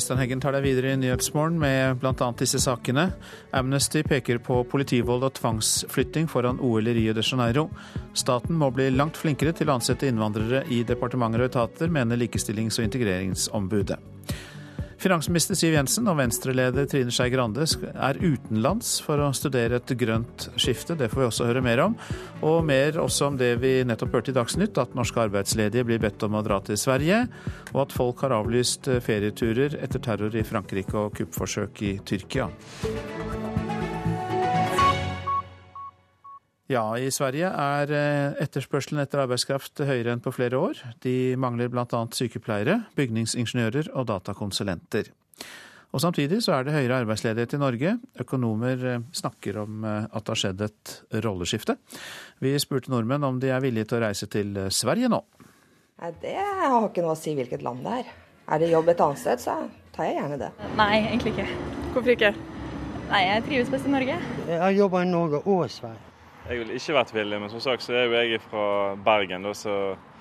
Øystein Heggen tar deg videre i Nyhetsmorgen med bl.a. disse sakene. Amnesty peker på politivold og tvangsflytting foran OL i Rio de Janeiro. Staten må bli langt flinkere til å ansette innvandrere i departementer og etater, mener Likestillings- og integreringsombudet. Finansminister Siv Jensen og Venstre-leder Trine Skei Grande er utenlands for å studere et grønt skifte. Det får vi også høre mer om. Og mer også om det vi nettopp hørte i Dagsnytt, at norske arbeidsledige blir bedt om å dra til Sverige, og at folk har avlyst ferieturer etter terror i Frankrike og kuppforsøk i Tyrkia. Ja, i Sverige er eh, etterspørselen etter arbeidskraft høyere enn på flere år. De mangler bl.a. sykepleiere, bygningsingeniører og datakonsulenter. Og Samtidig så er det høyere arbeidsledighet i Norge. Økonomer eh, snakker om eh, at det har skjedd et rolleskifte. Vi spurte nordmenn om de er villige til å reise til Sverige nå. Nei, Det har ikke noe å si hvilket land det er. Er det jobb et annet sted, så tar jeg gjerne det. Nei, egentlig ikke. Hvorfor ikke? Nei, jeg trives best i Norge. Jeg har jobba i Norge og Sverige. Jeg ville ikke vært villig, men som sagt så er jo jeg fra Bergen. Da, så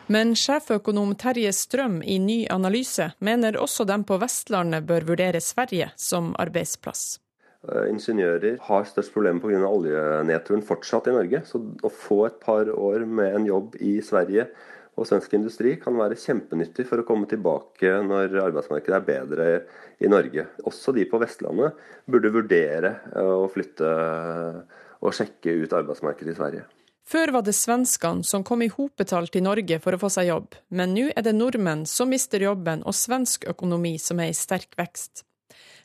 men sjeføkonom Terje Strøm i Ny analyse mener også de på Vestlandet bør vurdere Sverige som arbeidsplass. Eh, ingeniører har størst problemer pga. oljenedturen fortsatt i Norge. Så å få et par år med en jobb i Sverige og svensk industri kan være kjempenyttig for å komme tilbake når arbeidsmarkedet er bedre i Norge. Også de på Vestlandet burde vurdere å flytte og sjekke ut arbeidsmarkedet i Sverige. Før var det svenskene som kom i hopetall til Norge for å få seg jobb, men nå er det nordmenn som mister jobben og svensk økonomi som er i sterk vekst.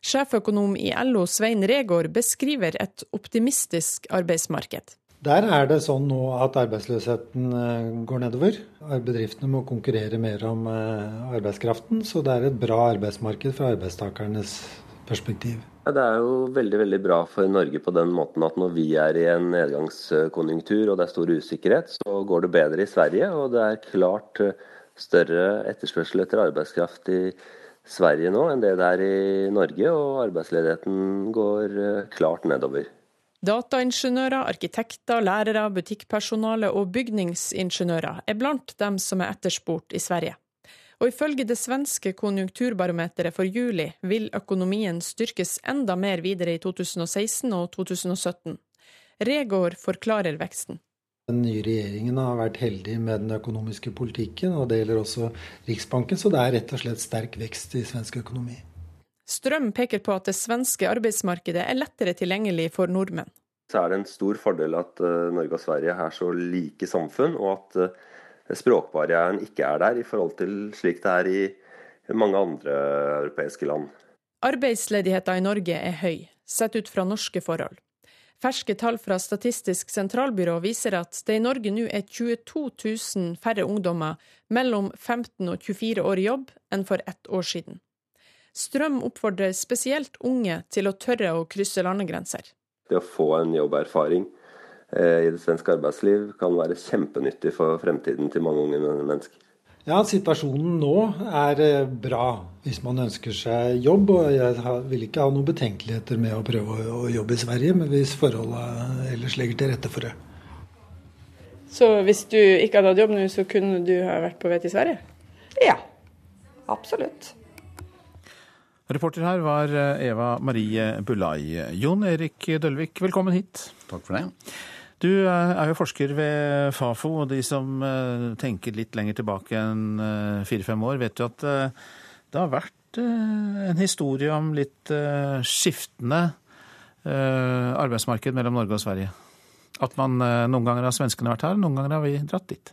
Sjeføkonom i LO Svein Regård beskriver et optimistisk arbeidsmarked. Der er det sånn nå at arbeidsløsheten eh, går nedover. Bedriftene må konkurrere mer om eh, arbeidskraften, så det er et bra arbeidsmarked fra arbeidstakernes perspektiv. Det er jo veldig veldig bra for Norge på den måten at når vi er i en nedgangskonjunktur og det er stor usikkerhet, så går det bedre i Sverige. Og det er klart eh, større etterspørsel etter arbeidskraft i Sverige nå enn det det er i Norge, og arbeidsledigheten går eh, klart nedover. Dataingeniører, arkitekter, lærere, butikkpersonale og bygningsingeniører er blant dem som er etterspurt i Sverige. Og ifølge det svenske konjunkturbarometeret for juli vil økonomien styrkes enda mer videre i 2016 og 2017. Regård forklarer veksten. Den nye regjeringen har vært heldig med den økonomiske politikken, og det gjelder også Riksbanken, så det er rett og slett sterk vekst i svensk økonomi. Strøm peker på at det svenske arbeidsmarkedet er lettere tilgjengelig for nordmenn. Så er det en stor fordel at eh, Norge og Sverige er så like samfunn, og at eh, språkbarrieren ikke er der, i forhold til slik det er i mange andre europeiske land. Arbeidsledigheten i Norge er høy, sett ut fra norske forhold. Ferske tall fra Statistisk sentralbyrå viser at det i Norge nå er 22 000 færre ungdommer mellom 15 og 24 år i jobb enn for ett år siden. Strøm oppfordrer spesielt unge til å tørre å krysse landegrenser. Det å få en jobberfaring i det svenske arbeidsliv kan være kjempenyttig for fremtiden til mange unge mennesker. Ja, situasjonen nå er eh, bra hvis man ønsker seg jobb. Og jeg vil ikke ha noen betenkeligheter med å prøve å jobbe i Sverige, men hvis forholdene ellers legger til rette for det. Så hvis du ikke hadde hatt jobb nå, så kunne du ha vært på vei til Sverige? Ja, absolutt. Reporter her var eh, Eva Marie Bulai. Jon Erik Dølvik, velkommen hit. Takk for det. Du eh, er jo forsker ved Fafo, og de som eh, tenker litt lenger tilbake enn eh, fire-fem år, vet jo at det har vært en historie om litt skiftende arbeidsmarked mellom Norge og Sverige. At man noen ganger har svenskene vært her, noen ganger har vi dratt dit.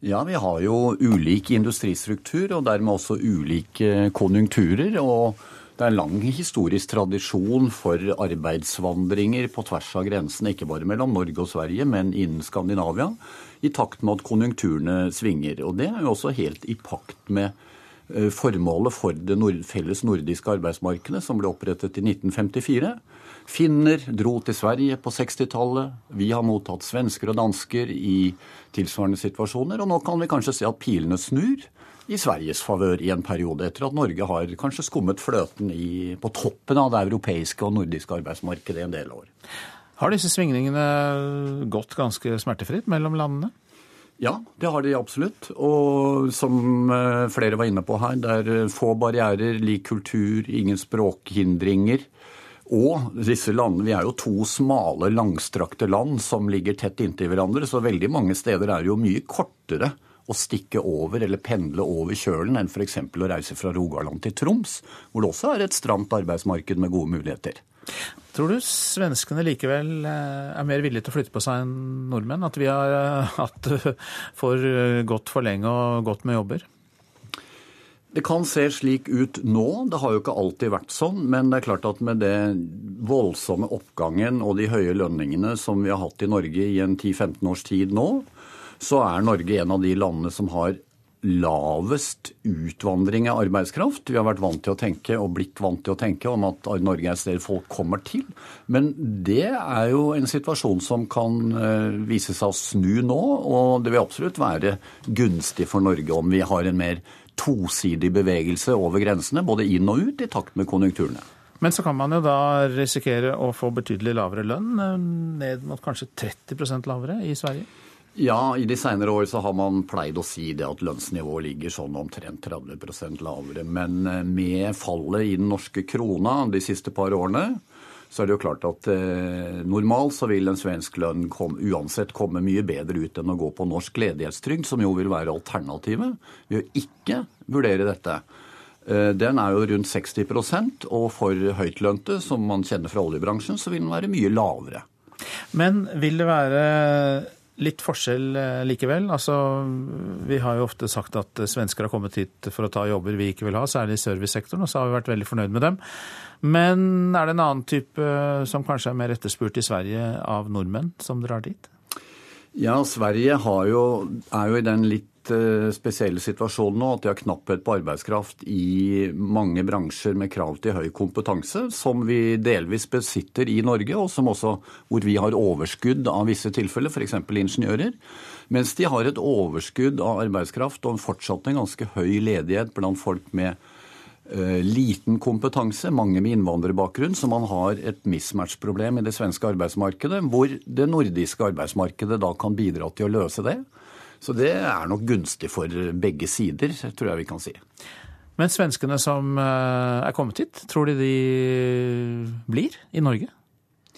Ja, vi har jo ulik industristruktur, og dermed også ulike konjunkturer. og det er en lang historisk tradisjon for arbeidsvandringer på tvers av grensene, ikke bare mellom Norge og Sverige, men innen Skandinavia, i takt med at konjunkturene svinger. Og det er jo også helt i pakt med eh, formålet for det nord felles nordiske arbeidsmarkedet, som ble opprettet i 1954. Finner dro til Sverige på 60-tallet. Vi har mottatt svensker og dansker i tilsvarende situasjoner. Og nå kan vi kanskje se at pilene snur i Sveriges favør i en periode, etter at Norge har kanskje skummet fløten i, på toppen av det europeiske og nordiske arbeidsmarkedet i en del år. Har disse svingningene gått ganske smertefritt mellom landene? Ja, det har de absolutt. Og som eh, flere var inne på her, det er få barrierer, lik kultur, ingen språkhindringer. Og disse landene, Vi er jo to smale, langstrakte land som ligger tett inntil hverandre, så veldig mange steder er det jo mye kortere å stikke over eller pendle over kjølen enn f.eks. å reise fra Rogaland til Troms, hvor det også er et stramt arbeidsmarked med gode muligheter. Tror du svenskene likevel eh, er mer villige til å flytte på seg enn nordmenn? At vi har hatt for godt for lenge og godt med jobber? Det kan se slik ut nå, det har jo ikke alltid vært sånn. Men det er klart at med det voldsomme oppgangen og de høye lønningene som vi har hatt i Norge i en 10-15 års tid nå, så er Norge en av de landene som har lavest utvandring av arbeidskraft. Vi har vært vant til å tenke og blitt vant til å tenke om at Norge er et sted folk kommer til. Men det er jo en situasjon som kan eh, vise seg å snu nå, og det vil absolutt være gunstig for Norge om vi har en mer tosidig bevegelse over grensene, både inn og ut, i takt med konjunkturene. Men så kan man jo da risikere å få betydelig lavere lønn, eh, ned mot kanskje 30% lavere i Sverige? Ja, i de senere år så har man pleid å si det at lønnsnivået ligger sånn omtrent 30% lavere. Men eh, med fallet i den norske krona de siste par årene, så er det jo klart at eh, normalt så vil en svensk lønn kom, uansett komme mye bedre ut enn å gå på norsk ledighetstrygd, som jo vil være alternativet ved å ikke vurdere dette. Eh, den er jo rundt 60% og for høytlønte, som man kjenner fra oljebransjen, så vil den være mye lavere. Men vil det være litt forskjell eh, likevel. Altså, vi har jo ofte sagt at svensker har kommet hit for å ta jobber vi ikke vil ha, særlig i servicesektoren, og så har vi vært veldig fornøyd med dem. Men er det en annen type eh, som kanskje er mer etterspurt i Sverige av nordmenn som drar dit? Ja, Sverige jo, er jo i den litt Eh, spesielle situasjon nå at de har knapphet på arbeidskraft i mange bransjer med krav til høy kompetanse, som vi delvis besitter i Norge, og som også, hvor vi har overskudd av visse tilfeller, f.eks. ingeniører. Mens de har et overskudd av arbeidskraft og fortsatt en ganske høy ledighet blant folk med uh, liten kompetanse, mange med innvandrerbakgrunn, så man har et mismatch-problem i det svenske arbeidsmarkedet, hvor det nordiske arbeidsmarkedet da kan bidra til å løse det. Så det er nok gunstig for begge sider, tror jeg vi kan si. Men svenskene som eh, er kommet hit, tror de de blir i Norge?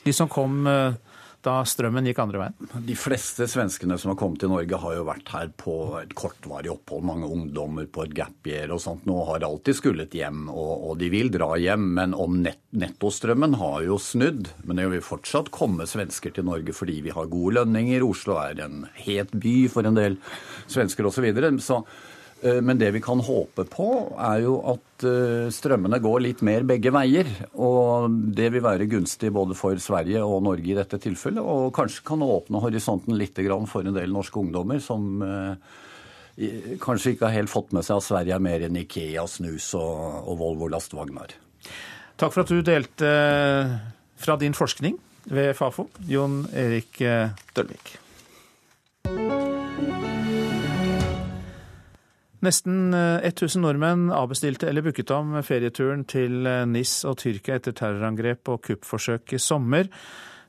De som kom eh, da strømmen gikk andre veien? De fleste svenskene som har kommet til Norge, har jo vært her på et kortvarig opphold. Mange ungdommer på et gap year og sånt. Nå har alltid skullet hjem, og, og de vil dra hjem. Men om nett, nettostrømmen har jo snudd. Men det vil fortsatt komme svensker til Norge fordi vi har gode lønninger. Oslo er en het by for en del svensker osv. Så, videre. så men det vi kan håpe på, er jo at eh, strømmene går litt mer begge veier. Og det vil være gunstig både for Sverige og Norge i dette tilfellet. Og kanskje kan åpne horisonten litt for en del norske ungdommer som eh, kanskje ikke har helt fått med seg at Sverige er mer enn Ikea, snus og Volvo lastvogner. Takk for at du delte fra din forskning ved Fafo, Jon Erik Dølvik. Nesten 1000 eh, nordmenn avbestilte eller booket om ferieturen til eh, NIS og Tyrkia etter terrorangrep og kuppforsøk i sommer.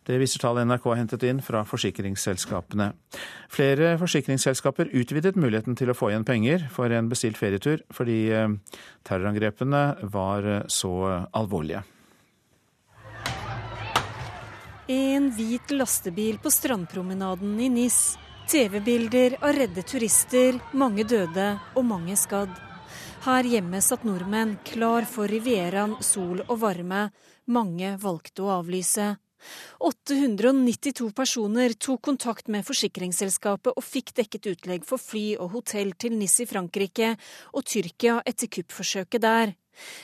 Det viser tall NRK har hentet inn fra forsikringsselskapene. Flere forsikringsselskaper utvidet muligheten til å få igjen penger for en bestilt ferietur, fordi eh, terrorangrepene var så alvorlige. En hvit lastebil på strandpromenaden i NIS TV-bilder av redde turister, mange døde og mange skadd. Her hjemme satt nordmenn klar for Rivieraen, sol og varme. Mange valgte å avlyse. 892 personer tok kontakt med forsikringsselskapet og fikk dekket utlegg for fly og hotell til NIS i Frankrike og Tyrkia etter kuppforsøket der.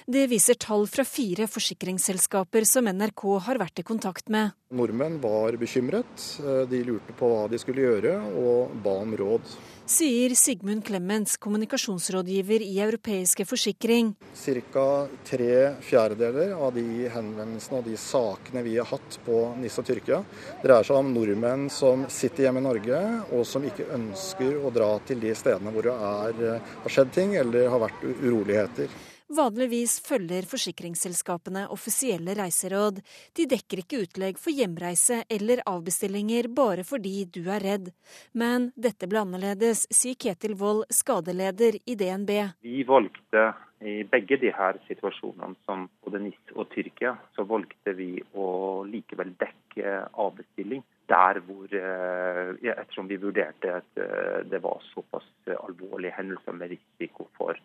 Det viser tall fra fire forsikringsselskaper som NRK har vært i kontakt med. Nordmenn var bekymret. De lurte på hva de skulle gjøre, og ba om råd. Sier Sigmund Clemens, kommunikasjonsrådgiver i Europeiske forsikring. Ca. tre fjerdedeler av de henvendelsene og de sakene vi har hatt på NIS og Tyrkia, dreier seg om nordmenn som sitter hjemme i Norge, og som ikke ønsker å dra til de stedene hvor det er, har skjedd ting eller har vært uroligheter. Vanligvis følger forsikringsselskapene offisielle reiseråd. De dekker ikke utlegg for hjemreise eller avbestillinger bare fordi du er redd. Men dette ble annerledes, sier Ketil Wold, skadeleder i DNB. Vi valgte i begge de her situasjonene, som både NIS og Tyrkia, så valgte vi å likevel dekke avbestilling der hvor ja, Ettersom vi vurderte at eh, det var såpass alvorlige hendelser med risiko for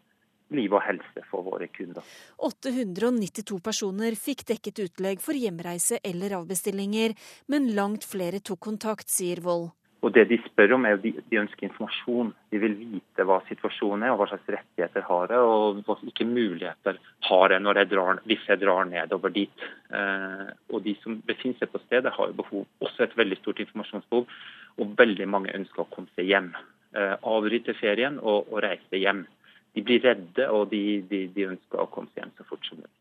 liv og helse for våre kunder. 892 personer fikk dekket utlegg for hjemreise eller avbestillinger, men langt flere tok kontakt, sier Wold. Og Det de spør om, er at de, de ønsker informasjon. De vil vite hva situasjonen er, og hva slags rettigheter har jeg, og hvilke muligheter har jeg når jeg drar, hvis jeg drar nedover dit. Eh, og De som befinner seg på stedet, har jo behov, også et veldig stort informasjonsbehov. Og veldig mange ønsker å komme seg hjem. Eh, avbryte ferien og, og, reise hjem. De blir redde, og de, de, de ønsker å komme seg hjem så fort som mulig.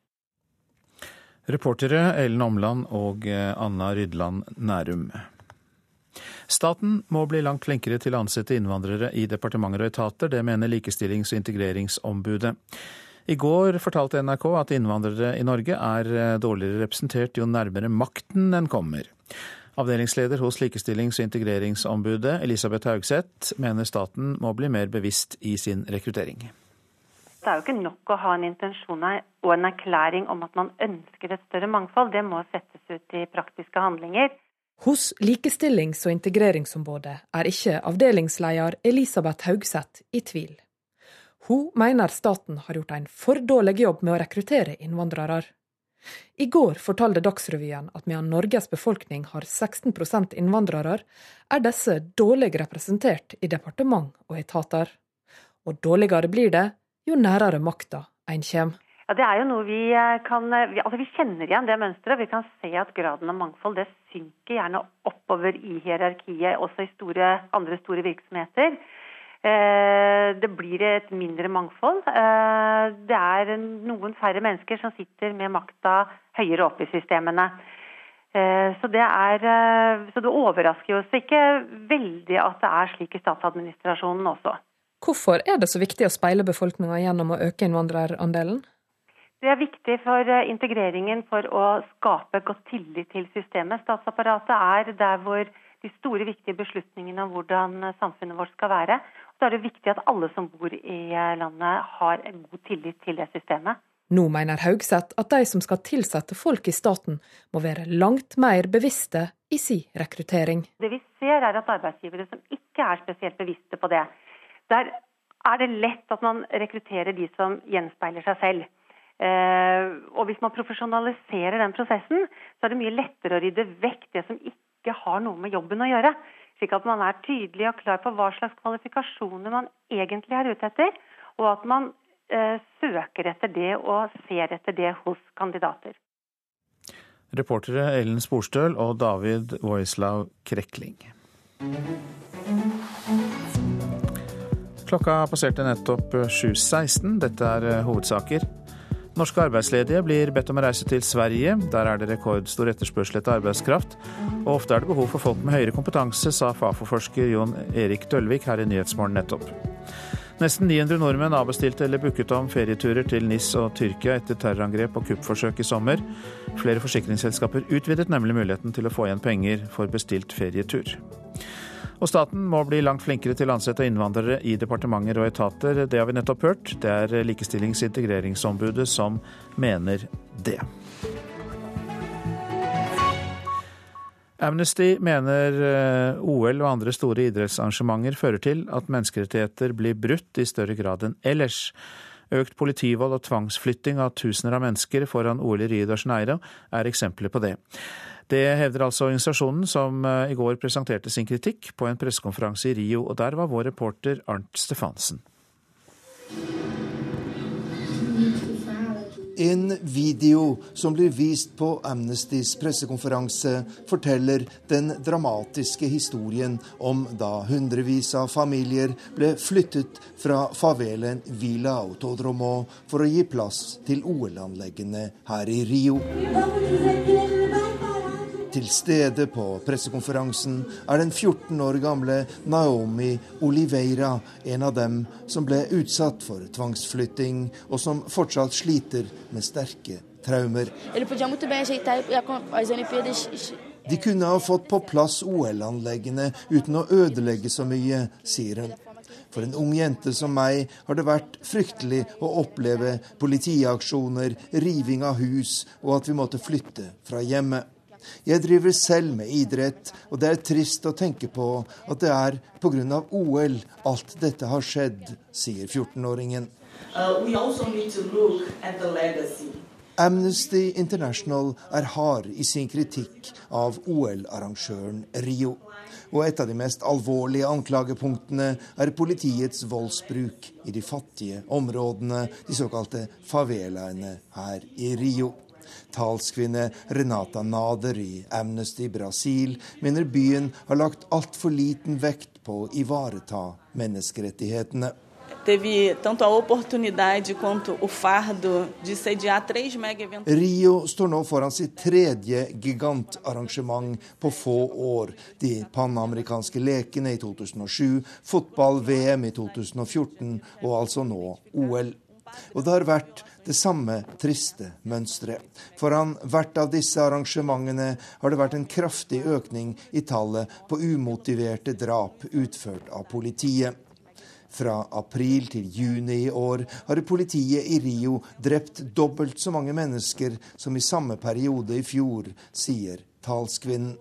Reportere Ellen Omland og eh, Anna Rydland Nærum. Staten må bli langt flinkere til å ansette innvandrere i departementer og etater. Det mener Likestillings- og integreringsombudet. I går fortalte NRK at innvandrere i Norge er eh, dårligere representert jo nærmere makten en kommer. Avdelingsleder hos Likestillings- og integreringsombudet, Elisabeth Haugseth, mener staten må bli mer bevisst i sin rekruttering. Det er jo ikke nok å ha en intensjon og en erklæring om at man ønsker et større mangfold. Det må settes ut i praktiske handlinger. Hos Likestillings- og integreringsombudet er ikke avdelingsleder Elisabeth Haugseth i tvil. Hun mener staten har gjort en for dårlig jobb med å rekruttere innvandrere. I går fortalte Dagsrevyen at medan Norges befolkning har 16% innvandrere, er disse dårlig representert i departement og etater. Og dårligere blir det jo nærere makta en kommer. Ja, Det er jo noe vi eh, kan eh, altså vi kjenner igjen det mønsteret. Vi kan se at graden av mangfold det synker gjerne oppover i hierarkiet, også i store, andre store virksomheter. Eh, det blir et mindre mangfold. Det er noen færre mennesker som sitter med makta høyere opp i systemene. Så det, er, så det overrasker oss ikke veldig at det er slik i statsadministrasjonen også. Hvorfor er det så viktig å speile befolkninga gjennom å øke innvandrerandelen? Det er viktig for eh, integreringen for å skape godt tillit til systemet. Statsapparatet er der hvor de store, viktige beslutningene om hvordan eh, samfunnet vårt skal være. Så er det viktig at alle som bor i eh, landet har god tillit til det systemet. Nå mener Haugseth at de som skal tilsette folk i staten, må være langt mer bevisste i sin rekruttering. Det vi ser er at arbeidsgivere som ikke er spesielt bevisste på det, der er det lett at man rekrutterer de som gjenspeiler seg selv. Eh, og hvis man profesjonaliserer den prosessen, så er det mye lettere å rydde vekk det som ikke har noe med jobben å gjøre. Slik at man er tydelig og klar på hva slags kvalifikasjoner man egentlig er ute etter, og at man eh, søker etter det og ser etter det hos kandidater. Reportere Ellen Sporstøl og David Voislav Krekling. Klokka passerte nettopp 7.16. Dette er eh, hovedsaker. Norske arbeidsledige blir bedt om å reise til Sverige. Der er det rekordstor etterspørsel etter arbeidskraft. Og ofte er det behov for folk med høyere kompetanse, sa Fafo-forsker Jon Erik Dølvik her i Nyhetsmorgen nettopp. Nesten 900 nordmenn avbestilte eller booket om ferieturer til NIS og Tyrkia etter terrorangrep og kuppforsøk i sommer. Flere forsikringsselskaper utvidet nemlig muligheten til å få igjen penger for bestilt ferietur. Og staten må bli langt flinkere til å ansette innvandrere i departementer og etater. Det har vi nettopp hørt. Det er Likestillings- og integreringsombudet som mener det. Amnesty mener eh, OL og andre store idrettsarrangementer fører til at menneskerettigheter blir brutt i større grad enn ellers. Økt politivold og tvangsflytting av tusener av mennesker foran OL i Rio de Janeiro er eksempler på det. Det hevder altså organisasjonen, som eh, i går presenterte sin kritikk på en pressekonferanse i Rio, og der var vår reporter Arnt Stefansen. En video som blir vist på Amnestys pressekonferanse, forteller den dramatiske historien om da hundrevis av familier ble flyttet fra favelen Villa Autodromo for å gi plass til OL-anleggene her i Rio. Til stede på pressekonferansen er den 14 år gamle Naomi Oliveira en av dem som ble utsatt for tvangsflytting, og som fortsatt sliter med sterke traumer. De kunne ha fått på plass OL-anleggene uten å ødelegge så mye, sier hun. For en ung jente som meg har det vært fryktelig å oppleve politiaksjoner, riving av hus og at vi måtte flytte fra hjemmet. Jeg driver selv med idrett, og det er trist å tenke på at det er pga. OL alt dette har skjedd, sier 14-åringen. Uh, Amnesty International er hard i sin kritikk av OL-arrangøren Rio. Og et av de mest alvorlige anklagepunktene er politiets voldsbruk i de fattige områdene, de såkalte favelaene her i Rio. Talskvinne Renata Nader i Amnesty Brasil mener byen har lagt altfor liten vekt på å ivareta menneskerettighetene. Rio står nå foran sitt tredje gigantarrangement på få år. De panamerikanske lekene i 2007, fotball-VM i 2014 og altså nå OL. Og det har vært det samme triste mønsteret. Foran hvert av disse arrangementene har det vært en kraftig økning i tallet på umotiverte drap utført av politiet. Fra april til juni i år har politiet i Rio drept dobbelt så mange mennesker som i samme periode i fjor, sier talskvinnen.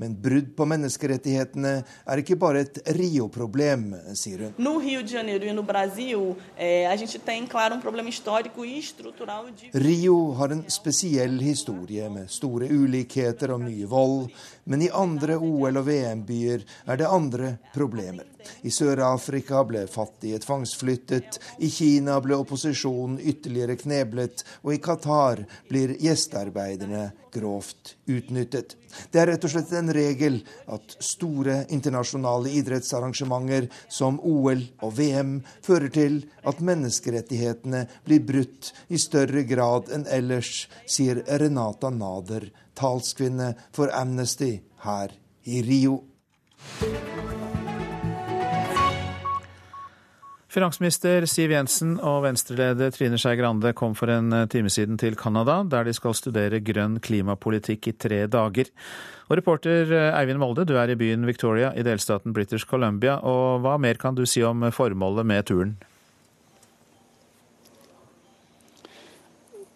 Men brudd på menneskerettighetene er ikke bare et Rio-problem, sier hun. No Rio de Janeiro e no Brasil, a gente tem, claro, um problema histórico e estrutural de Rio har en spesiell historie med store ulikheter og mye vold. Men i andre OL- og VM-byer er det andre problemer. I Sør-Afrika ble fattige tvangsflyttet, i Kina ble opposisjonen ytterligere kneblet, og i Qatar blir gjestearbeiderne grovt utnyttet. Det er rett og slett en regel at store internasjonale idrettsarrangementer som OL og VM fører til at menneskerettighetene blir brutt i større grad enn ellers, sier Renata Nader, talskvinne for Amnesty her i Rio. Finansminister Siv Jensen og Venstre-leder Trine Skei Grande kom for en eh, time siden til Canada, der de skal studere grønn klimapolitikk i tre dager. Og reporter eh, Eivind Molde, du er i byen Victoria i delstaten British Columbia. Og hva mer kan du si om formålet med turen?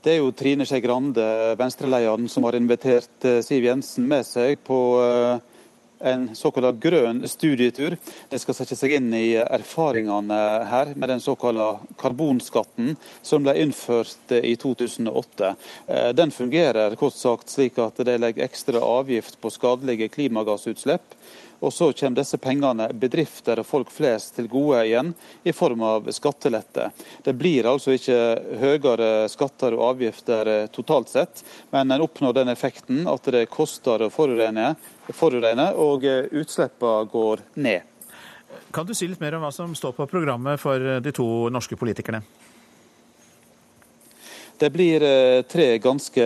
Det er jo Trine Skei Grande, Venstre-lederen, som har invitert eh, Siv Jensen med seg på en såkalt grønn studietur. Det skal sette seg inn i erfaringene her med den såkalte karbonskatten som ble innført i 2008. Eh, den fungerer kort sagt slik at det legger ekstra avgift på skadelige klimagassutslipp. Og så kommer disse pengene bedrifter og folk flest til gode igjen, i form av skattelette. Det blir altså ikke høyere skatter og avgifter totalt sett, men en oppnår den effekten at det koster å forurene, forurene og utslippene går ned. Kan du si litt mer om hva som står på programmet for de to norske politikerne? Det blir eh, tre ganske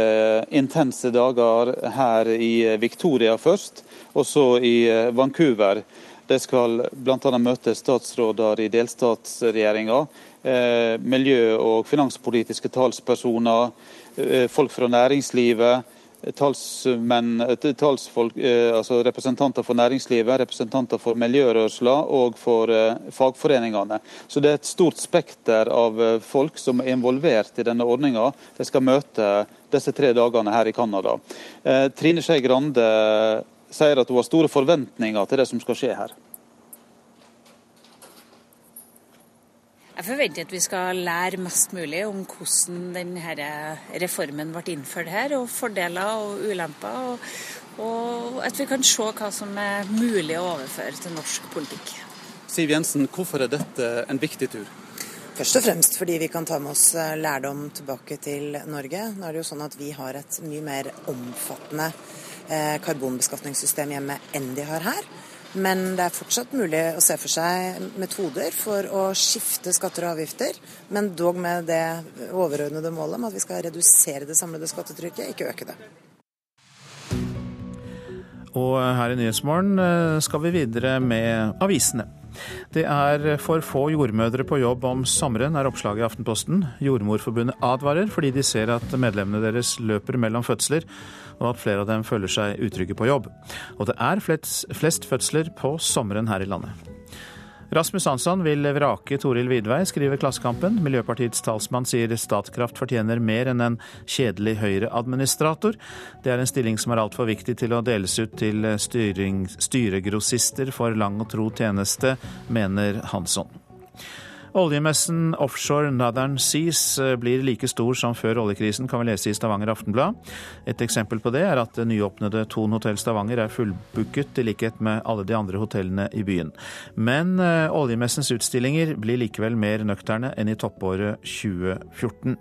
intense dager her i Victoria først og så i eh, Vancouver. De skal bl.a. møte statsråder i delstatsregjeringa, eh, miljø- og finanspolitiske talspersoner, eh, folk fra næringslivet, talsmenn, talsfolk, altså representanter for næringslivet, representanter for miljørørsla og for fagforeningene. Så det er et stort spekter av folk som er involvert i denne ordninga. De skal møte disse tre dagene her i Canada. Trine Skei Grande sier at hun har store forventninger til det som skal skje her. Jeg forventer at vi skal lære mest mulig om hvordan denne reformen ble innført her, og fordeler og ulemper. Og, og, at vi kan se hva som er mulig å overføre til norsk politikk. Siv Jensen, hvorfor er dette en viktig tur? Først og fremst fordi vi kan ta med oss eh, lærdom tilbake til Norge. Nå er det jo sånn at vi har et mye mer omfattende karbonbeskatningssystem hjemme enn de har her. Men det er fortsatt mulig å se for seg metoder for å skifte skatter og avgifter, men dog med det overordnede målet om at vi skal redusere det samlede skattetrykket, ikke øke det. Og her i Nyhetsmorgen eh, skal vi videre med avisene. Det er for få jordmødre på jobb om sommeren, er oppslaget i Aftenposten. Jordmorforbundet advarer fordi de ser at medlemmene deres løper mellom fødsler, og at flere av dem føler seg utrygge på jobb. Og det er flest fødsler på sommeren her i landet. Rasmus Hansson vil vrake Toril Vidvei, skriver Klassekampen. Miljøpartiets talsmann sier Statkraft fortjener mer enn en kjedelig Høyre-administrator. Det er en stilling som er altfor viktig til å deles ut til styregrossister for lang og tro tjeneste, mener Hansson. Oljemessen offshore Northern Seas eh, blir like stor som før oljekrisen, kan vi lese i Stavanger Aftenblad. Et eksempel på det er at det nyåpnede Thon hotell Stavanger er fullbooket, i likhet med alle de andre hotellene i byen. Men eh, oljemessens utstillinger blir likevel mer nøkterne enn i toppåret 2014.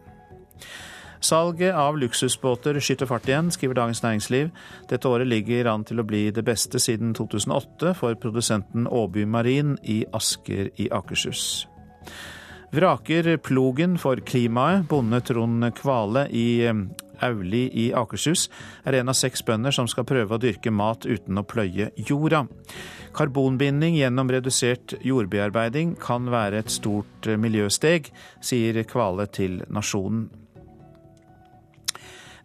Salget av luksusbåter skyter fart igjen, skriver Dagens Næringsliv. Dette året ligger an til å bli det beste siden 2008 for produsenten Åby Marin i Asker i Akershus. Vraker plogen for klimaet. Bonde Trond Kvale i eh, Auli i Akershus er en av seks bønder som skal prøve å dyrke mat uten å pløye jorda. Karbonbinding gjennom redusert jordbearbeiding kan være et stort eh, miljøsteg, sier Kvale til Nasjonen.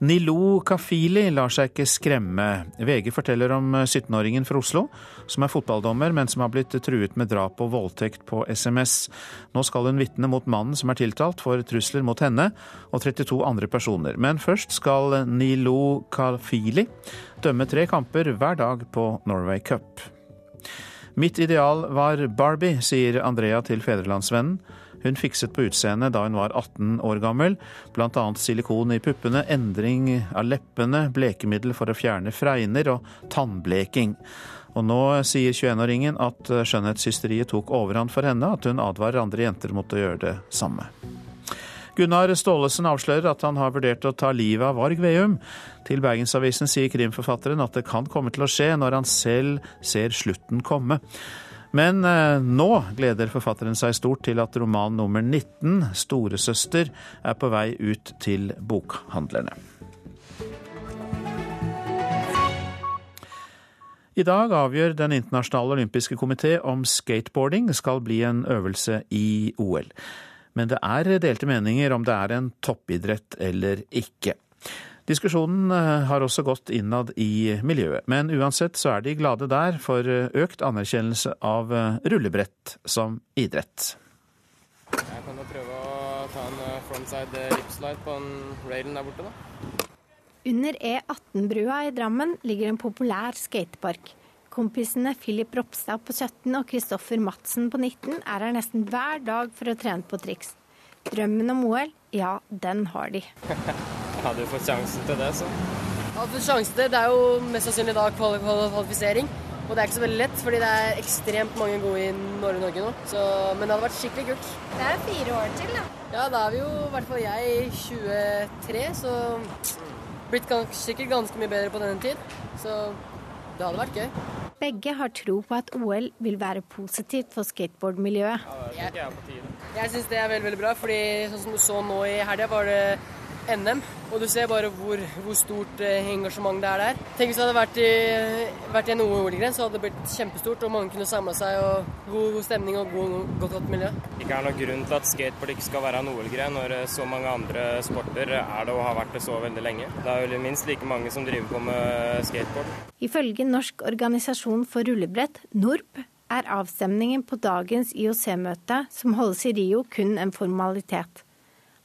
Nilo Kafili lar seg ikke skremme. VG forteller om 17-åringen fra Oslo som er fotballdommer, men som har blitt truet med drap og voldtekt på SMS. Nå skal hun vitne mot mannen som er tiltalt for trusler mot henne og 32 andre personer. Men først skal Nilo Kafili dømme tre kamper hver dag på Norway Cup. Mitt ideal var Barbie, sier Andrea til Fedrelandsvennen. Hun fikset på utseendet da hun var 18 år gammel, bl.a. silikon i puppene, endring av leppene, blekemiddel for å fjerne fregner og tannbleking. Og nå sier 21-åringen at skjønnhetshysteriet tok overhånd for henne, at hun advarer andre jenter mot å gjøre det samme. Gunnar Staalesen avslører at han har vurdert å ta livet av Varg Veum. Til Bergensavisen sier krimforfatteren at det kan komme til å skje når han selv ser slutten komme. Men eh, nå gleder forfatteren seg stort til at roman nummer 19, 'Storesøster', er på vei ut til bokhandlerne. I dag avgjør Den internasjonale olympiske komité om skateboarding skal bli en øvelse i OL. Men det er delte meninger om det er en toppidrett eller ikke. Diskusjonen eh, har også gått innad i miljøet, men uansett så er de glade der for eh, økt anerkjennelse av eh, rullebrett som idrett. Jeg kan jo prøve å ta en frontside ripslide på en railen der borte, da. Under E18-brua i Drammen ligger en populær skatepark. Kompisene Philip Ropstad på 17 og Kristoffer Madsen på 19 er her nesten hver dag for å trene på triks. Drømmen om OL, ja, den har de. Hadde du fått sjansen til det, så. Hadde fått sjansen til det. er jo mest sannsynlig da kvalifisering. Og det er ikke så veldig lett, fordi det er ekstremt mange gode i Norge nå. Så, men det hadde vært skikkelig kult. Det er fire år til, da. Ja, da er vi jo i hvert fall jeg 23, så blitt gans sikkert ganske mye bedre på denne tid. Så det hadde vært gøy. Begge har tro på at OL vil være positivt for skateboardmiljøet. Ja, jeg jeg syns det er veldig veldig bra, fordi sånn som du så nå i helga, var det NM. Og du ser bare hvor, hvor stort eh, engasjement det er der. Tenk hvis det hadde vært i, vært i en OL-gren, så hadde det blitt kjempestort, og mange kunne samla seg. og God stemning og god, godt, godt miljø. Ikke er noen grunn til at skateboard ikke skal være en OL-gren, når eh, så mange andre sporter er det og har vært det så veldig lenge. Det er jo minst like mange som driver på med skateboard. Ifølge Norsk organisasjon for rullebrett, NORP, er avstemningen på dagens IOC-møte, som holdes i Rio, kun en formalitet.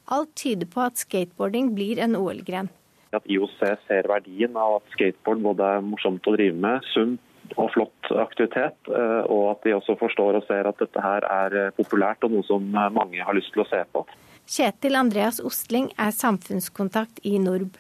Alt tyder på at skateboarding blir en OL-gren. At IOC ser verdien av at skateboard både er morsomt å drive med, sunt og flott aktivitet, eh, og at de også forstår og ser at dette her er eh, populært og noe som mange har lyst til å se på. Kjetil Andreas Ostling er samfunnskontakt i NORB.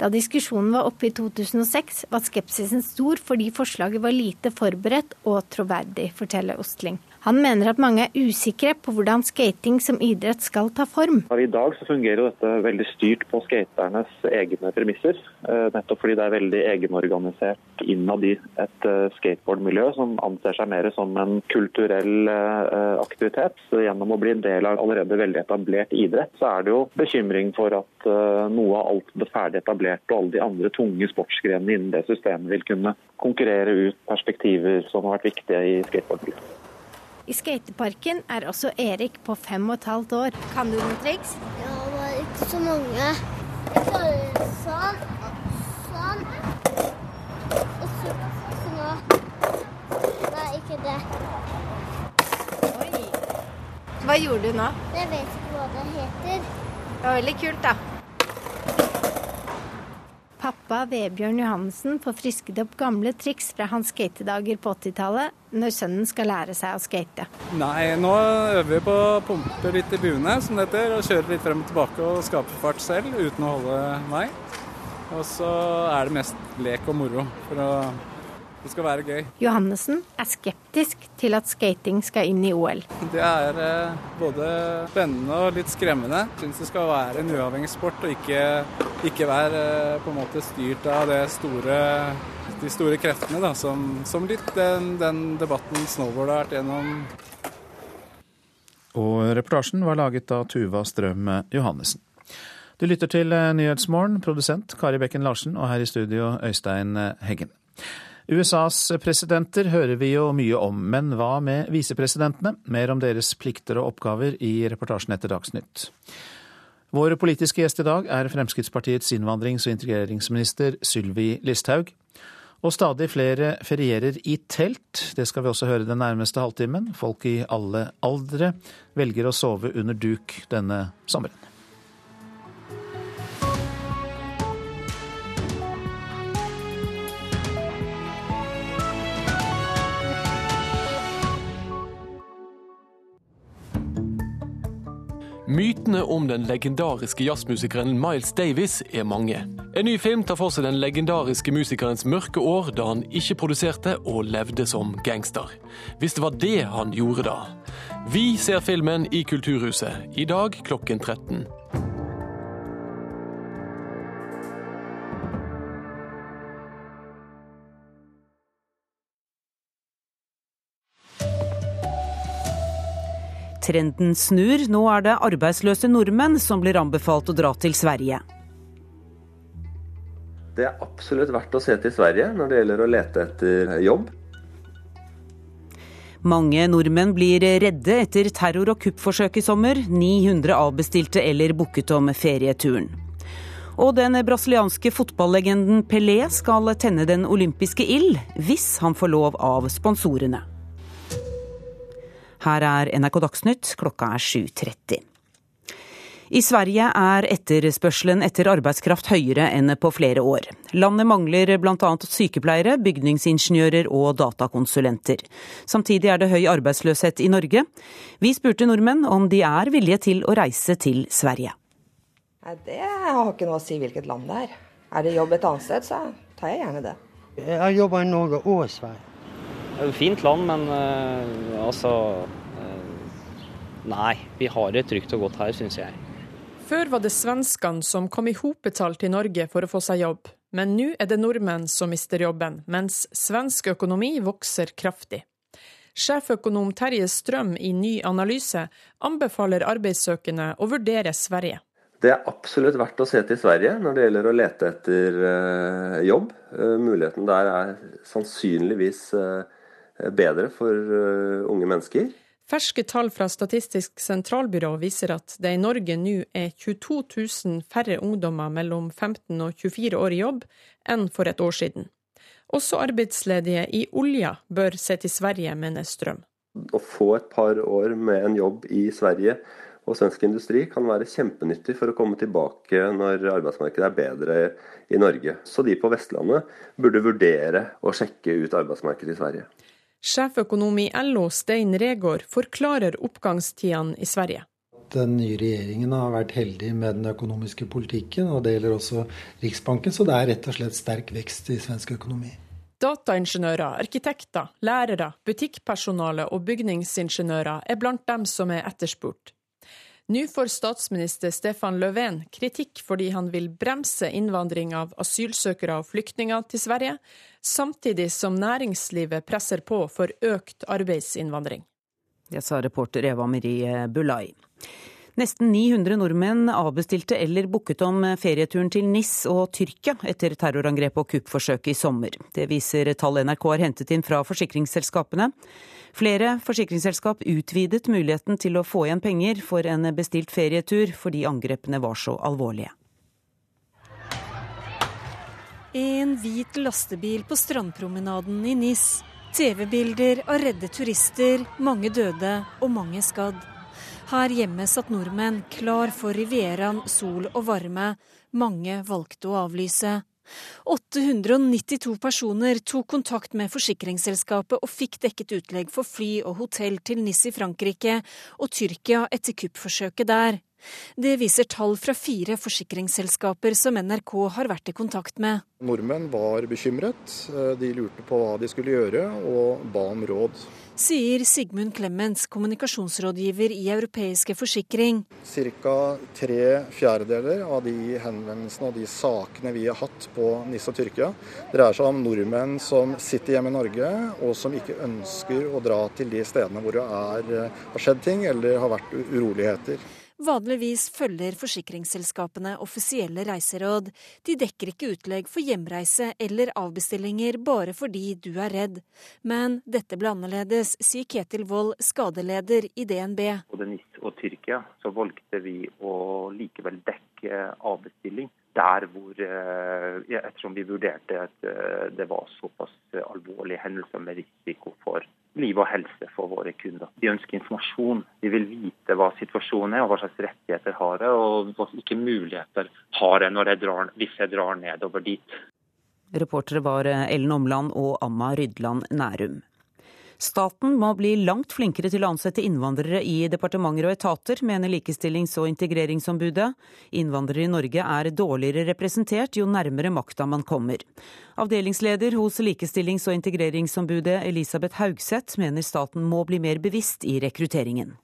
Da diskusjonen var oppe i 2006, var skepsisen stor fordi forslaget var lite forberedt og troverdig, forteller Ostling. Han mener at mange er usikre på hvordan skating som idrett skal ta form. I dag så fungerer dette veldig styrt på skaternes egne premisser. Eh, nettopp fordi det er veldig egenorganisert innad i et eh, skateboardmiljø som anser seg mer som en kulturell eh, aktivitet. Så gjennom å bli en del av allerede veldig etablert idrett, så er det jo bekymring for at noe av alt det ferdig etablerte og alle de andre tunge sportsgrenene innen det systemet vil kunne konkurrere ut perspektiver som har vært viktige i skateboardmiljøet. I skateparken er også Erik på fem og et halvt år. Kan du noen triks? Ja, bare ikke så mange. Sånn sånn. Og så sånn. Nei, ikke det. Oi. Hva gjorde du nå? Jeg vet ikke hva det heter. Det var veldig kult, da. Pappa Vebjørn Johannessen får frisket opp gamle triks fra hans skatedager på 80-tallet, når sønnen skal lære seg å skate. Nei, nå øver vi på å pumpe litt i buene, som det heter, og kjøre litt frem og tilbake og skape fart selv uten å holde meg. Og så er det mest lek og moro for å det skal være gøy. Johannessen er skeptisk til at skating skal inn i OL. Det er eh, både spennende og litt skremmende. Jeg syns det skal være en uavhengig sport og ikke, ikke være eh, på en måte styrt av store, de store kreftene, da, som, som litt den, den debatten snowboard har vært gjennom. Og reportasjen var laget av Tuva Strøm Johannessen. Du lytter til eh, Nyhetsmorgen, produsent Kari Bekken Larsen, og her i studio Øystein Heggen. USAs presidenter hører vi jo mye om, men hva med visepresidentene? Mer om deres plikter og oppgaver i reportasjen etter Dagsnytt. Vår politiske gjest i dag er Fremskrittspartiets innvandrings- og integreringsminister Sylvi Listhaug. Og stadig flere ferierer i telt. Det skal vi også høre den nærmeste halvtimen. Folk i alle aldre velger å sove under duk denne sommeren. Mytene om den legendariske jazzmusikeren Miles Davis er mange. En ny film tar for seg den legendariske musikerens mørke år da han ikke produserte og levde som gangster. Hvis det var det han gjorde da. Vi ser filmen i Kulturhuset, i dag klokken 13. Trenden snur. Nå er det arbeidsløse nordmenn som blir anbefalt å dra til Sverige. Det er absolutt verdt å se til Sverige når det gjelder å lete etter jobb. Mange nordmenn blir redde etter terror- og kuppforsøk i sommer. 900 avbestilte eller booket om ferieturen. Og den brasilianske fotballegenden Pelé skal tenne den olympiske ild, hvis han får lov av sponsorene. Her er NRK Dagsnytt, klokka er 7.30. I Sverige er etterspørselen etter arbeidskraft høyere enn på flere år. Landet mangler bl.a. sykepleiere, bygningsingeniører og datakonsulenter. Samtidig er det høy arbeidsløshet i Norge. Vi spurte nordmenn om de er villige til å reise til Sverige. Det har ikke noe å si hvilket land det er. Er det jobb et annet sted, så tar jeg gjerne det. Jeg har jobba i Norge og Sverige. Det er et fint land, men uh, altså uh, Nei, vi har det trygt og godt her, syns jeg. Før var det svenskene som kom i hopetall til Norge for å få seg jobb, men nå er det nordmenn som mister jobben, mens svensk økonomi vokser kraftig. Sjeføkonom Terje Strøm i Ny analyse anbefaler arbeidssøkende å vurdere Sverige. Det er absolutt verdt å se til Sverige når det gjelder å lete etter jobb. Muligheten der er sannsynligvis bedre for unge mennesker. Ferske tall fra Statistisk sentralbyrå viser at det i Norge nå er 22 000 færre ungdommer mellom 15 og 24 år i jobb enn for et år siden. Også arbeidsledige i olja bør se til Sverige, mener Strøm. Å få et par år med en jobb i Sverige og svensk industri kan være kjempenyttig for å komme tilbake når arbeidsmarkedet er bedre i Norge. Så de på Vestlandet burde vurdere å sjekke ut arbeidsmarkedet i Sverige. Sjeføkonom i LO Stein Regård forklarer oppgangstidene i Sverige. Den nye regjeringen har vært heldig med den økonomiske politikken, og det gjelder også Riksbanken, så det er rett og slett sterk vekst i svensk økonomi. Dataingeniører, arkitekter, lærere, butikkpersonale og bygningsingeniører er blant dem som er etterspurt. Nå får statsminister Stefan Löfven kritikk fordi han vil bremse innvandring av asylsøkere og flyktninger til Sverige, samtidig som næringslivet presser på for økt arbeidsinnvandring. Det sa reporter Eva Marie Bulai. Nesten 900 nordmenn avbestilte eller booket om ferieturen til NIS og Tyrkia etter terrorangrepet og kuppforsøket i sommer. Det viser tall NRK har hentet inn fra forsikringsselskapene. Flere forsikringsselskap utvidet muligheten til å få igjen penger for en bestilt ferietur fordi angrepene var så alvorlige. En hvit lastebil på strandpromenaden i Nis. TV-bilder av redde turister, mange døde og mange skadd. Her hjemme satt nordmenn klar for Rivieraen, sol og varme. Mange valgte å avlyse. 892 personer tok kontakt med forsikringsselskapet og fikk dekket utlegg for fly og hotell til Nis i Frankrike og Tyrkia etter kuppforsøket der. Det viser tall fra fire forsikringsselskaper som NRK har vært i kontakt med. Nordmenn var bekymret. De lurte på hva de skulle gjøre, og ba om råd sier Sigmund Clemens, kommunikasjonsrådgiver i Europeiske forsikring. Ca. tre fjerdedeler av de henvendelsene og de sakene vi har hatt på NIS og Tyrkia, dreier seg om nordmenn som sitter hjemme i Norge og som ikke ønsker å dra til de stedene hvor det er, har skjedd ting eller har vært uroligheter. Vanligvis følger forsikringsselskapene offisielle reiseråd. De dekker ikke utlegg for hjemreise eller avbestillinger bare fordi du er redd. Men dette ble annerledes, sier Ketil Wold, skadeleder i DNB. Både NIS og Tyrkia så valgte vi å likevel dekke avbestilling der hvor eh, Ettersom vi vurderte at eh, det var såpass alvorlige hendelser med risiko for liv og helse for våre kunder. De ønsker informasjon. De vil vite hva situasjonen er og hva slags rettigheter har jeg, og hvilke muligheter har jeg, jeg drar, hvis jeg drar nedover dit. Reportere var Ellen Omland og Amma Rydland Nærum. Staten må bli langt flinkere til å ansette innvandrere i departementer og etater, mener Likestillings- og integreringsombudet. Innvandrere i Norge er dårligere representert jo nærmere makta man kommer. Avdelingsleder hos Likestillings- og integreringsombudet Elisabeth Haugseth mener staten må bli mer bevisst i rekrutteringen.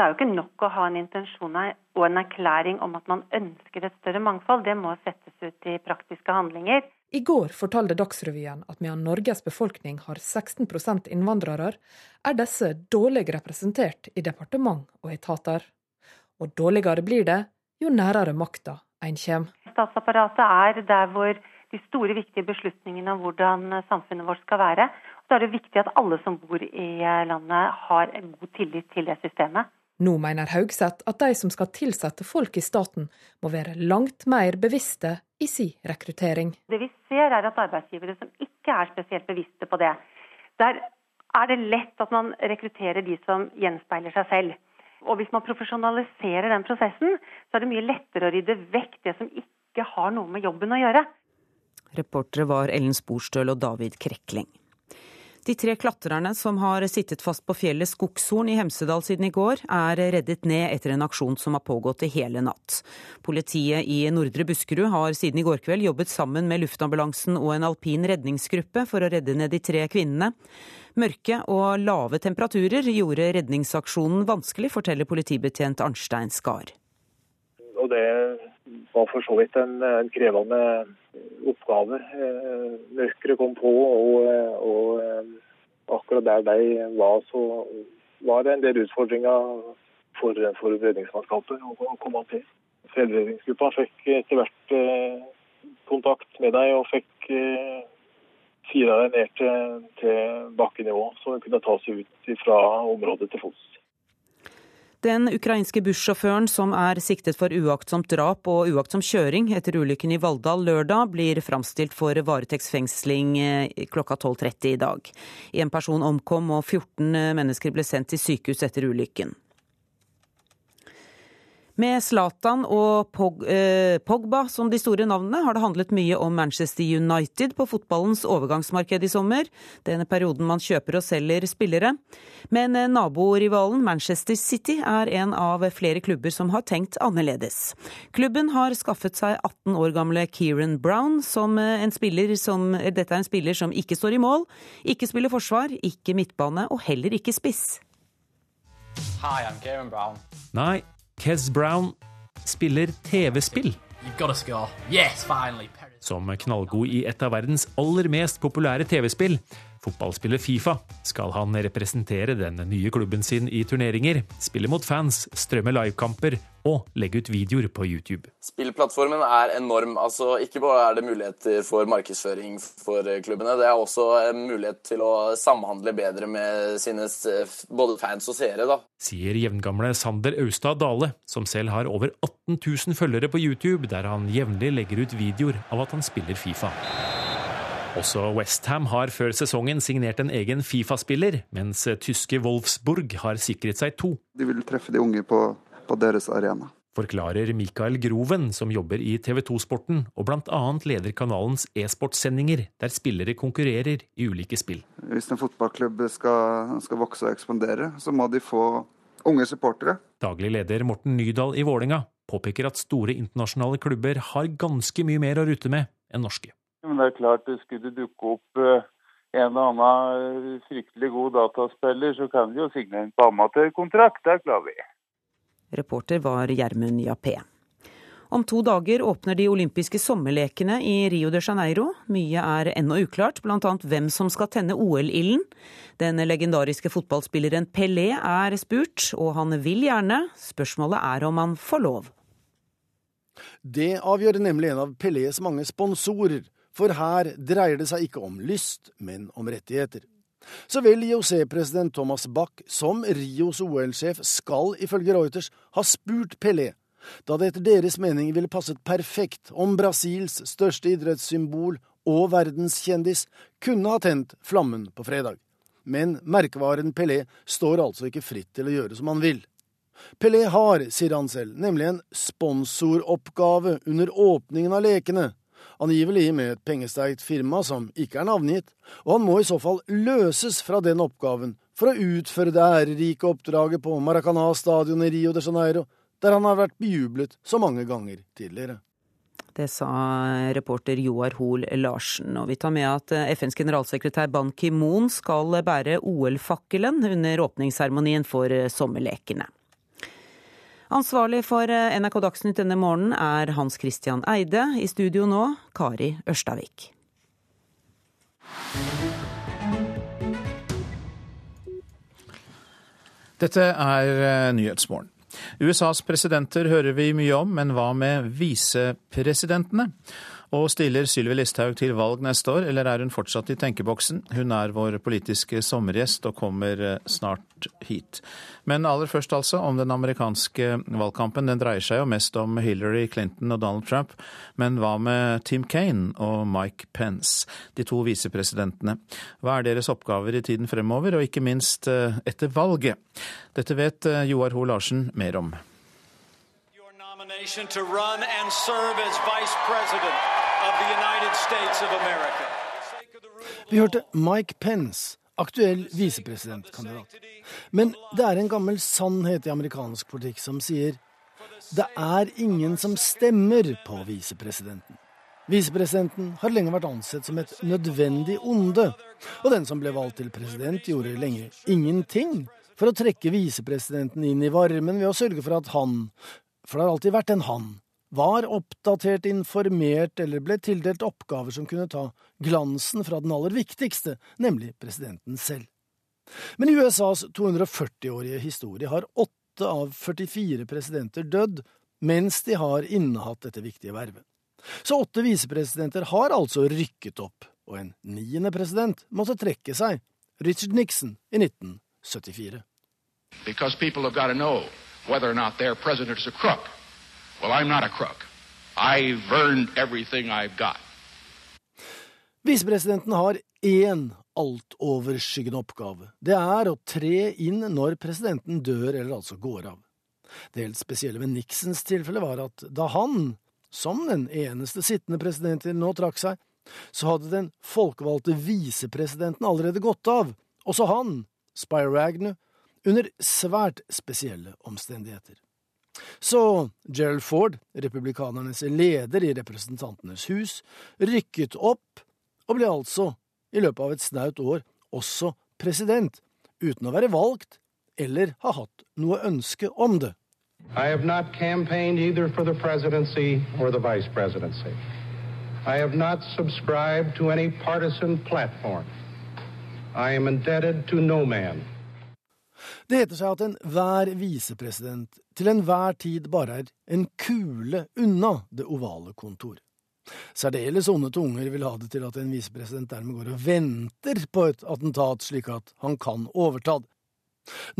Det er jo ikke nok å ha en intensjon og en erklæring om at man ønsker et større mangfold. Det må settes ut i praktiske handlinger. I går fortalte Dagsrevyen at medan Norges befolkning har 16% innvandrere, er disse dårlig representert i departement og etater. Og dårligere blir det jo nærere makta en kommer. Statsapparatet er der hvor de store, viktige beslutningene om hvordan samfunnet vårt skal være. Da er det viktig at alle som bor i landet har en god tillit til det systemet. Nå mener Haugseth at de som skal tilsette folk i staten, må være langt mer bevisste i sin rekruttering. Det vi ser er at arbeidsgivere som ikke er spesielt bevisste på det, der er det lett at man rekrutterer de som gjenspeiler seg selv. Og hvis man profesjonaliserer den prosessen, så er det mye lettere å rydde vekk det som ikke har noe med jobben å gjøre. Reportere var Ellen Sporstøl og David Krekling. De tre klatrerne som har sittet fast på fjellet Skogshorn i Hemsedal siden i går, er reddet ned etter en aksjon som har pågått i hele natt. Politiet i Nordre Buskerud har siden i går kveld jobbet sammen med luftambulansen og en alpin redningsgruppe for å redde ned de tre kvinnene. Mørke og lave temperaturer gjorde redningsaksjonen vanskelig, forteller politibetjent Arnstein Skar. Og det var for så vidt en, en krevende oppgave. Mørkere mørket kom på, og, og, eh, akkurat der de var, så var det en del utfordringer for, for redningsmannskapet å komme til. Fjellredningsgruppa fikk etter hvert eh, kontakt med dem og fikk eh, fira dem ned til, til bakkenivå, så de kunne ta seg ut fra området til fots. Den ukrainske bussjåføren som er siktet for uaktsomt drap og uaktsom kjøring etter ulykken i Valldal lørdag, blir framstilt for varetektsfengsling eh, klokka 12.30 i dag. En person omkom og 14 mennesker ble sendt til sykehus etter ulykken. Med Zlatan og eh, Pogba som de store navnene har det handlet mye om Manchester United på fotballens overgangsmarked i sommer, denne perioden man kjøper og selger spillere. Men eh, naborivalen Manchester City er en av flere klubber som har tenkt annerledes. Klubben har skaffet seg 18 år gamle Kieran Brown, som eh, en spiller som Dette er en spiller som ikke står i mål, ikke spiller forsvar, ikke midtbane og heller ikke spiss. Hi, I'm Kieran Brown. Nei, Kez Brown spiller TV-spill. Yes, Som knallgod i et av verdens aller mest populære TV-spill, fotballspiller Fifa, skal han representere den nye klubben sin i turneringer, spille mot fans, strømme livekamper og legge ut videoer på YouTube. Spillplattformen er enorm. altså Ikke bare er det muligheter for markedsføring for klubbene, det er også en mulighet til å samhandle bedre med sine både fans og seere. da. Sier jevngamle Sander Austad Dale, som selv har over 18 000 følgere på YouTube, der han jevnlig legger ut videoer av at han spiller Fifa. Også Westham har før sesongen signert en egen Fifa-spiller, mens tyske Wolfsburg har sikret seg to. De vil treffe de unge på, på deres arena. Forklarer Mikael Groven, som jobber i TV 2-sporten og bl.a. leder kanalens e-sportsendinger, der spillere konkurrerer i ulike spill. Hvis en fotballklubb skal, skal vokse og ekspandere, så må de få unge supportere. Daglig leder Morten Nydal i Vålinga påpeker at store internasjonale klubber har ganske mye mer å rute med enn norske. Men det er klart, skulle det dukke opp eh, en eller annen fryktelig god dataspiller, så kan vi jo signere en på amatørkontrakt. Det klarer vi. Reporter var Gjermund Jappé. Om to dager åpner de olympiske sommerlekene i Rio de Janeiro. Mye er ennå uklart, bl.a. hvem som skal tenne OL-ilden. Den legendariske fotballspilleren Pelé er spurt, og han vil gjerne. Spørsmålet er om han får lov. Det avgjør nemlig en av Pelés mange sponsorer. For her dreier det seg ikke om lyst, men om rettigheter. Så vel IOC-president Thomas Bach som Rios OL-sjef skal ifølge Reuters ha spurt Pelé, da det etter deres mening ville passet perfekt om Brasils største idrettssymbol og verdenskjendis kunne ha tent flammen på fredag. Men merkevaren Pelé står altså ikke fritt til å gjøre som han vil. Pelé har, sier han selv, nemlig en sponsoroppgave under åpningen av lekene, angivelig med et pengesterkt firma som ikke er navngitt, og han må i så fall løses fra den oppgaven for å utføre det ærerike oppdraget på Maracana stadion i Rio de Janeiro, der han har vært bejublet så mange ganger tidligere. Det sa reporter Joar Hoel Larsen. Og vi tar med at FNs generalsekretær Ban Ki-moon skal bære OL-fakkelen under åpningsseremonien for sommerlekene. Ansvarlig for NRK Dagsnytt denne morgenen er Hans Christian Eide. I studio nå, Kari Ørstavik. Dette er Nyhetsmorgen. USAs presidenter hører vi mye om, men hva med visepresidentene? Og stiller Sylvi Listhaug til valg neste år, eller er hun fortsatt i tenkeboksen? Hun er vår politiske sommergjest og kommer eh, snart hit. Men aller først altså om den amerikanske valgkampen. Den dreier seg jo mest om Hillary Clinton og Donald Trump. Men hva med Tim Kaine og Mike Pence, de to visepresidentene? Hva er deres oppgaver i tiden fremover, og ikke minst eh, etter valget? Dette vet eh, Joar Ho Larsen mer om. Vi hørte Mike Pence, aktuell visepresidentkandidat. Men det er en gammel sannhet i amerikansk politikk som sier det er ingen som stemmer på visepresidenten. Visepresidenten har lenge vært ansett som et nødvendig onde, og den som ble valgt til president, gjorde lenge ingenting for å trekke visepresidenten inn i varmen ved å sørge for at han, for det har alltid vært en han, var oppdatert, informert eller ble tildelt oppgaver som kunne ta glansen fra den aller viktigste, nemlig presidenten selv. Men i USAs 240-årige historie har åtte av 44 presidenter dødd mens de har innehatt dette viktige vervet. Så åtte visepresidenter har altså rykket opp, og en niende president måtte trekke seg, Richard Nixon, i 1974. Because people have got to know president is a crook. Well, I'm not a crook. I've earned everything I've got. Visepresidenten har én altoverskyggende oppgave. Det er å tre inn når presidenten dør eller altså går av. Det helt spesielle ved Nixons tilfelle var at da han, som den eneste sittende presidenten nå trakk seg, så hadde den folkevalgte visepresidenten allerede gått av, også han, Spire Agnew, under svært spesielle omstendigheter. Så Gerald Ford, republikanernes leder i Representantenes hus, rykket opp og ble altså, i løpet av et snaut år, også president, uten å være valgt eller ha hatt noe ønske om det. I have not campaigned either for the presidency or the vice presidency. I have not subscribed to any partisan platform. I am indebted to no man. Det heter seg at enhver visepresident til enhver tid bare er en kule unna det ovale kontor. Særdeles onde tunger vil ha det til at en visepresident dermed går og venter på et attentat slik at han kan overta det.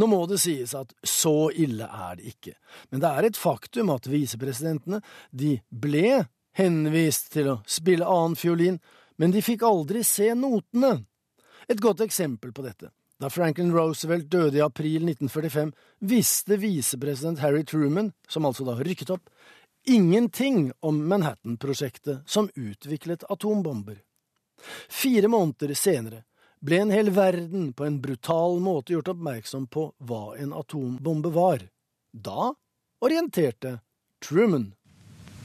Nå må det sies at så ille er det ikke, men det er et faktum at visepresidentene, de ble henvist til å spille annen fiolin, men de fikk aldri se notene. Et godt eksempel på dette. Da Franklin Roosevelt døde i april 1945, visste visepresident Harry Truman, som altså da rykket opp, ingenting om Manhattan-prosjektet som utviklet atombomber. Fire måneder senere ble en hel verden på en brutal måte gjort oppmerksom på hva en atombombe var. Da orienterte Truman.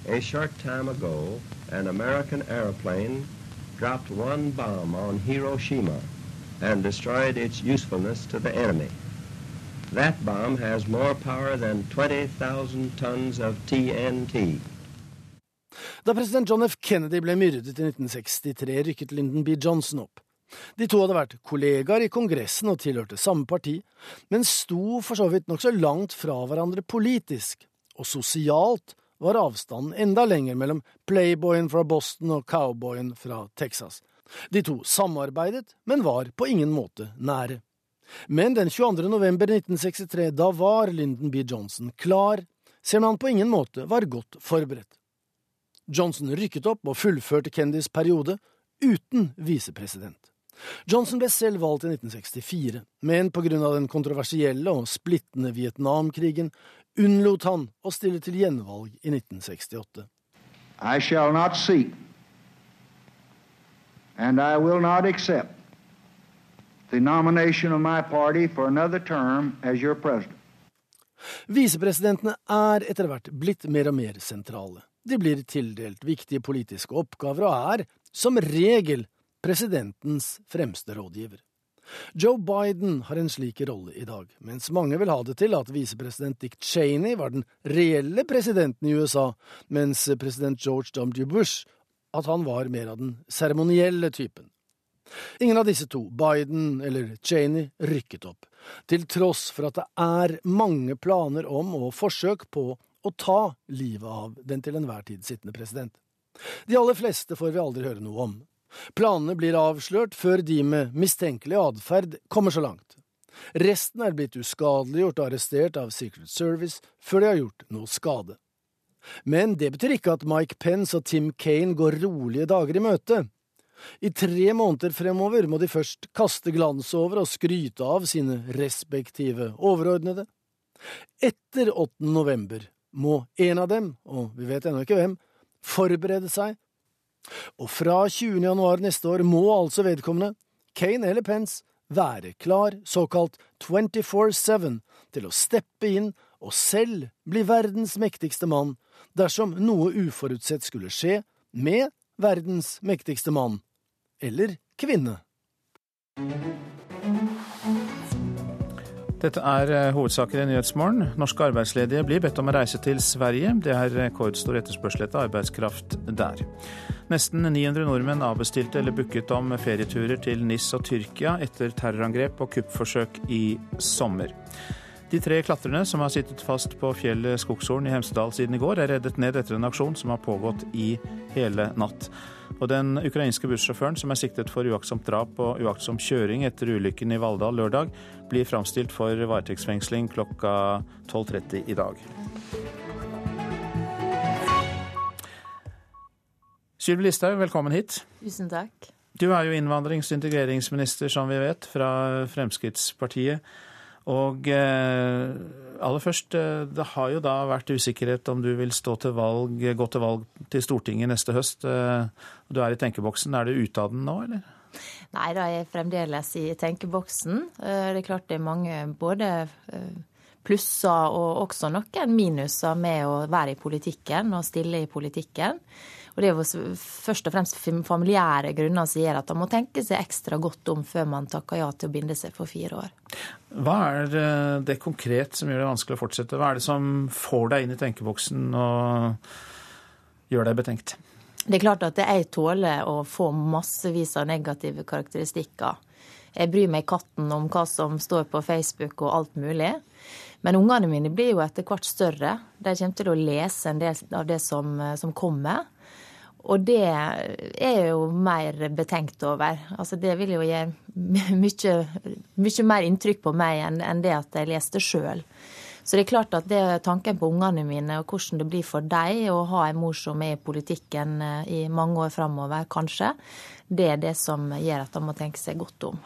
A short time ago, an American airplane dropped one bomb on Hiroshima and destroyed its usefulness to the enemy. That bomb has more power than 20,000 tons of TNT. Da president John F. Kennedy ble myrdet i 1963, rykket Lyndon B. Johnson opp. De to hadde vært kollegaer i Kongressen og tilhørte samme parti, men sto for så vidt nokså langt fra hverandre politisk, og sosialt var avstanden enda lenger mellom playboyen fra Boston og cowboyen fra Texas. De to samarbeidet, men var på ingen måte nære. Men den 22. november 1963, da var Lyndon B. Johnson klar, selv om han på ingen måte var godt forberedt. Johnson rykket opp og fullførte Kennedys periode uten visepresident. Johnson ble selv valgt i 1964, men på grunn av den kontroversielle og splittende Vietnamkrigen unnlot han å stille til gjenvalg i 1968. I shall not seek, and I will not accept, the nomination of my party for another term as your president. Visepresidentene er etter hvert blitt mer og mer sentrale. De blir tildelt viktige politiske oppgaver og er, som regel, presidentens fremste rådgiver. Joe Biden har en slik rolle i dag, mens mange vil ha det til at visepresident Dick Cheney var den reelle presidenten i USA, mens president George W. Bush at han var mer av den seremonielle typen. Ingen av disse to, Biden eller Cheney, rykket opp, til tross for at det er mange planer om og forsøk på å ta livet av den til enhver tid sittende president. De aller fleste får vi aldri høre noe om, Planene blir avslørt før de med mistenkelig atferd kommer så langt. Resten er blitt uskadeliggjort og arrestert av Secret Service før de har gjort noe skade. Men det betyr ikke at Mike Pence og Tim Kane går rolige dager i møte. I tre måneder fremover må de først kaste glans over og skryte av sine respektive overordnede. Etter 8. november må en av dem, og vi vet ennå ikke hvem, forberede seg og fra 20. januar neste år må altså vedkommende, Kane eller Pence, være klar, såkalt 24-7, til å steppe inn og selv bli verdens mektigste mann dersom noe uforutsett skulle skje med verdens mektigste mann eller kvinne. Dette er eh, hovedsaker i Nyhetsmorgen. Norske arbeidsledige blir bedt om å reise til Sverige. Det er rekordstor etterspørsel etter arbeidskraft der. Nesten 900 nordmenn avbestilte eller booket om ferieturer til NIS og Tyrkia etter terrorangrep og kuppforsøk i sommer. De tre klatrerne som har sittet fast på fjellet Skogshorn i Hemsedal siden i går, er reddet ned etter en aksjon som har pågått i hele natt. Og den ukrainske bussjåføren som er siktet for uaktsomt drap og uaktsom kjøring etter ulykken i Valldal lørdag, blir framstilt for varetektsfengsling klokka 12.30 i dag. Sylvi Listhaug, velkommen hit. Tusen takk. Du er jo innvandrings- og integreringsminister, som vi vet, fra Fremskrittspartiet. Og aller først, det har jo da vært usikkerhet om du vil stå til valg, gå til valg til Stortinget neste høst. Du er i tenkeboksen. Er du ute av den nå, eller? Nei, da er jeg fremdeles i tenkeboksen. Det er klart det er mange både plusser og også noen minuser med å være i politikken og stille i politikken. Og det er jo først og fremst familiære grunner som gjør at man må tenke seg ekstra godt om før man takker ja til å binde seg for fire år. Hva er det konkret som gjør det vanskelig å fortsette? Hva er det som får deg inn i tenkeboksen og gjør deg betenkt? Det er klart at jeg tåler å få massevis av negative karakteristikker. Jeg bryr meg katten om hva som står på Facebook og alt mulig. Men ungene mine blir jo etter hvert større. De kommer til å lese en del av det som, som kommer. Og det er jo mer betenkt over. Altså det vil jo gi mye, mye mer inntrykk på meg enn, enn det at jeg leste sjøl. Så det er klart at det er tanken på ungene mine og hvordan det blir for dem å ha en mor som er i politikken eh, i mange år framover, kanskje, det er det som gjør at de må tenke seg godt om.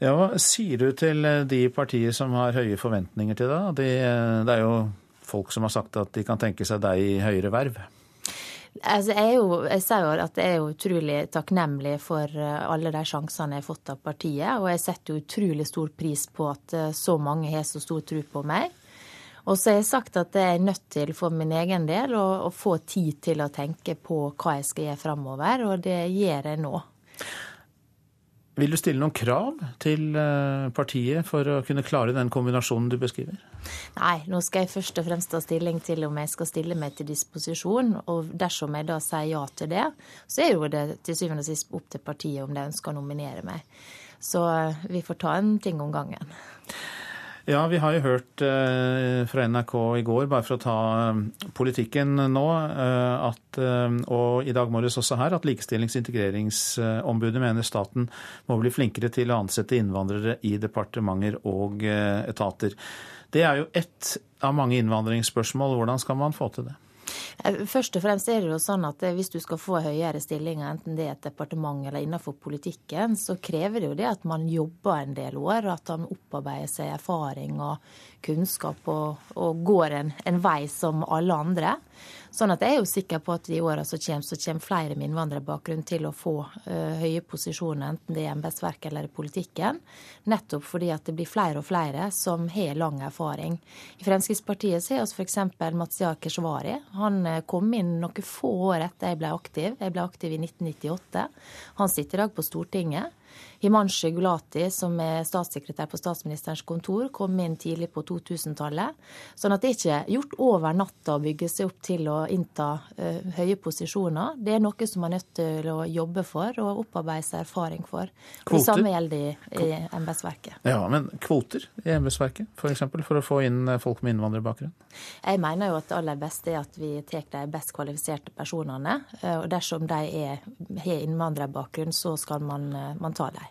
Ja, Hva sier du til eh, de partier som har høye forventninger til deg? De, eh, det er jo folk som har sagt at de kan tenke seg deg i høyere verv. Altså, jeg, jo, jeg sier jo at jeg er utrolig takknemlig for eh, alle de sjansene jeg har fått av partiet. Og jeg setter utrolig stor pris på at så mange har så stor tro på meg. Og så har jeg sagt at jeg er nødt til for min egen del å, å få tid til å tenke på hva jeg skal gjøre framover, og det gjør jeg nå. Vil du stille noen krav til eh, partiet for å kunne klare den kombinasjonen du beskriver? Nei, nå skal jeg først og fremst ta stilling til om jeg skal stille meg til disposisjon. Og dersom jeg da sier ja til det, så er jo det til syvende og sist opp til partiet om de ønsker å nominere meg. Så eh, vi får ta en ting om gangen. Ja, vi har jo hørt eh, fra NRK i går, bare for å ta eh, politikken nå, eh, at, og i dag morges også her, at Likestillings- og integreringsombudet mener staten må bli flinkere til å ansette innvandrere i departementer og etater. Det er jo ett av mange innvandringsspørsmål. Hvordan skal man få til det? Eh, først og fremst er det jo sånn at eh, hvis du skal få høyere stillinger, enten det er et departement eller innenfor politikken, så krever det jo det at man jobber en del år, at man opparbeider seg erfaring og kunnskap og, og går en, en vei som alle andre. Sånn at jeg er jo sikker på at i åra som kommer, så kommer flere med innvandrerbakgrunn til å få uh, høye posisjoner, enten det er i embetsverket eller i politikken. Nettopp fordi at det blir flere og flere som har lang erfaring. I Fremskrittspartiet ser vi f.eks. Mazyar Keshvari. Han uh, kom inn noen få år etter jeg ble aktiv. Jeg ble aktiv i 1998. Han sitter i dag på Stortinget. Himanshu Gulati, som er statssekretær på statsministerens kontor, kom inn tidlig på 2000-tallet. Sånn at det er ikke gjort over natta å bygge seg opp til å innta uh, høye posisjoner. Det er noe som man er nødt til å jobbe for og opparbeide seg erfaring for. Kvoter? Det samme gjelder i, i embetsverket. Ja, men kvoter i embetsverket, f.eks. For, eksempel, for å få inn eh, folk med innvandrerbakgrunn? Jeg mener jo at det aller beste er at vi tar de best kvalifiserte personene. Eh, og dersom de har innvandrerbakgrunn, så skal man, man ta dem.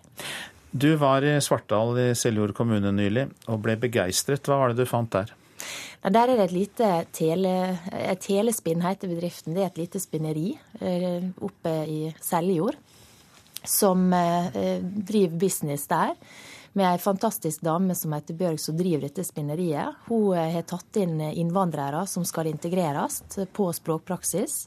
Du var i Svartdal i Seljord kommune nylig og ble begeistret. Hva var det du fant der? Der er det et lite tele, et telespinn, heter bedriften. Det er et lite spinneri eh, oppe i Seljord som eh, driver business der. Med ei fantastisk dame som heter Bjørg, som driver dette spinneriet. Hun eh, har tatt inn innvandrere som skal integreres på språkpraksis.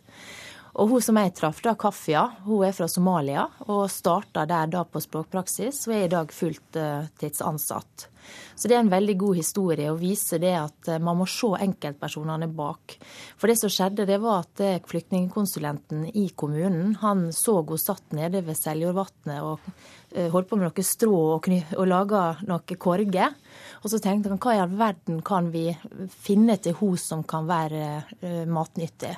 Og hun som jeg traff, da, Kafia, hun er fra Somalia og starta der da på språkpraksis og er i dag fulltidsansatt. Så det er en veldig god historie å vise det at eh, man må se enkeltpersonene bak. For det som skjedde, det var at eh, flyktningkonsulenten i kommunen han så hun satt nede ved Seljordvatnet og eh, holdt på med noe strå og, og laga noe korger. Og så tenkte han hva i all verden kan vi finne til hun som kan være matnyttig.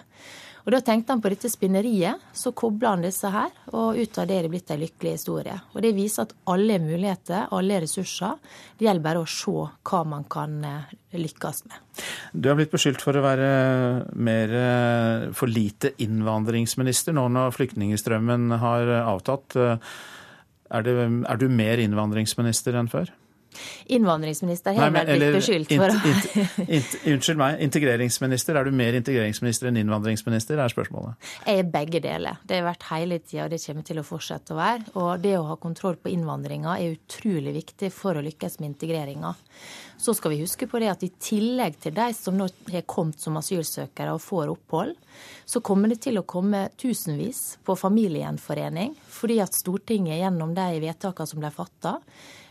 Og Da tenkte han på dette spinneriet, så kobla han disse her, og ut av det er det blitt en lykkelig historie. Og Det viser at alle muligheter, alle ressurser, det gjelder bare å se hva man kan eh, lykkes med. Du har blitt beskyldt for å være mer eh, for lite innvandringsminister nå når flyktningstrømmen har avtatt. Er, det, er du mer innvandringsminister enn før? Innvandringsminister har vel blitt beskyldt for å Unnskyld meg, integreringsminister. Er du mer integreringsminister enn innvandringsminister, er spørsmålet. Jeg er begge deler. Det har vært hele tida, og det kommer til å fortsette å være. Og det å ha kontroll på innvandringa er utrolig viktig for å lykkes med integreringa. Så skal vi huske på det at i tillegg til de som nå har kommet som asylsøkere og får opphold, så kommer det til å komme tusenvis på familiegjenforening. Fordi at Stortinget gjennom de vedtakene som ble fatta,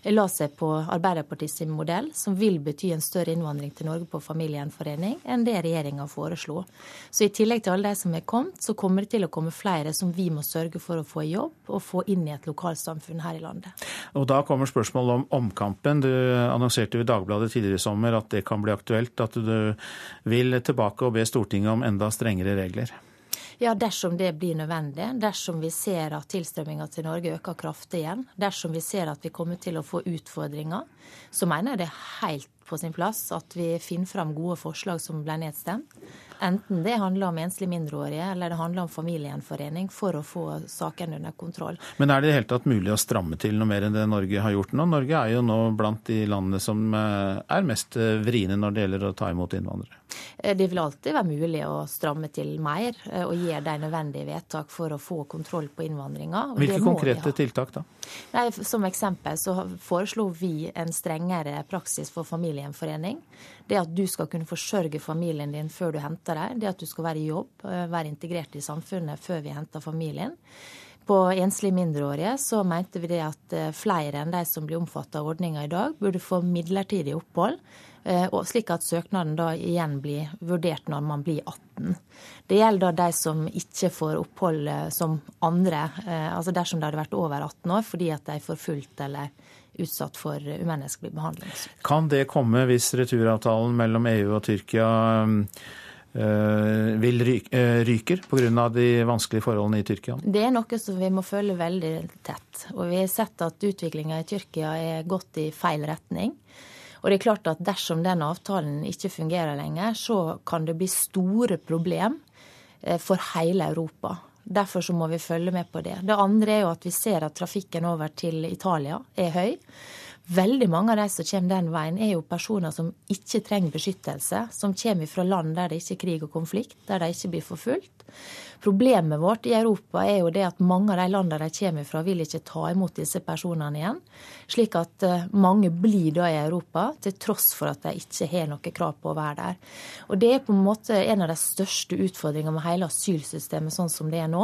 la seg på Arbeiderpartiets modell, som vil bety en større innvandring til Norge på familiegjenforening enn det regjeringa foreslo. Så i tillegg til alle de som er kommet, så kommer det til å komme flere som vi må sørge for å få i jobb og få inn i et lokalsamfunn her i landet. Og da kommer spørsmålet om omkampen. Du annonserte jo i Dagbladet tidligere i sommer at det kan bli aktuelt, at du vil tilbake og be Stortinget om enda strengere regler. Ja, dersom det blir nødvendig. Dersom vi ser at tilstrømminga til Norge øker kraftig igjen. Dersom vi ser at vi kommer til å få utfordringer. Så mener jeg det er helt på sin plass at vi finner fram gode forslag som ble nedstemt. Enten det handler om enslige mindreårige eller det handler om familiegjenforening, for å få saken under kontroll. Men er det i det hele tatt mulig å stramme til noe mer enn det Norge har gjort nå? Norge er jo nå blant de landene som eh, er mest eh, vriene når det gjelder å ta imot innvandrere. Eh, det vil alltid være mulig å stramme til mer og gjøre de nødvendige vedtak for å få kontroll på innvandringa. Hvilke konkrete tiltak da? Nei, som eksempel så foreslo vi en strengere praksis for familiegjenforening. Det at du skal kunne forsørge familien din før du henter deg. Det at du skal være i jobb, eh, være integrert i samfunnet før vi henter familien. På enslige mindreårige så mente vi det at eh, flere enn de som blir omfattet av ordninga i dag, burde få midlertidig opphold. Eh, slik at søknaden da igjen blir vurdert når man blir 18. Det gjelder da de som ikke får opphold som andre, altså dersom de hadde vært over 18 år fordi at de er forfulgt eller utsatt for umenneskelig behandling. Kan det komme hvis returavtalen mellom EU og Tyrkia øh, vil ryke, øh, ryker pga. de vanskelige forholdene i Tyrkia? Det er noe som vi må følge veldig tett. Og vi har sett at utviklinga i Tyrkia er gått i feil retning. Og det er klart at dersom den avtalen ikke fungerer lenger, så kan det bli store problem eh, for hele Europa. Derfor så må vi følge med på det. Det andre er jo at vi ser at trafikken over til Italia er høy. Veldig mange av de som kommer den veien, er jo personer som ikke trenger beskyttelse. Som kommer fra land der det ikke er krig og konflikt, der de ikke blir forfulgt. Problemet vårt i Europa er jo det at mange av de landene de kommer fra, vil ikke ta imot disse personene igjen. Slik at eh, mange blir da i Europa, til tross for at de ikke har noe krav på å være der. Og Det er på en måte en av de største utfordringene med hele asylsystemet sånn som det er nå,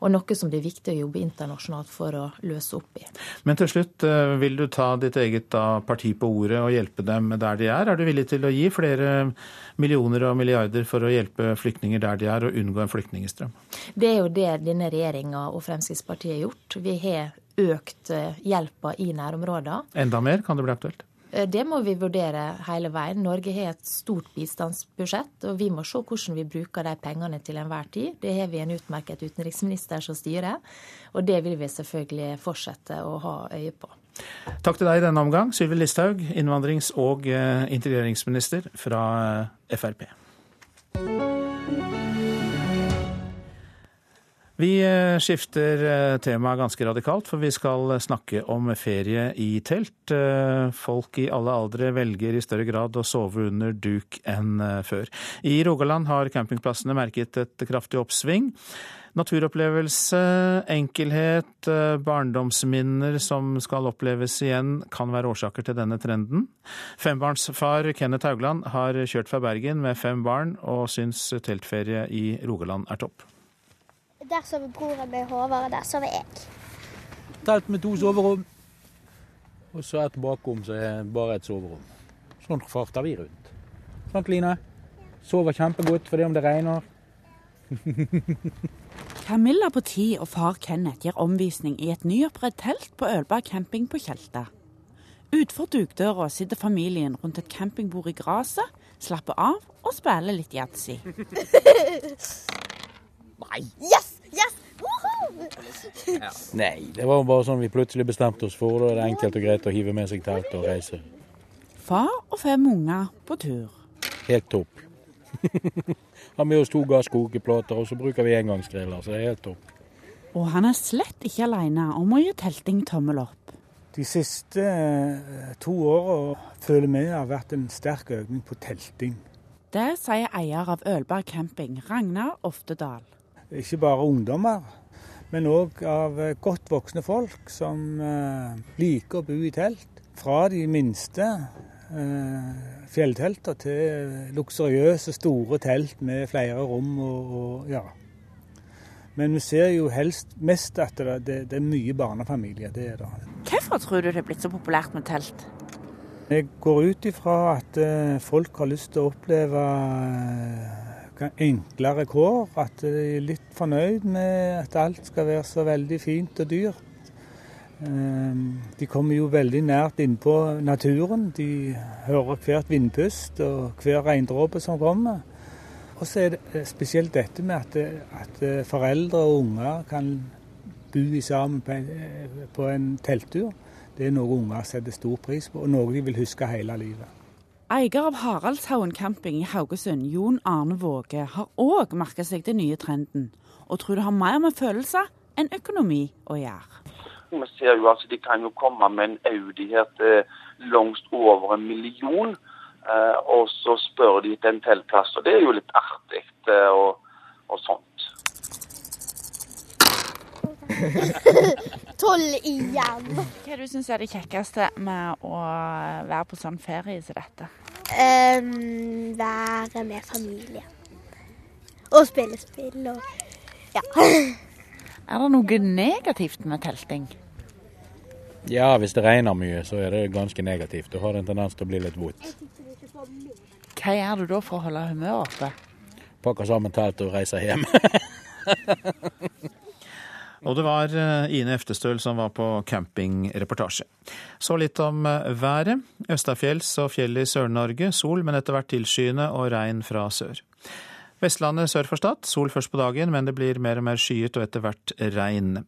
og noe som det er viktig å jobbe internasjonalt for å løse opp i. Men til slutt, eh, vil du ta ditt eget da, parti på ordet og hjelpe dem der de er? Er du villig til å gi flere millioner og milliarder for å hjelpe flyktninger der de er, og unngå en flyktningstrøm? Det er jo det denne regjeringa og Fremskrittspartiet har gjort. Vi har økt eh, hjelpa i nærområdene. Enda mer, kan det bli aktuelt? Eh, det må vi vurdere hele veien. Norge har et stort bistandsbudsjett, og vi må se hvordan vi bruker de pengene til enhver tid. Det har vi en utmerket utenriksminister som styrer, og det vil vi selvfølgelig fortsette å ha øye på. Takk til deg i denne omgang, Sylvi Listhaug, innvandrings- og eh, integreringsminister fra Frp. Vi eh, skifter eh, tema ganske radikalt, for vi skal snakke om ferie i telt. Eh, folk i alle aldre velger i større grad å sove under duk enn før. I Rogaland har campingplassene merket et kraftig oppsving. Naturopplevelse, enkelhet, barndomsminner som skal oppleves igjen, kan være årsaker til denne trenden. Fembarnsfar Kenneth Haugland har kjørt fra Bergen med fem barn, og syns teltferie i Rogaland er topp. Der sover broren min Håvard, og der sover jeg. Telt med to soverom. Og så et bakrom som er bare et soverom. Sånn farter vi rundt. Sant, Line? Sover kjempegodt fordi om det regner. Camilla på ti og far Kenneth gir omvisning i et nyopprettet telt på Ølberg camping på Tjelta. Utfor dukdøra sitter familien rundt et campingbord i gresset, slapper av og spiller litt yatzy. Nei. Yes! Ja. Nei, det var bare sånn vi plutselig bestemte oss for. Da er det enkelt og greit å hive med seg telt og reise. Far og fem unger på tur. Helt topp. Har med oss to gasskokeplater, og så bruker vi engangsgriller, så det er helt topp. Og han er slett ikke alene om å gi telting tommel opp. De siste eh, to åra føler vi har vært en sterk økning på telting. Det sier eier av Ølberg camping, Ragnar Oftedal. Ikke bare ungdommer, men òg av eh, godt voksne folk som uh, liker å bo i telt. Fra de minste uh, fjelltelter til luksuriøse, store telt med flere rom og, og ja. Men vi ser jo helst mest at det, det, det er mye barnefamilier. det er det. Hvorfor tror du det er blitt så populært med telt? Jeg går ut ifra at folk har lyst til å oppleve enklere kår. At de er litt fornøyd med at alt skal være så veldig fint og dyrt. Ehm, de kommer jo veldig nært innpå naturen. De hører hvert vindpust og hver regndråpe som kommer. Og så er det eh, spesielt dette med at, at eh, foreldre og unger kan bo sammen på en, eh, på en telttur. Det er noe unger setter stor pris på, og noe de vil huske hele livet. Eier av Haraldshaugen camping i Haugesund, Jon Arne Våge, har òg merka seg den nye trenden, og tror det har mer med følelser enn økonomi å gjøre. Vi ser jo altså De kan jo komme med en Audi her til langt over en million, eh, og så spør de etter en teltplass. og Det er jo litt artig eh, og, og sånt. Tolv igjen. Hva du syns er det kjekkeste med å være på sånn ferie som dette? Um, være med familie. Og spille spill og ja. Er det noe negativt med telting? Ja, hvis det regner mye, så er det ganske negativt. Du har en tendens til å bli litt våt. Hva gjør du da for å holde humøret oppe? Pakker sammen teltet og reiser hjem. Og det var eh, Ine Eftestøl som var på campingreportasje. Så litt om eh, været. Østafjells og fjell i Sør-Norge sol, men etter hvert tilskyende og regn fra sør. Vestlandet sør for Stad sol først på dagen, men det blir mer og mer skyet og etter hvert regn.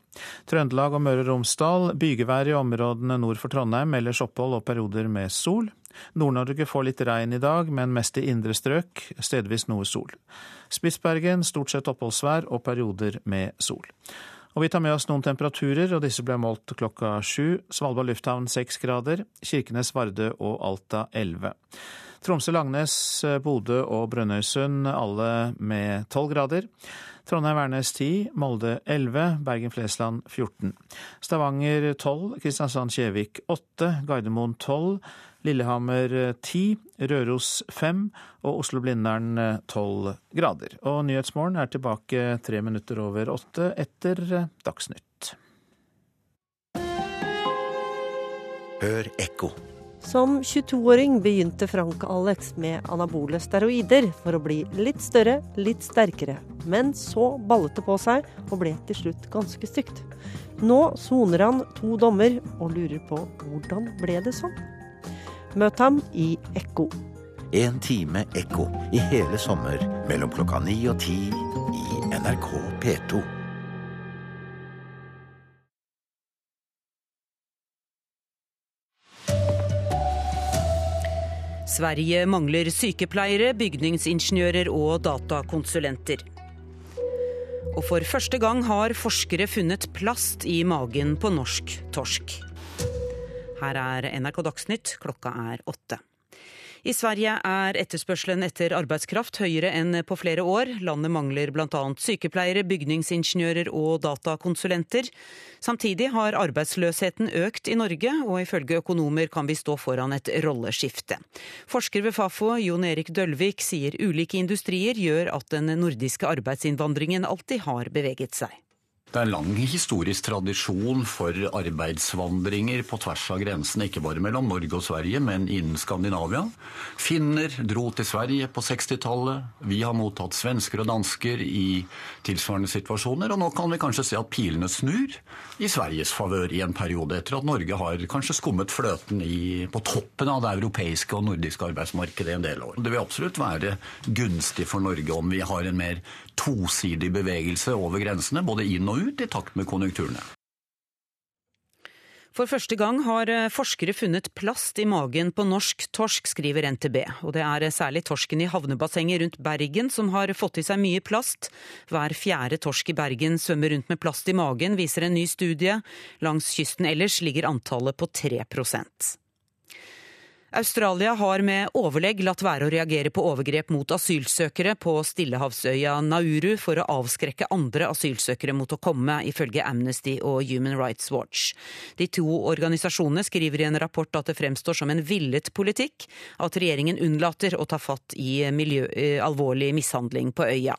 Trøndelag og Møre og Romsdal bygevær i områdene nord for Trondheim, ellers opphold og perioder med sol. Nord-Norge får litt regn i dag, men mest i indre strøk, stedvis noe sol. Spitsbergen stort sett oppholdsvær og perioder med sol. Og vi tar med oss noen temperaturer, og disse ble målt klokka sju. Svalbard lufthavn seks grader, Kirkenes, Vardø og Alta elleve. Tromsø, Langnes, Bodø og Brønnøysund alle med tolv grader. Trondheim-Værnes 10, Molde 11, Bergen-Flesland 14. Stavanger 12, Kristiansand-Kjevik 8, Gardermoen 12, Lillehammer 10, Røros 5 og Oslo-Blindern 12 grader. Og Nyhetsmorgen er tilbake tre minutter over åtte etter Dagsnytt. Hør ekko. Som 22-åring begynte Frank Alex med anabole steroider for å bli litt større, litt sterkere. Men så ballet det på seg og ble til slutt ganske stygt. Nå soner han to dommer og lurer på hvordan ble det sånn? Møt ham i Ekko. En time ekko i hele sommer mellom klokka ni og ti i NRK P2. Sverige mangler sykepleiere, bygningsingeniører og datakonsulenter. Og for første gang har forskere funnet plast i magen på norsk torsk. Her er NRK Dagsnytt, klokka er åtte. I Sverige er etterspørselen etter arbeidskraft høyere enn på flere år. Landet mangler bl.a. sykepleiere, bygningsingeniører og datakonsulenter. Samtidig har arbeidsløsheten økt i Norge, og ifølge økonomer kan vi stå foran et rolleskifte. Forsker ved Fafo, Jon Erik Dølvik, sier ulike industrier gjør at den nordiske arbeidsinnvandringen alltid har beveget seg. Det er lang historisk tradisjon for arbeidsvandringer på tvers av grensene, ikke bare mellom Norge og Sverige, men innen Skandinavia. Finner dro til Sverige på 60-tallet. Vi har mottatt svensker og dansker i tilsvarende situasjoner. Og nå kan vi kanskje se at pilene snur i Sveriges favør i en periode, etter at Norge har kanskje skummet fløten i, på toppen av det europeiske og nordiske arbeidsmarkedet en del år. Det vil absolutt være gunstig for Norge om vi har en mer tosidig bevegelse over grensene, både inn og ut, i takt med konjunkturene. For første gang har eh, forskere funnet plast i magen på norsk torsk, skriver NTB. Og det er eh, særlig torsken i havnebassenget rundt Bergen som har fått i seg mye plast. Hver fjerde torsk i Bergen svømmer rundt med plast i magen, viser en ny studie. Langs kysten ellers ligger antallet på 3 Australia har med overlegg latt være å reagere på overgrep mot asylsøkere på stillehavsøya Nauru for å avskrekke andre asylsøkere mot å komme, ifølge Amnesty og Human Rights Watch. De to organisasjonene skriver i en rapport at det fremstår som en villet politikk at regjeringen unnlater å ta fatt i miljø, eh, alvorlig mishandling på øya.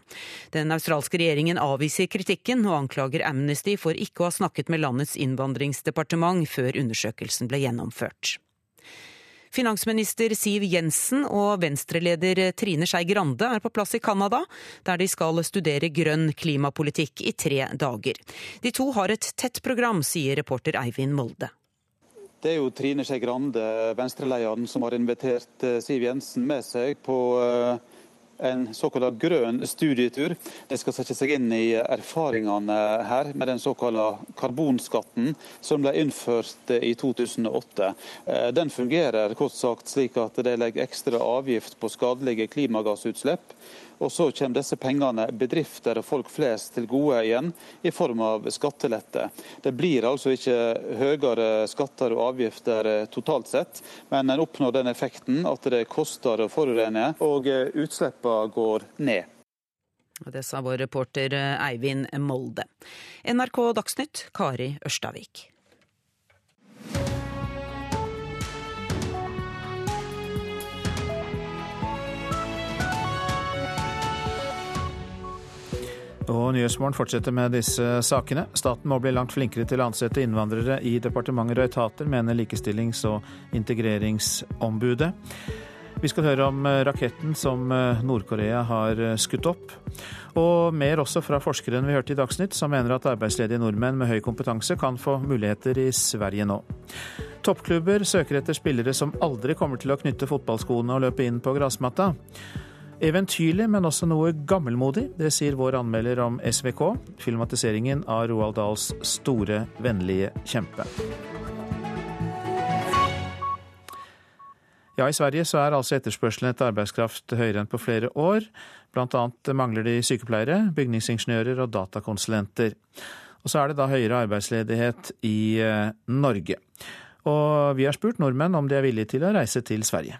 Den australske regjeringen avviser kritikken og anklager Amnesty for ikke å ha snakket med landets innvandringsdepartement før undersøkelsen ble gjennomført. Finansminister Siv Jensen og venstreleder Trine Skei Grande er på plass i Canada, der de skal studere grønn klimapolitikk i tre dager. De to har et tett program, sier reporter Eivind Molde. Det er jo Trine Skei Grande, venstrelederen, som har invitert eh, Siv Jensen med seg på uh, en såkalt grønn studietur. Det skal sette seg inn i erfaringene her med den såkalte karbonskatten som ble innført i 2008. Eh, den fungerer kort sagt slik at det legger ekstra avgift på skadelige klimagassutslipp. Og så kommer disse pengene bedrifter og folk flest til gode igjen, i form av skattelette. Det blir altså ikke høyere skatter og avgifter eh, totalt sett, men en oppnår den effekten at det koster å forurene, og eh, utslippene går ned. Det sa vår reporter eh, Eivind Molde. NRK Dagsnytt, Kari Ørstavik. Og Nyhetsmorgen fortsetter med disse sakene. Staten må bli langt flinkere til å ansette innvandrere i departementer og etater, mener Likestillings- og integreringsombudet. Vi skal høre om eh, raketten som eh, Nord-Korea har eh, skutt opp. Og mer også fra forskeren vi hørte i Dagsnytt, som mener at arbeidsledige nordmenn med høy kompetanse kan få muligheter i Sverige nå. Toppklubber søker etter spillere som aldri kommer til å knytte fotballskoene og løpe inn på gressmatta. Eventyrlig, men også noe gammelmodig. Det sier vår anmelder om SVK, filmatiseringen av Roald Dahls store, vennlige kjempe. Ja, I Sverige så er altså etterspørselen etter arbeidskraft høyere enn på flere år. Blant annet mangler de sykepleiere, bygningsingeniører og datakonsulenter. Og så er det da høyere arbeidsledighet i eh, Norge. Og vi har spurt nordmenn om de er villige til å reise til Sverige.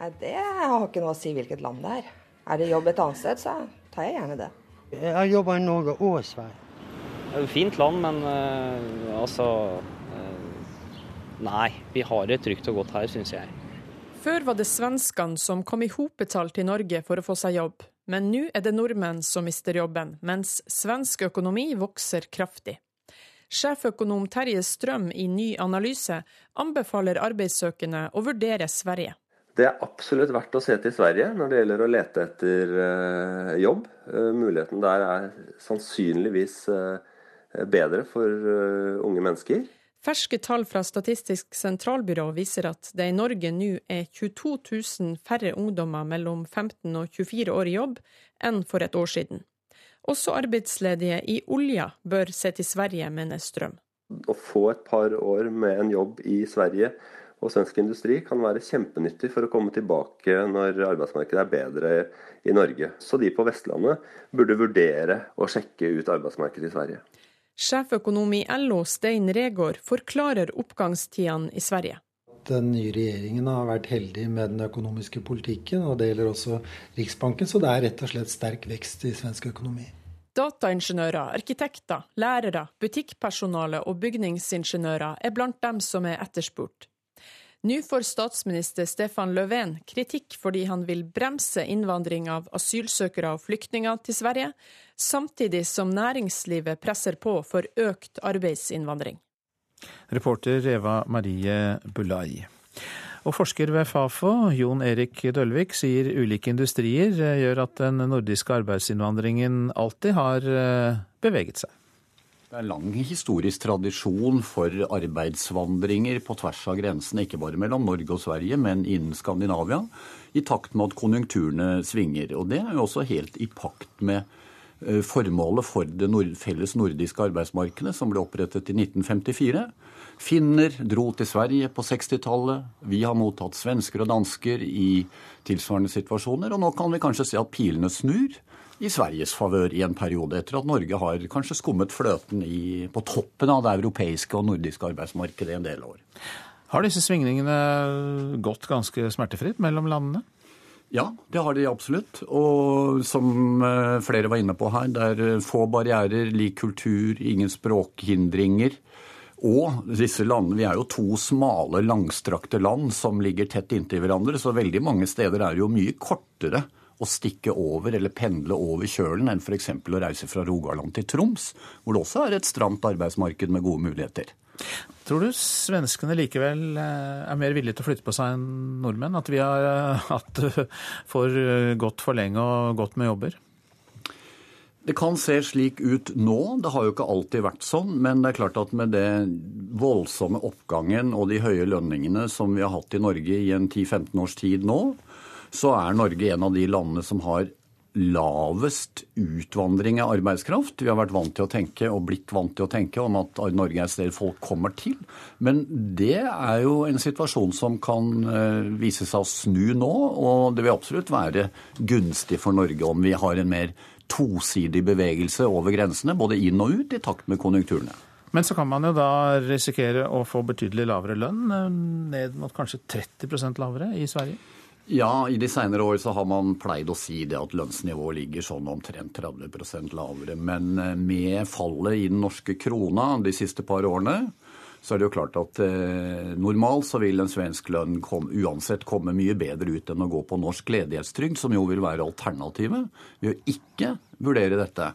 Nei, Det har ikke noe å si hvilket land det er. Er det jobb et annet sted, så tar jeg gjerne det. Jeg har jobba i Norge og Sverige. Det er et fint land, men uh, altså uh, Nei, vi har det trygt og godt her, syns jeg. Før var det svenskene som kom i hopetall til Norge for å få seg jobb, men nå er det nordmenn som mister jobben, mens svensk økonomi vokser kraftig. Sjeføkonom Terje Strøm i Ny analyse anbefaler arbeidssøkende å vurdere Sverige. Det er absolutt verdt å se til Sverige når det gjelder å lete etter uh, jobb. Uh, muligheten der er sannsynligvis uh, bedre for unge mennesker. Ferske tall fra Statistisk sentralbyrå viser at det i Norge nå er 22 000 færre ungdommer mellom 15 og 24 år i jobb enn for et år siden. Også arbeidsledige i olja bør se til Sverige, mener Strøm. Å få et par år med en jobb i Sverige og svensk industri kan være kjempenyttig for å komme tilbake når arbeidsmarkedet er bedre i Norge. Så de på Vestlandet burde vurdere å sjekke ut arbeidsmarkedet i Sverige. Sjeføkonom i LO Stein Regård forklarer oppgangstidene i Sverige. Den nye regjeringen har vært heldig med den økonomiske politikken, og det gjelder også Riksbanken, så det er rett og slett sterk vekst i svensk økonomi. Dataingeniører, arkitekter, lærere, butikkpersonale og bygningsingeniører er blant dem som er etterspurt. Nå får statsminister Stefan Löfven kritikk fordi han vil bremse innvandring av asylsøkere og flyktninger til Sverige, samtidig som næringslivet presser på for økt arbeidsinnvandring. Reporter Eva Marie Bulai. Og forsker ved Fafo, Jon Erik Dølvik, sier ulike industrier gjør at den nordiske arbeidsinnvandringen alltid har eh, beveget seg. Det er lang historisk tradisjon for arbeidsvandringer på tvers av grensene, ikke bare mellom Norge og Sverige, men innen Skandinavia, i takt med at konjunkturene svinger. Og det er jo også helt i pakt med eh, formålet for det felles nordiske arbeidsmarkedet, som ble opprettet i 1954. Finner dro til Sverige på 60-tallet. Vi har mottatt svensker og dansker i tilsvarende situasjoner. Og nå kan vi kanskje se at pilene snur i Sveriges favør i en periode, etter at Norge har kanskje skummet fløten i, på toppen av det europeiske og nordiske arbeidsmarkedet i en del år. Har disse svingningene gått ganske smertefritt mellom landene? Ja, det har de absolutt. Og som eh, flere var inne på her, det er få barrierer, lik kultur, ingen språkhindringer. Og disse landene, Vi er jo to smale, langstrakte land som ligger tett inntil hverandre, så veldig mange steder er det jo mye kortere å stikke over eller pendle over kjølen enn f.eks. å reise fra Rogaland til Troms, hvor det også er et stramt arbeidsmarked med gode muligheter. Tror du svenskene likevel eh, er mer villige til å flytte på seg enn nordmenn? At vi har hatt for godt for lenge og godt med jobber? Det kan se slik ut nå, det har jo ikke alltid vært sånn. Men det er klart at med det voldsomme oppgangen og de høye lønningene som vi har hatt i Norge i en 10-15 års tid nå, så er Norge en av de landene som har lavest utvandring av arbeidskraft. Vi har vært vant til å tenke, og blitt vant til å tenke, om at Norge er et sted folk kommer til. Men det er jo en situasjon som kan eh, vise seg å snu nå, og det vil absolutt være gunstig for Norge om vi har en mer tosidig bevegelse over grensene, både inn og ut, i takt med konjunkturene. Men så kan man jo da risikere å få betydelig lavere lønn, eh, ned mot kanskje 30% lavere i Sverige? Ja, i de senere år så har man pleid å si det at lønnsnivået ligger sånn omtrent 30% lavere. Men eh, med fallet i den norske krona de siste par årene, så er det jo klart at eh, normalt så vil en svensk lønn kom, uansett komme mye bedre ut enn å gå på norsk ledighetstrygd, som jo vil være alternativet ved å ikke vurdere dette.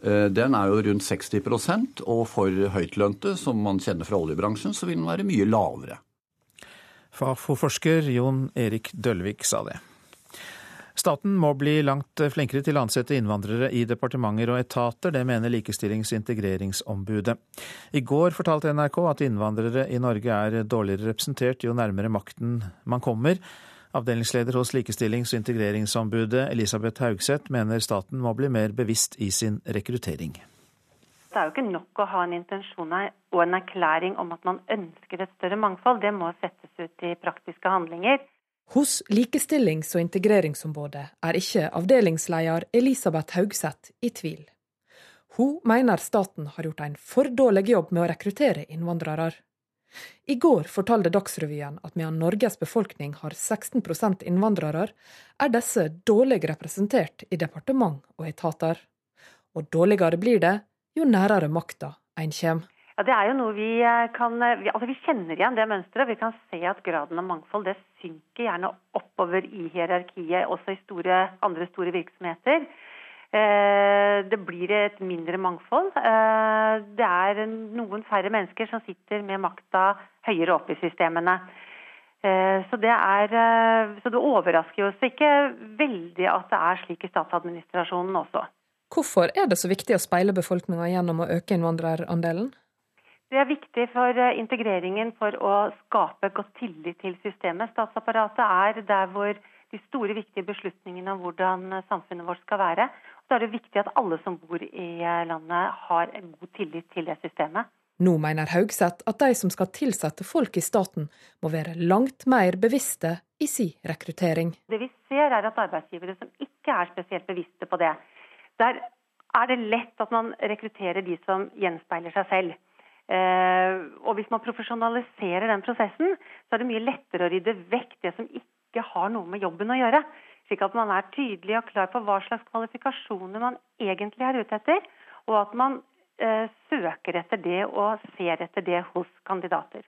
Eh, den er jo rundt 60% og for høytlønte, som man kjenner fra oljebransjen, så vil den være mye lavere. Fafo-forsker Jon Erik Dølvik sa det. Staten må bli langt flinkere til å ansette innvandrere i departementer og etater, det mener Likestillings- og integreringsombudet. I går fortalte NRK at innvandrere i Norge er dårligere representert jo nærmere makten man kommer. Avdelingsleder hos Likestillings- og integreringsombudet Elisabeth Haugseth mener staten må bli mer bevisst i sin rekruttering. Det er jo ikke nok å ha en intensjon og en erklæring om at man ønsker et større mangfold. Det må settes ut i praktiske handlinger. Hos Likestillings- og integreringsombudet er ikke avdelingsleder Elisabeth Haugseth i tvil. Hun mener staten har gjort en for dårlig jobb med å rekruttere innvandrere. I går fortalte Dagsrevyen at medan Norges befolkning har 16% innvandrere, er disse dårlig representert i departement og etater. Og dårligere blir det jo nærere makta en kommer. Ja, det er jo noe vi eh, kan, eh, altså vi kjenner igjen det mønsteret. Vi kan se at graden av mangfold det synker gjerne oppover i hierarkiet, også i store, andre store virksomheter. Eh, det blir et mindre mangfold. Det er noen færre mennesker som sitter med makta høyere opp i systemene. Så det, er, så det overrasker oss ikke veldig at det er slik i statsadministrasjonen også. Hvorfor er det så viktig å speile befolkninga gjennom å øke innvandrerandelen? Det er viktig for eh, integreringen for å skape godt tillit til systemet. Statsapparatet er der hvor de store, viktige beslutningene om hvordan samfunnet vårt skal være. Så er det viktig at alle som bor i eh, landet har en god tillit til det systemet. Nå mener Haugseth at de som skal tilsette folk i staten, må være langt mer bevisste i sin rekruttering. Det vi ser er at arbeidsgivere som ikke er spesielt bevisste på det, der er det lett at man rekrutterer de som gjenspeiler seg selv. Eh, og hvis man profesjonaliserer den prosessen, så er det mye lettere å rydde vekk det som ikke har noe med jobben å gjøre. Slik at man er tydelig og klar på hva slags kvalifikasjoner man egentlig er ute etter. Og at man eh, søker etter det og ser etter det hos kandidater.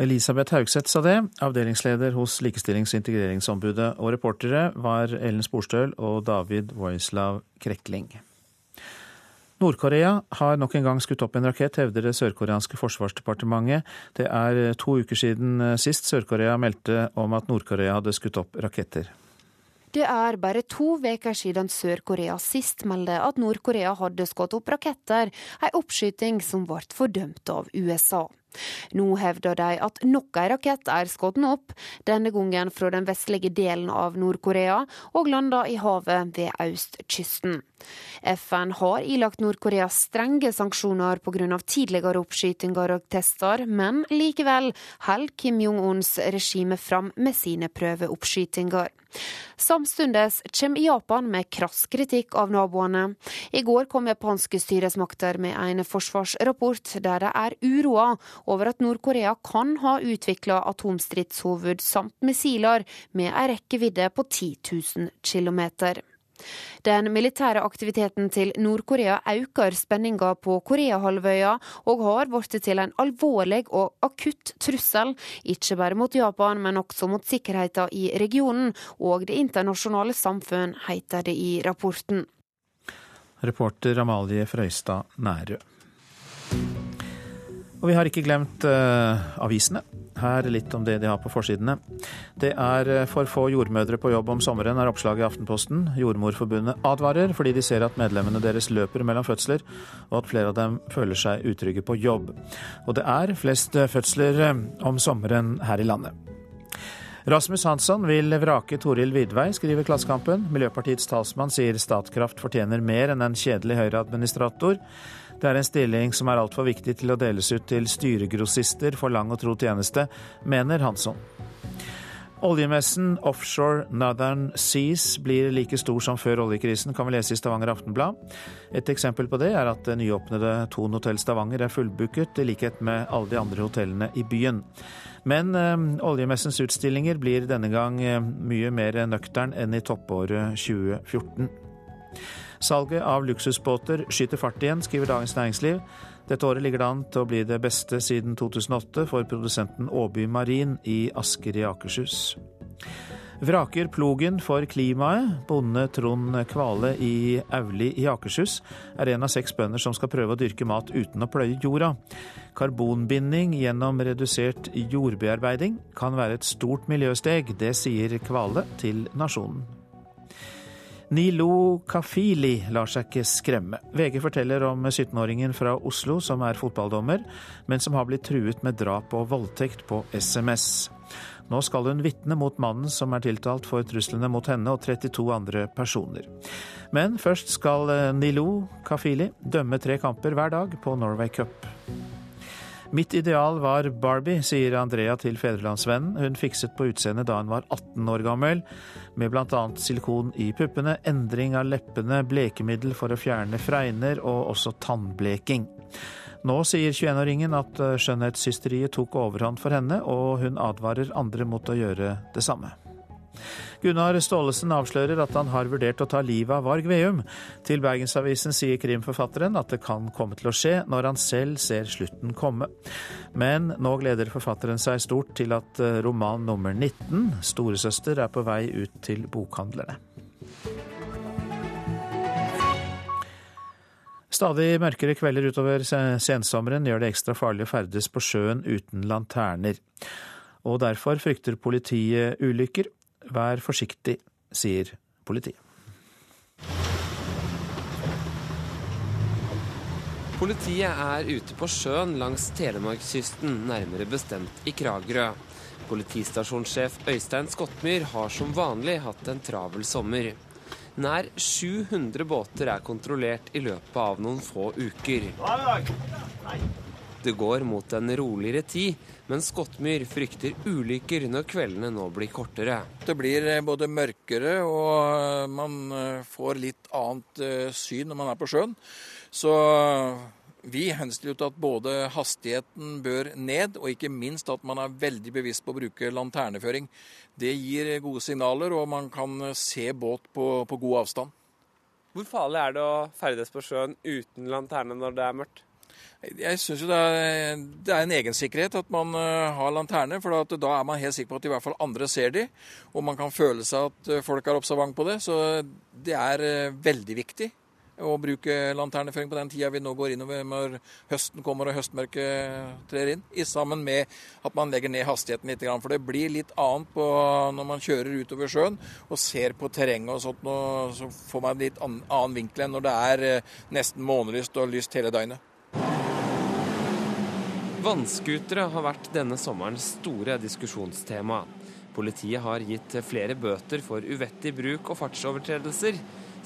Elisabeth Haugseth sa det, avdelingsleder hos Likestillings- og integreringsombudet. Og reportere var Ellen Sporstøl og David Voislav Krekling. Nord-Korea har nok en gang skutt opp en rakett, hevder det sørkoreanske forsvarsdepartementet. Det er to uker siden sist Sør-Korea meldte om at Nord-Korea hadde skutt opp raketter. Det er bare to uker siden Sør-Korea sist meldte at Nord-Korea hadde skutt opp raketter, en oppskyting som ble fordømt av USA. Nå hevder de at nok en rakett er skutt opp, denne gangen fra den vestlige delen av Nord-Korea, og landa i havet ved østkysten. FN har ilagt Nord-Korea strenge sanksjoner pga. tidligere oppskytinger og tester, men likevel holder Kim Jong-uns regime fram med sine prøveoppskytinger. Samtidig kommer Japan med krass kritikk av naboene. I går kom japanske styresmakter med en forsvarsrapport der de er uroa over at Nord-Korea kan ha utvikla atomstridshoved samt missiler med ei rekkevidde på 10 000 km. Den militære aktiviteten til Nord-Korea øker spenninga på Koreahalvøya, og har blitt til en alvorlig og akutt trussel, ikke bare mot Japan, men også mot sikkerheten i regionen og det internasjonale samfunn, heter det i rapporten. Reporter Amalie Frøystad Nærø. Og vi har ikke glemt uh, avisene. Her litt om det de har på forsidene. Det er eh, for få jordmødre på jobb om sommeren, er oppslaget i Aftenposten. Jordmorforbundet advarer fordi de ser at medlemmene deres løper mellom fødsler, og at flere av dem føler seg utrygge på jobb. Og det er flest eh, fødsler om sommeren her i landet. Rasmus Hansson vil vrake Toril Vidvei, skriver Klassekampen. Miljøpartiets talsmann sier Statkraft fortjener mer enn en kjedelig Høyre-administrator. Det er en stilling som er altfor viktig til å deles ut til styregrossister for lang og tro tjeneste, mener Hansson. Oljemessen offshore Northern Seas blir like stor som før oljekrisen, kan vi lese i Stavanger Aftenblad. Et eksempel på det er at det nyåpnede Thon hotell Stavanger er fullbooket, i likhet med alle de andre hotellene i byen. Men øh, oljemessens utstillinger blir denne gang øh, mye mer nøktern enn i toppåret 2014. Salget av luksusbåter skyter fart igjen, skriver Dagens Næringsliv. Dette året ligger det an til å bli det beste siden 2008 for produsenten Åby Marin i Asker i Akershus. Vraker plogen for klimaet. Bonde Trond Kvale i Auli i Akershus er en av seks bønder som skal prøve å dyrke mat uten å pløye jorda. Karbonbinding gjennom redusert jordbearbeiding kan være et stort miljøsteg. Det sier Kvale til Nasjonen. Nilo Kafili lar seg ikke skremme. VG forteller om 17-åringen fra Oslo som er fotballdommer, men som har blitt truet med drap og voldtekt på SMS. Nå skal hun vitne mot mannen som er tiltalt for truslene mot henne og 32 andre personer. Men først skal Nilo Kafili dømme tre kamper hver dag på Norway Cup. Mitt ideal var Barbie, sier Andrea til Fedrelandsvennen. Hun fikset på utseendet da hun var 18 år gammel, med bl.a. silikon i puppene, endring av leppene, blekemiddel for å fjerne fregner og også tannbleking. Nå sier 21-åringen at skjønnhetssysteriet tok overhånd for henne, og hun advarer andre mot å gjøre det samme. Gunnar Staalesen avslører at han har vurdert å ta livet av Varg Veum. Til Bergensavisen sier krimforfatteren at det kan komme til å skje når han selv ser slutten komme. Men nå gleder forfatteren seg stort til at eh, roman nummer 19, 'Storesøster', er på vei ut til bokhandlerne. Stadig mørkere kvelder utover sensommeren gjør det ekstra farlig å ferdes på sjøen uten lanterner. Og derfor frykter politiet ulykker. Vær forsiktig, sier politiet. Politiet er ute på sjøen langs Telemarkskysten, nærmere bestemt i Kragerø. Politistasjonssjef Øystein Skottmyr har som vanlig hatt en travel sommer. Nær 700 båter er kontrollert i løpet av noen få uker. Det går mot en roligere tid, men Skottmyr frykter ulykker når kveldene nå blir kortere. Det blir eh, både mørkere og eh, man eh, får litt annet syn når man er på sjøen. Så vi henstiller til at både hastigheten bør ned, og ikke minst at man er veldig bevisst på å bruke lanterneføring. Det gir gode signaler, og man kan se båt på, på god avstand. Hvor farlig er det å ferdes på sjøen uten lanterne når det er mørkt? Jeg syns jo det er, det er, en egensikkerhet at man uh, har lanterne, for da er man helt sikker på at i hvert fall andre ser de, og man kan føle seg at uh, folk er observant på det. Så det er uh, veldig viktig å bruke lanterneføring på den tida vi nå går innover når høsten kommer og høstmørket trer inn, i sammen med at man legger ned hastigheten litt. For det blir litt annet når man kjører utover sjøen og ser på terrenget og sånt, så får man litt annen vinkel enn når det er nesten månelyst og lyst hele døgnet. Vannskutere har vært denne sommerens store diskusjonstema. Politiet har gitt flere bøter for uvettig bruk og fartsovertredelser.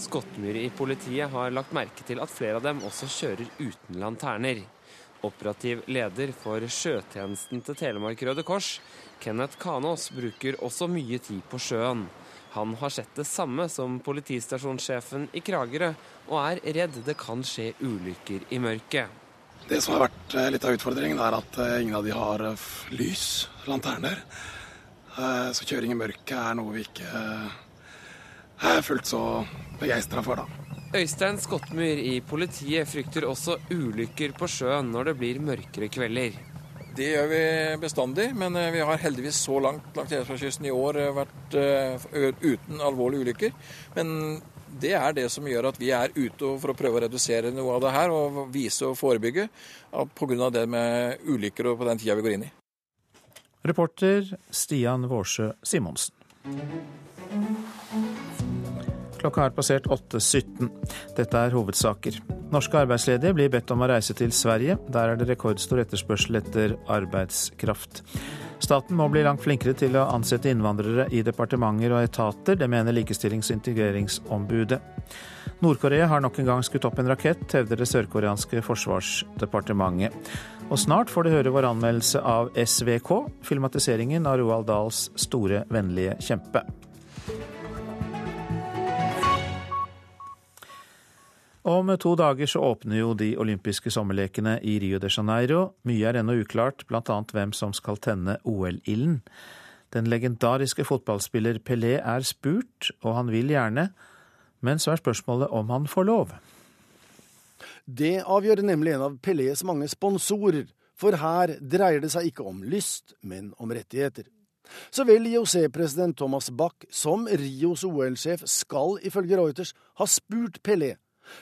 Skottmyr i politiet har lagt merke til at flere av dem også kjører uten lanterner. Operativ leder for sjøtjenesten til Telemark Røde Kors, Kenneth Kanås, bruker også mye tid på sjøen. Han har sett det samme som politistasjonssjefen i Kragerø, og er redd det kan skje ulykker i mørket. Det som har vært eh, litt av utfordringen, er at eh, ingen av de har eh, lys, lanterner. Så kjøring i mørket er noe vi ikke er fullt så begeistra for, da. Øystein Skottmyr i politiet frykter også ulykker på sjøen når det blir mørkere kvelder. Det gjør vi bestandig, men vi har heldigvis så langt langs Telemarkskysten i år vært uten alvorlige ulykker. Men det er det som gjør at vi er ute for å prøve å redusere noe av det her, og vise og forebygge pga. det med ulykker og på den tida vi går inn i. Reporter Stian Vårsø Simonsen. Klokka er passert 8.17. Dette er hovedsaker. Norske arbeidsledige blir bedt om å reise til Sverige. Der er det rekordstor etterspørsel etter arbeidskraft. Staten må bli langt flinkere til å ansette innvandrere i departementer og etater. Det mener Likestillings- og integreringsombudet. Nord-Korea har nok en gang skutt opp en rakett, hevder det sørkoreanske forsvarsdepartementet. Og snart får du høre vår anmeldelse av SVK, filmatiseringen av Roald Dahls store vennlige kjempe. Om to dager så åpner jo de olympiske sommerlekene i Rio de Janeiro. Mye er ennå uklart, bl.a. hvem som skal tenne OL-ilden. Den legendariske fotballspiller Pelé er spurt, og han vil gjerne, men så er spørsmålet om han får lov. Det avgjør nemlig en av Pelés mange sponsorer, for her dreier det seg ikke om lyst, men om rettigheter. Så vel IOC-president Thomas Bach som Rios OL-sjef skal ifølge Reuters ha spurt Pelé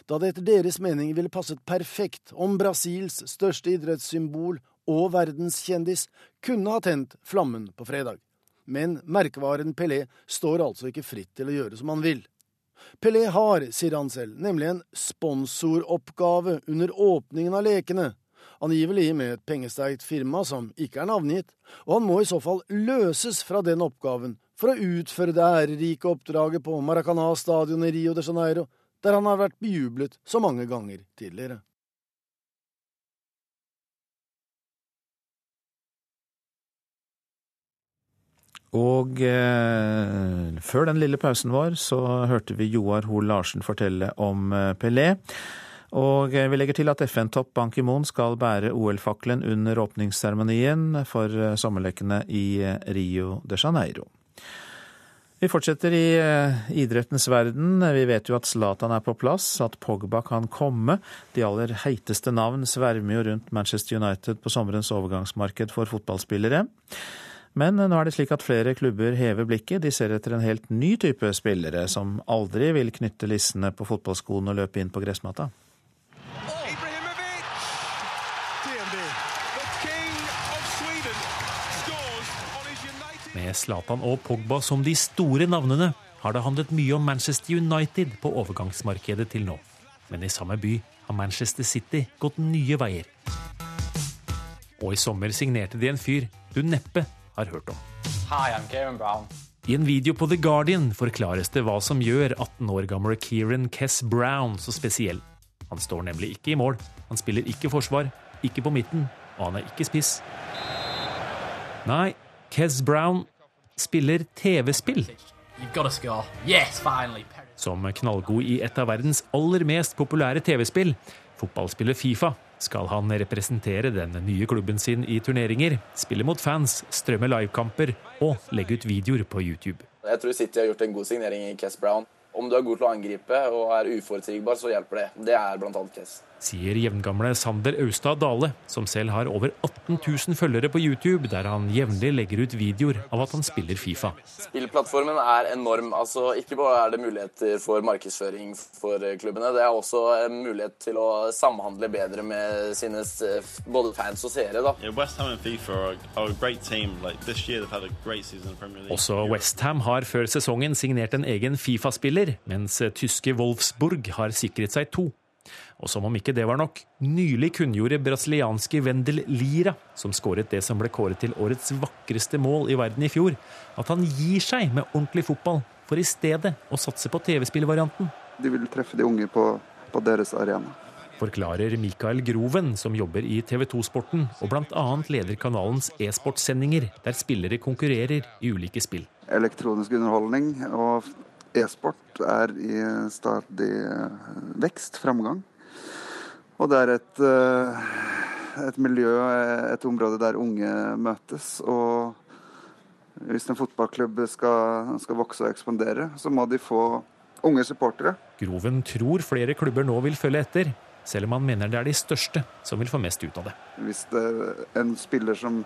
da det etter deres mening ville passet perfekt om Brasils største idrettssymbol og verdenskjendis kunne ha tent flammen på fredag. Men merkevaren Pelé står altså ikke fritt til å gjøre som han vil. Pelé har, sier han selv, nemlig en sponsoroppgave under åpningen av lekene, angivelig med et pengesterkt firma som ikke er navngitt, og han må i så fall løses fra den oppgaven for å utføre det ærerike oppdraget på Maracana stadion i Rio de Janeiro, der han har vært bejublet så mange ganger tidligere. Og eh, før den lille pausen vår så hørte vi Joar Hoel Larsen fortelle om eh, Pelé. Og eh, vi legger til at FN-topp Ban Ki-moon skal bære OL-fakkelen under åpningsseremonien for eh, sommerlekene i Rio de Janeiro. Vi fortsetter i eh, idrettens verden. Vi vet jo at Zlatan er på plass, at Pogba kan komme. De aller heiteste navn svermer jo rundt Manchester United på sommerens overgangsmarked for fotballspillere. Men nå er det slik at flere klubber hever blikket. De ser etter en helt ny type spillere, som aldri vil knytte lissene på fotballskoene og løpe inn på gressmatta. Med Zlatan og Pogba som de store navnene har det handlet mye om Manchester United på overgangsmarkedet til nå. Men i samme by har Manchester City gått nye veier. Og i sommer signerte de en fyr du neppe har hørt om. Hi, I'm Kevin Brown. I en video på The Guardian forklares det hva som gjør 18 år gamle Kieran Kess Brown så spesiell. Han står nemlig ikke i mål, han spiller ikke forsvar, ikke på midten, og han er ikke spiss. Nei, Kez Brown spiller TV-spill. Yes, Som knallgod i et av verdens aller mest populære TV-spill, fotballspillet Fifa, skal han representere den nye klubben sin i turneringer, spille mot fans, strømme livekamper og legge ut videoer på YouTube. Jeg tror City har gjort en god signering i Kess Brown. Om du er god til å angripe og er uforutsigbar, så hjelper det. Det er bl.a. Kess sier jevngamle Sander Austad Dale, som selv har over 18 000 følgere på YouTube, der han jevnlig legger ut videoer av at han spiller Fifa. Spillplattformen er enorm. altså Ikke bare er det muligheter for markedsføring for klubbene, det er også en mulighet til å samhandle bedre med sine både fans og seere. da. Også Westham har før sesongen signert en egen Fifa-spiller, mens tyske Wolfsburg har sikret seg to. Og som om ikke det var nok, nylig kunngjorde brasilianske Wendel Lira, som skåret det som ble kåret til årets vakreste mål i verden i fjor, at han gir seg med ordentlig fotball, for i stedet å satse på TV-spillvarianten. De vil treffe de unge på, på deres arena. Forklarer Mikael Groven, som jobber i TV 2-sporten og bl.a. leder kanalens e-sportsendinger, der spillere konkurrerer i ulike spill. Elektronisk underholdning og e-sport er i stadig vekst, framgang. Og det er et, eh, et miljø, et område der unge møtes. Og hvis en fotballklubb skal, skal vokse og ekspandere, så må de få unge supportere. Groven tror flere klubber nå vil følge etter, selv om han mener det er de største som vil få mest ut av det. Hvis det er en spiller som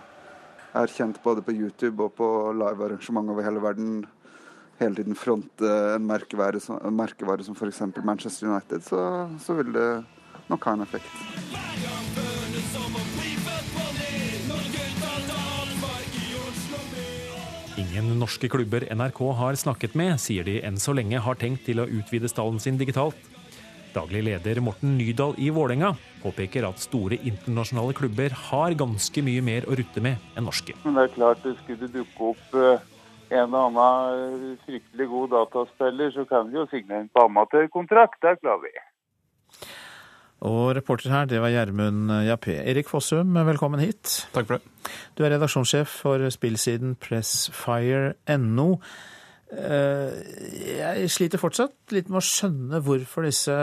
er kjent både på YouTube og på livearrangement over hele verden, hele tiden fronte en merkevare som, en merkevare som f.eks. Manchester United, så, så vil det nok ha en effekt. Ingen norske klubber NRK har snakket med, sier de enn så lenge har tenkt til å utvide stallen sin digitalt. Daglig leder Morten Nydal i Vålerenga påpeker at store internasjonale klubber har ganske mye mer å rutte med enn norske. Men det er klart det skulle dukke opp eh, en og annen fryktelig god dataspiller, så kan vi jo signere en på amatørkontrakt. Det klarer vi. Og reporter her, det var Gjermund Jappé. Erik Fossum, velkommen hit. Takk for det. Du er redaksjonssjef for spillsiden pressfire.no. Jeg sliter fortsatt litt med å skjønne hvorfor disse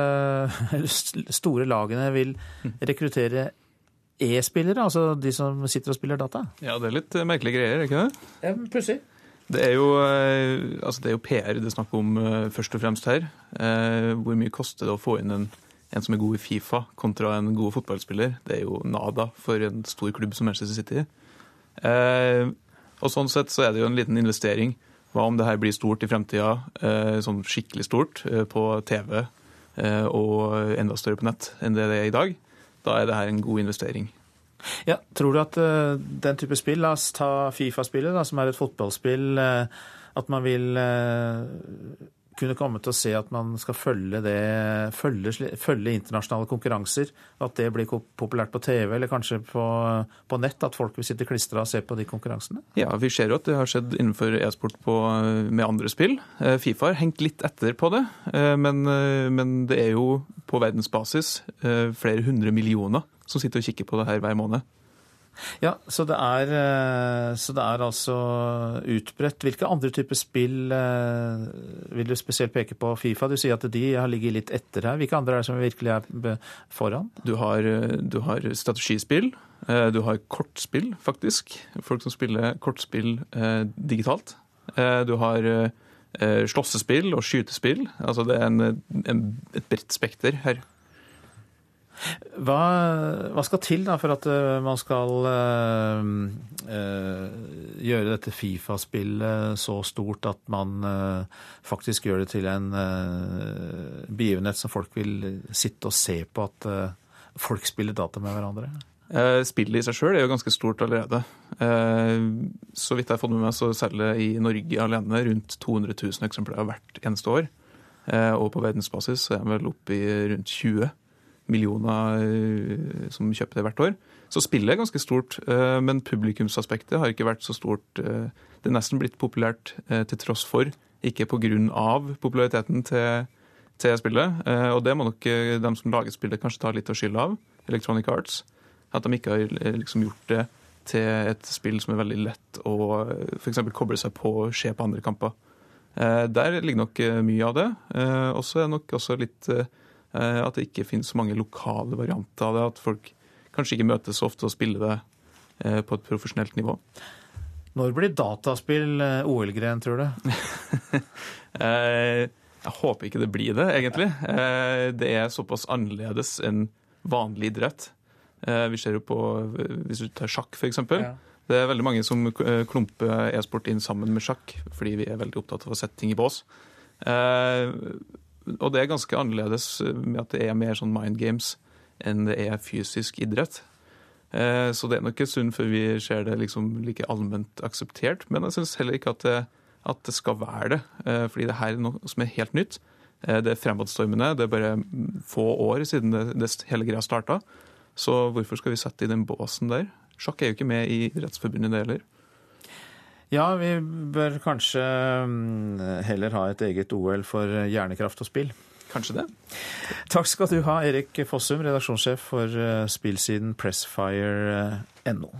store lagene vil rekruttere e-spillere, altså de som sitter og spiller data. Ja, det er litt merkelige greier, ikke det? Ja, Pussig. Det er, jo, altså det er jo PR det er snakk om først og fremst her. Hvor mye koster det å få inn en en som er god i Fifa kontra en god fotballspiller, det er jo nada for en stor klubb som Manchester City. Eh, og sånn sett så er det jo en liten investering. Hva om det her blir stort i fremtida, eh, sånn skikkelig stort, eh, på TV og enda større på nett enn det det er i dag? Da er det her en god investering. Ja, Tror du at den type spill, la oss ta Fifa-spillet, som er et fotballspill, at man vil kunne komme til å se at man skal følge, det, følge, følge internasjonale konkurranser. At det blir populært på TV eller kanskje på, på nett, at folk vil sitte klistra og se på de konkurransene? Ja, vi ser jo at det har skjedd innenfor e-sport med andre spill. Fifa har hengt litt etter på det, men, men det er jo på verdensbasis flere hundre millioner som sitter og kikker på det her hver måned. Ja, så det, er, så det er altså utbredt. Hvilke andre typer spill vil du spesielt peke på Fifa? Du sier at de har ligget litt etter her. Hvilke andre er det som virkelig er foran? Du har, du har strategispill. Du har kortspill, faktisk. Folk som spiller kortspill eh, digitalt. Du har eh, slåssespill og skytespill. Altså det er en, en, et bredt spekter her. Hva, hva, skal til da for at uh, man skal uh, gjøre dette Fifa-spillet så stort at man faktisk gjør det til en begivenhet som folk vil sitte og se på at folk spiller data med hverandre? Spillet i seg sjøl er jo ganske stort allerede. Så vidt jeg har fått med meg, så selger i Norge alene rundt 200 000 eksemplarer hvert eneste år. Og på verdensbasis så er de vel oppe i rundt 20 millioner som kjøper det hvert år. Så spillet er ganske stort, men publikumsaspektet har ikke vært så stort. Det er nesten blitt populært til tross for, ikke pga. populariteten til, til spillet. Og det må nok de som lager spillet kanskje ta litt av skylda av, Electronic Arts. At de ikke har liksom gjort det til et spill som er veldig lett å f.eks. koble seg på og se på andre kamper. Der ligger nok mye av det. Og så er det nok også litt at det ikke finnes så mange lokale varianter av det. At folk kanskje ikke møtes så ofte og spiller det på et profesjonelt nivå. Når blir dataspill OL-gren, tror du? jeg håper ikke det blir det, egentlig. Det er såpass annerledes enn vanlig idrett. Vi ser jo på, Hvis du tar sjakk, f.eks. Ja. Det er veldig mange som klumper e-sport inn sammen med sjakk, fordi vi er veldig opptatt av å sette ting i bås. Og det er ganske annerledes med at det er mer sånn mind games enn det er fysisk idrett. Så det er nok en stund før vi ser det liksom like allment akseptert. Men jeg syns heller ikke at det, at det, skal være det, fordi det her er noe som er helt nytt. Eh, det er fremadstormende. Det er bare få år siden det, det hele greia starta. Så hvorfor skal vi sette i den båsen der? Sjakk er jo ikke med i Idrettsforbundet, det heller. Ja, vi bør kanskje mm, heller ha et eget OL for hjernekraft og spill. Kanskje det. Takk skal du ha, Erik Fossum, redaksjonssjef for eh, spillsiden pressfire.no.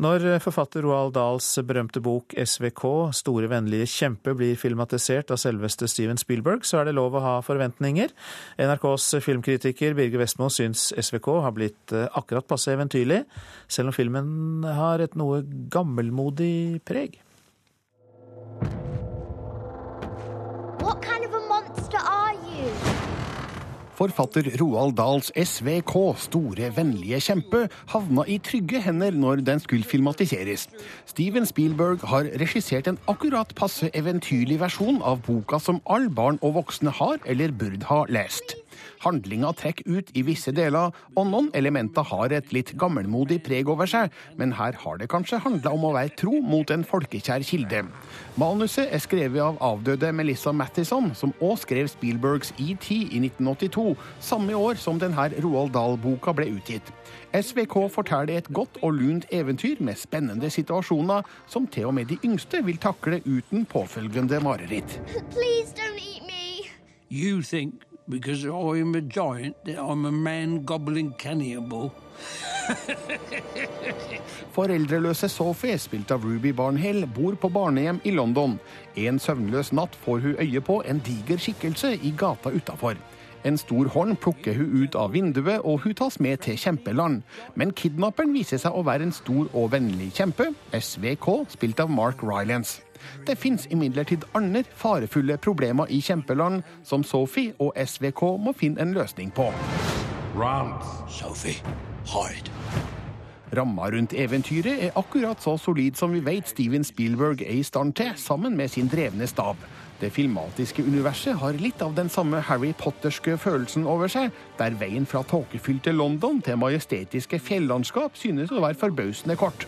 Når forfatter Roald Dahls berømte bok SVK, 'Store vennlige kjempe', blir filmatisert av selveste Steven Spielberg, så er det lov å ha forventninger. NRKs filmkritiker Birger Vestmo syns SVK har blitt eh, akkurat passe eventyrlig, selv om filmen har et noe gammelmodig preg. What kind Forfatter Roald Dahls SVK, Store vennlige kjempe, havna i trygge hender når den skulle filmatiseres. Steven Spielberg har regissert en akkurat passe eventyrlig versjon av boka som alle barn og voksne har eller burde ha lest. Handlinga trekker ut i visse deler, og noen elementer har et litt gammelmodig preg over seg, men her har det kanskje handla om å være tro mot en folkekjær kilde. Manuset er skrevet av avdøde Melissa Mattison, som òg skrev Spielbergs ET i 1982, samme år som denne Roald Dahl-boka ble utgitt. SVK forteller et godt og lunt eventyr med spennende situasjoner som til og med de yngste vil takle uten påfølgende mareritt. Please don't eat me. You think because I'm a giant I'm a man gobbling cannibal. Foreldreløse Sophie, spilt av Ruby Barnhill, bor på barnehjem i London. En søvnløs natt får hun øye på en diger skikkelse i gata utafor. En stor hånd plukker hun ut av vinduet, og hun tas med til kjempeland. Men kidnapperen viser seg å være en stor og vennlig kjempe, SVK, spilt av Mark Rylance. Det fins imidlertid andre farefulle problemer i kjempeland, som Sophie og SVK må finne en løsning på. Run, Sophie. Hide. Ramma rundt eventyret er akkurat så solid som vi vet Steven Spielberg er i stand til, sammen med sin drevne stab. Det filmatiske universet har litt av den samme Harry Potterske følelsen over seg, der veien fra tåkefylte London til majestetiske fjellandskap synes å være forbausende kort.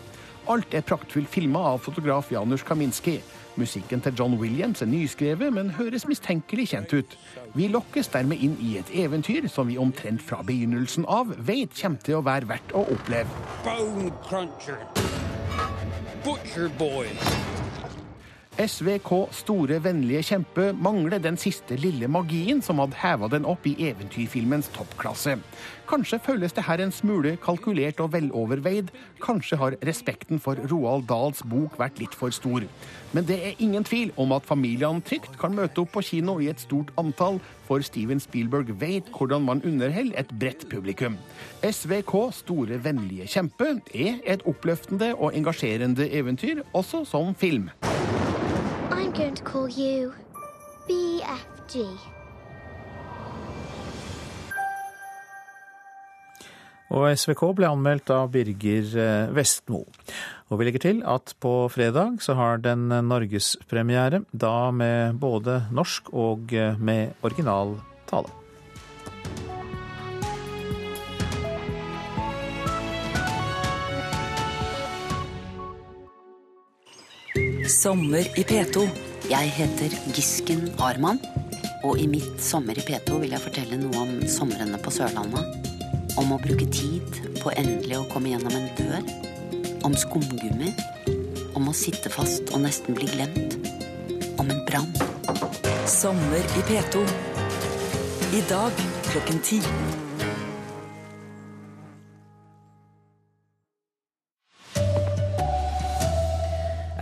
Alt er praktfullt filma av fotograf Janusz Kaminski. Musikken til John Williams er nyskrevet, men høres mistenkelig kjent ut. Vi lokkes dermed inn i et eventyr som vi omtrent fra begynnelsen av vet kommer til å være verdt å oppleve. Bone cruncher. Butcher boy. SVK, store vennlige kjempe, mangler den siste lille magien som hadde heva den opp i eventyrfilmens toppklasse. Kanskje føles det her en smule kalkulert og veloverveid. Kanskje har respekten for Roald Dahls bok vært litt for stor. Men det er ingen tvil om at familiene trygt kan møte opp på kino i et stort antall, for Steven Spielberg vet hvordan man underholder et bredt publikum. SVK, store vennlige kjempe, er et oppløftende og engasjerende eventyr, også som film. I'm going to call you BFG. Og SVK ble anmeldt av Birger eh, Vestmo. Og vi legger til at på fredag så har den norgespremiere, da med både norsk og eh, med original tale. Sommer i P2. Jeg heter Gisken Arman, og i mitt Sommer i P2 vil jeg fortelle noe om somrene på Sørlandet. Om å bruke tid på endelig å komme gjennom en dør. Om skumgummi. Om å sitte fast og nesten bli glemt. Om en brann. Sommer i P2. I dag klokken ti.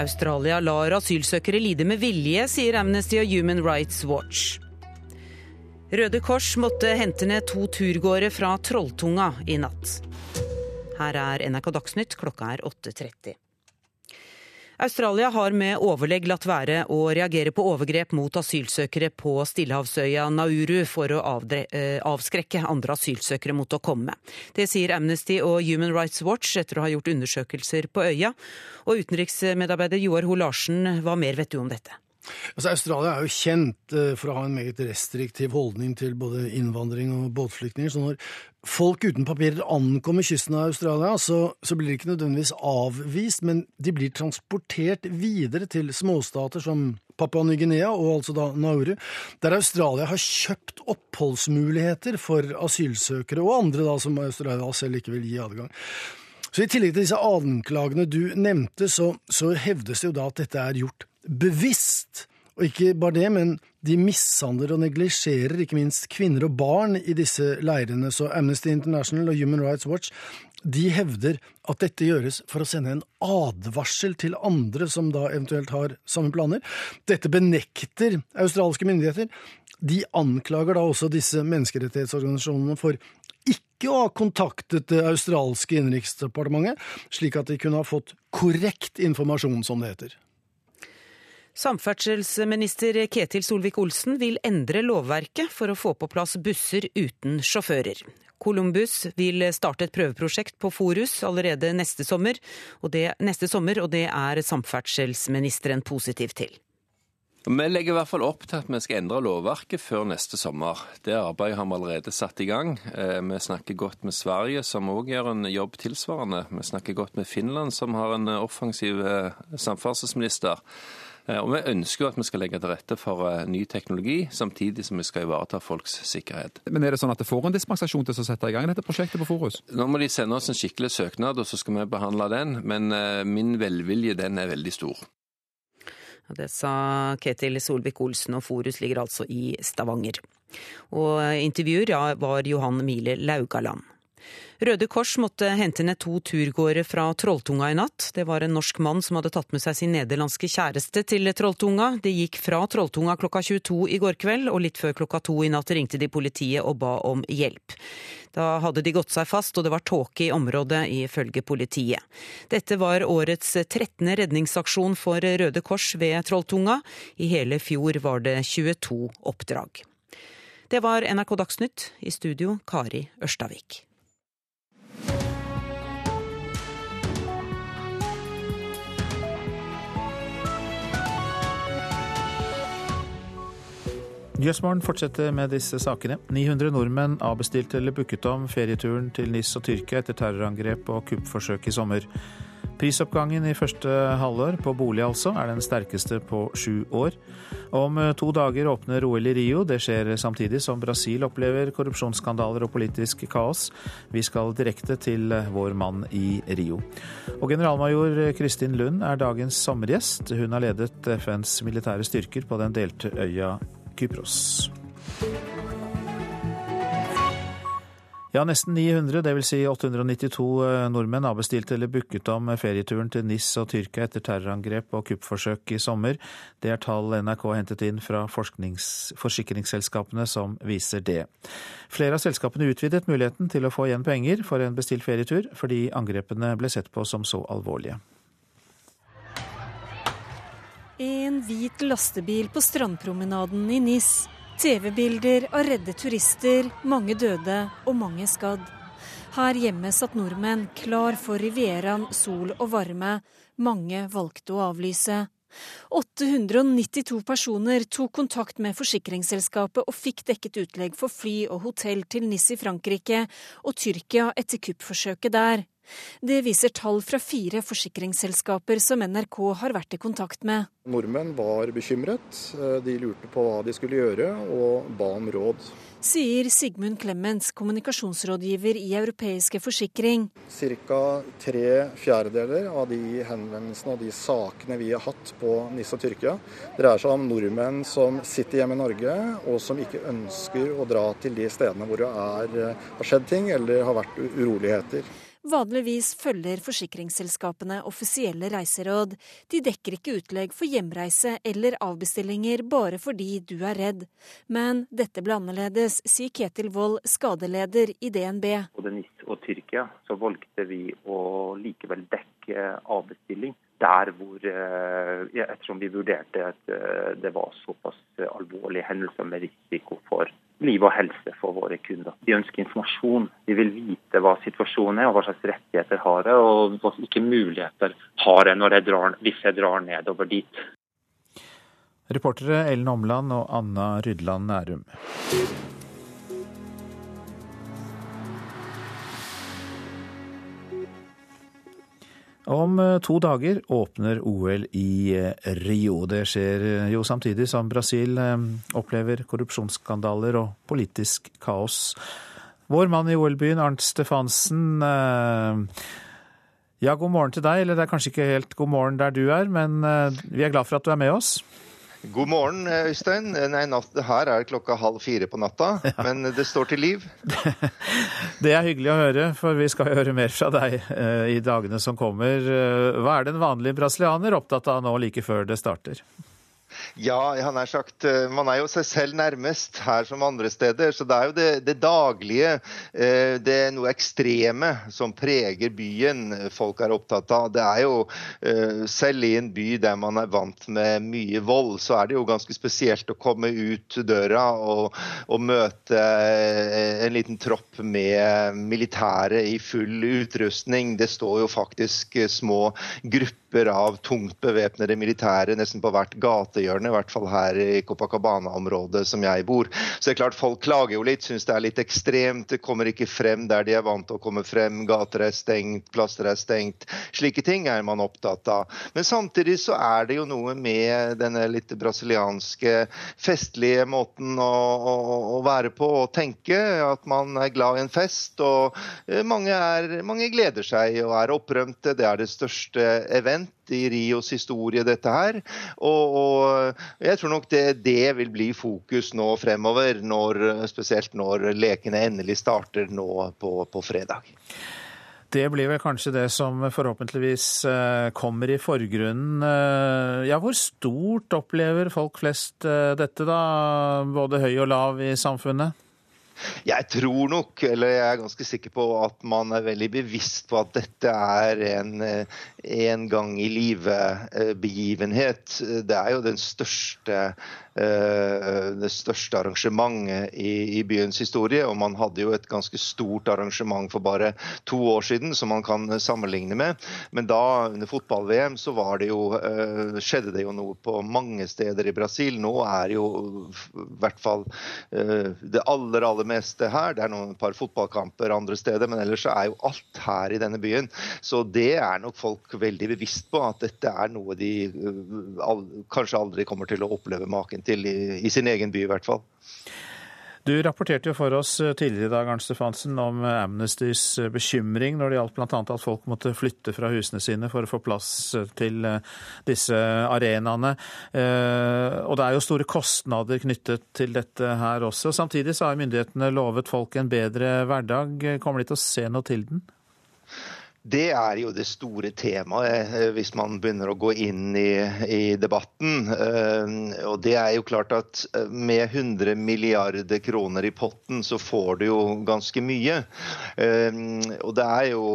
Australia lar asylsøkere lide med vilje, sier Amnesty og Human Rights Watch. Røde Kors måtte hente ned to turgåere fra Trolltunga i natt. Her er NRK Dagsnytt, klokka er 8.30. Australia har med overlegg latt være å reagere på overgrep mot asylsøkere på stillehavsøya Nauru for å eh, avskrekke andre asylsøkere mot å komme. Det sier Amnesty og Human Rights Watch etter å ha gjort undersøkelser på øya. Og utenriksmedarbeider Joar Ho Larsen, hva mer vet du om dette? Altså, Australia er jo kjent uh, for å ha en meget restriktiv holdning til både innvandring og båtflyktninger. Så når folk uten papirer ankommer kysten av Australia, så, så, blir de ikke nødvendigvis avvist, men de blir transportert videre til småstater som Papua Ny-Guinea og altså da Nauru, der Australia har kjøpt oppholdsmuligheter for asylsøkere og andre da som Australia selv ikke vil gi adgang. Så I tillegg til disse anklagene du nevnte, så, så hevdes det jo da at dette er gjort bevisst. Og ikke bare det, men de mishandler og neglisjerer ikke minst kvinner og barn i disse leirene. Så Amnesty International og Human Rights Watch de hevder at dette gjøres for å sende en advarsel til andre som da eventuelt har samme planer. Dette benekter australske myndigheter. De anklager da også disse menneskerettighetsorganisasjonene for ikke å ha kontaktet det australske innenriksdepartementet, slik at de kunne ha fått korrekt informasjon, som det heter. Samferdselsminister Ketil Solvik-Olsen vil endre lovverket for å få på plass busser uten sjåfører. Columbus vil starte et prøveprosjekt på Forus allerede neste sommer, og det, sommer, og det er samferdselsministeren positiv til. Vi legger i hvert fall opp til at vi skal endre lovverket før neste sommer. Det arbeidet har vi allerede satt i gang. Eh, vi snakker godt med Sverige, som òg gjør en jobb tilsvarende. Vi snakker godt med Finland, som har en offensiv eh, samferdselsminister. Eh, og Vi ønsker jo at vi skal legge til rette for eh, ny teknologi, samtidig som vi skal ivareta folks sikkerhet. Men er det sånn at det får en dispensasjon til å sette i gang dette prosjektet på Forus? Nå må de sende oss en skikkelig søknad, og så skal vi behandle den. Men eh, min velvilje den er veldig stor. Det sa Ketil Solvik-Olsen, og Forus ligger altså i Stavanger. Og intervjuer var Johan Mile Laugaland. Røde Kors måtte hente ned to turgåere fra Trolltunga i natt. Det var en norsk mann som hadde tatt med seg sin nederlandske kjæreste til Trolltunga. De gikk fra Trolltunga klokka 22 i går kveld, og litt før klokka to i natt ringte de politiet og ba om hjelp. Da hadde de gått seg fast, og det var tåke i området, ifølge politiet. Dette var årets 13. redningsaksjon for Røde Kors ved Trolltunga. I hele fjor var det 22 oppdrag. Det var NRK Dagsnytt. I studio Kari Ørstavik. Nyhetsmorgen fortsetter med disse sakene. 900 nordmenn avbestilte eller booket om ferieturen til NIS og Tyrkia etter terrorangrep og kuppforsøk i sommer. Prisoppgangen i første halvår, på bolig altså, er den sterkeste på sju år. Om to dager åpner OL i Rio. Det skjer samtidig som Brasil opplever korrupsjonsskandaler og politisk kaos. Vi skal direkte til vår mann i Rio. Og generalmajor Kristin Lund er dagens sommergjest. Hun har ledet FNs militære styrker på den delte øya Kypros. Ja, nesten 900, dvs. Si 892 eh, nordmenn har bestilt eller booket om ferieturen til NIS og Tyrkia etter terrorangrep og kuppforsøk i sommer. Det er tall NRK hentet inn fra forsikringsselskapene som viser det. Flere av selskapene utvidet muligheten til å få igjen penger for en bestilt ferietur, fordi angrepene ble sett på som så alvorlige. En hvit lastebil på strandpromenaden i Nis. TV-bilder av redde turister, mange døde og mange skadd. Her hjemme satt nordmenn klar for Rivieraen, sol og varme. Mange valgte å avlyse. 892 personer tok kontakt med forsikringsselskapet og fikk dekket utlegg for fly og hotell til Nis i Frankrike og Tyrkia etter kuppforsøket der. Det viser tall fra fire forsikringsselskaper som NRK har vært i kontakt med. Nordmenn var bekymret. De lurte på hva de skulle gjøre, og ba om råd. Sier Sigmund Clemens, kommunikasjonsrådgiver i Europeiske forsikring. Ca. tre fjerdedeler av de henvendelsene og de sakene vi har hatt på NIS og Tyrkia, dreier seg om nordmenn som sitter hjemme i Norge, og som ikke ønsker å dra til de stedene hvor det er, har skjedd ting eller har vært uroligheter. Vanligvis følger forsikringsselskapene offisielle reiseråd. De dekker ikke utlegg for hjemreise eller avbestillinger bare fordi du er redd. Men dette ble annerledes, sier Ketil Wold, skadeleder i DNB. Både NIS og Tyrkia så valgte vi å likevel dekke avbestilling der hvor eh, Ettersom vi vurderte at eh, det var såpass alvorlige hendelser med risiko for liv og helse for våre kunder. De ønsker informasjon. De vil vite hva situasjonen er, og hva slags rettigheter har jeg, og hvilke muligheter har jeg jeg drar, hvis jeg drar nedover dit. Reportere Ellen Omland og Anna Rydland Nærum. Om eh, to dager åpner OL i eh, Rio. Det skjer eh, jo samtidig som Brasil opplever korrupsjonsskandaler og politisk kaos. Vår mann i OL-byen, Arnt Stefansen. Ja, god morgen til deg. Eller det er kanskje ikke helt god morgen der du er, men vi er glad for at du er med oss. God morgen, Øystein. Nei, natt, her er det klokka halv fire på natta, ja. men det står til liv. det er hyggelig å høre, for vi skal høre mer fra deg eh, i dagene som kommer. Eh, hva er den vanlige brasilianer opptatt av nå like før det starter? Ja, han nær sagt, eh, man er jo seg selv nærmest her som andre steder. Så det er jo det, det daglige, eh, det er noe ekstreme som preger byen folk er opptatt av. Det er jo eh, Selv i en by der man er vant med mye vold, så er det jo ganske spesielt å komme ut døra og, og møte en liten tropp med militære i full utrustning. Det står jo faktisk små grupper av tungt bevæpnede militære nesten på hvert gatehjørne i hvert fall her i Copacabana-området som jeg bor. Så det er klart folk klager jo litt, syns det er litt ekstremt. Det kommer ikke frem der de er vant til å komme frem. Gater er stengt, plasser er stengt. Slike ting er man opptatt av. Men samtidig så er det jo noe med denne litt brasilianske festlige måten å, å, å være på og tenke. At man er glad i en fest. Og eh, mange, er, mange gleder seg og er opprømte. Det er det største event i Rios historie, dette her. Og, og, jeg tror nok det, det vil bli fokus nå fremover, når, spesielt når lekene endelig starter nå på, på fredag. Det blir vel kanskje det som forhåpentligvis eh, kommer i forgrunnen. Eh, ja, hvor stort opplever folk flest eh, dette, da? Både høy og lav i samfunnet? Jeg tror nok, eller jeg er ganske sikker på, at man er veldig bevisst på at dette er en, en gang i livet-begivenhet. Det er jo den største Eh, det største arrangementet i, byens historie. Og man hadde jo et ganske stort arrangement for bare to år siden som man kan sammenligne med. Men da, under fotball-VM, så det jo, uh, skjedde det jo noe på mange steder i Brasil. Nå er jo i hvert fall uh, det aller, aller meste her. Det er noen par fotballkamper andre steder, men ellers er jo alt her i denne byen. Så det er nok folk veldig bevisst på, at dette er noe de kanskje aldri kommer til å oppleve maken til i, i sin egen by, i hvert fall. Du rapporterte jo for oss eh, tidligere i dag Arne Stefansen, om eh, Amnestys eh, bekymring når det gjaldt bl.a. at folk måtte flytte fra husene sine for å få plass til disse arenaene. Og det er jo store kostnader knyttet til dette her også. Samtidig så har myndighetene lovet folk en bedre hverdag. Kommer de til å se noe til den? Det er jo det store temaet eh, hvis man begynner å gå inn i, i, debatten. Eh, og det er jo klart at eh, med 100 milliarder kroner i potten, så får du jo ganske mye. Og det er jo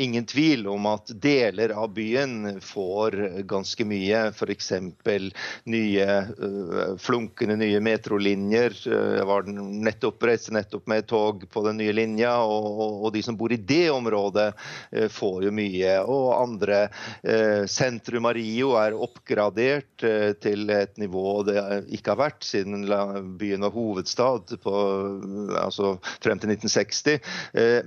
ingen tvil om at deler av byen får ganske mye. F.eks. nye flunkende nye metrolinjer. Jeg var nettopp, reiste nettopp med tog på den nye linja, og, og de som bor i det området får jo mye. Og andre eh, Sentrum av Rio er oppgradert eh, til et nivå det ikke har vært siden byen var hovedstad på, altså frem til 1960.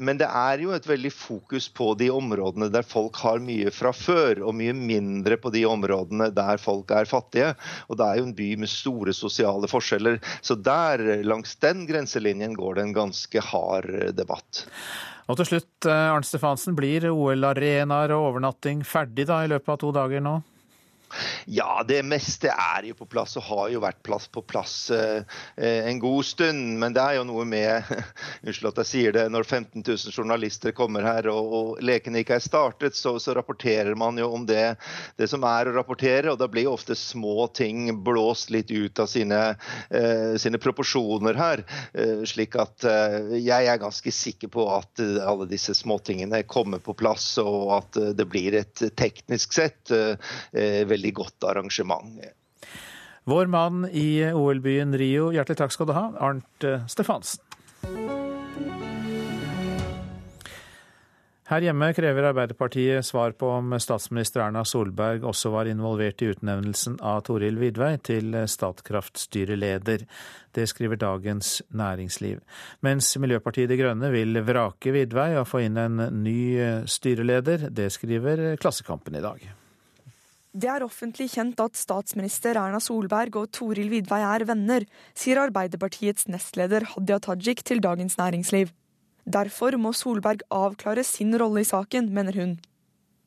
Men det er jo et veldig fokus på de områdene der folk har mye fra før, og mye mindre på de områdene der folk er fattige. Og det er jo en by med store sosiale forskjeller. Så der, langs den grenselinjen, går det en ganske hard debatt. Og til slutt, eh, Arnt Stefansen, blir OL-arenaer og overnatting ferdig da i løpet av to dager nå? Ja, det meste er jo på plass og har jo vært plass på plass eh, en god stund. Men det er jo noe med Unnskyld at jeg sier det. Når 15 000 journalister kommer her og, og lekene ikke er startet, så, så, rapporterer man jo om det, det, som er å rapportere. Og da blir jo ofte små ting blåst litt ut av sine, eh, sine proporsjoner her. Eh, slik at eh, jeg er ganske sikker på at alle disse småtingene kommer på plass, og at det blir et teknisk sett eh, veldig veldig godt arrangement. Vår mann i OL-byen Rio, hjertelig takk skal du ha, Arnt Stefansen. Her hjemme krever Arbeiderpartiet svar på om statsminister Erna Solberg også var involvert i utnevnelsen av Toril Vidvei til Statkraft-styreleder. Det skriver Dagens Næringsliv. Mens Miljøpartiet De Grønne vil vrake Vidvei og få inn en ny styreleder. Det skriver Klassekampen i dag. Det er offentlig kjent at statsminister Erna Solberg og Toril Vidvei er venner, sier Arbeiderpartiets nestleder Hadia Tajik til Dagens Næringsliv. Derfor må Solberg avklare sin rolle i saken, mener hun.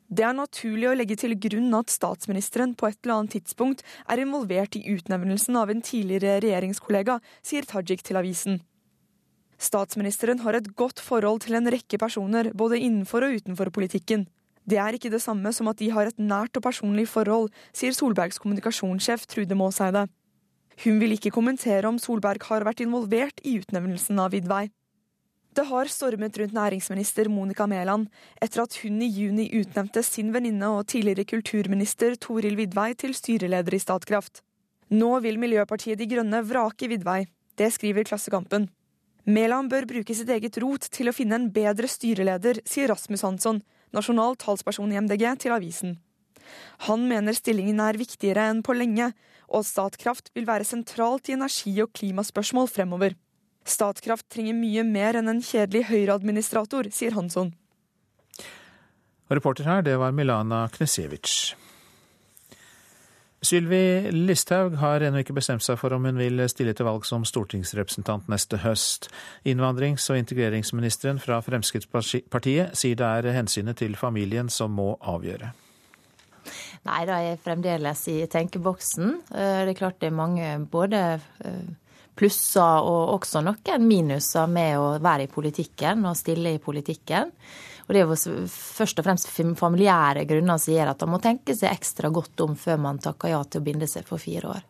Det er naturlig å legge til grunn at statsministeren på et eller annet tidspunkt er involvert i utnevnelsen av en tidligere regjeringskollega, sier Tajik til avisen. Statsministeren har et godt forhold til en rekke personer, både innenfor og utenfor politikken. Det er ikke det samme som at de har et nært og personlig forhold, sier Solbergs kommunikasjonssjef Trude Maaseide. Hun vil ikke kommentere om Solberg har vært involvert i utnevnelsen av Vidvei. Det har stormet rundt næringsminister Monica Mæland etter at hun i juni utnevnte sin venninne og tidligere kulturminister Toril Vidvei til styreleder i Statkraft. Nå vil Miljøpartiet De Grønne vrake Vidvei. Det skriver Klassekampen. Mæland bør bruke sitt eget rot til å finne en bedre styreleder, sier Rasmus Hansson, nasjonal talsperson i MDG, til avisen. Han mener stillingen er viktigere enn på lenge, og Statkraft vil være sentralt i energi- og klimaspørsmål fremover. Statkraft trenger mye mer enn en kjedelig Høyre-administrator, sier Hansson. Reporter her, det var Milana Knesevitsj. Sylvi Listhaug har ennå ikke bestemt seg for om hun vil stille til valg som stortingsrepresentant neste høst. Innvandrings- og integreringsministeren fra Fremskrittspartiet sier det er hensynet til familien som må avgjøre. Nei, da er jeg fremdeles i tenkeboksen. Eh, det er klart det er mange både eh, plusser og også noen minuser med å være i politikken og stille i politikken. Og det er jo først og fremst familiære grunner som gjør at man må tenke seg ekstra godt om før man takker ja til å binde seg for fire år.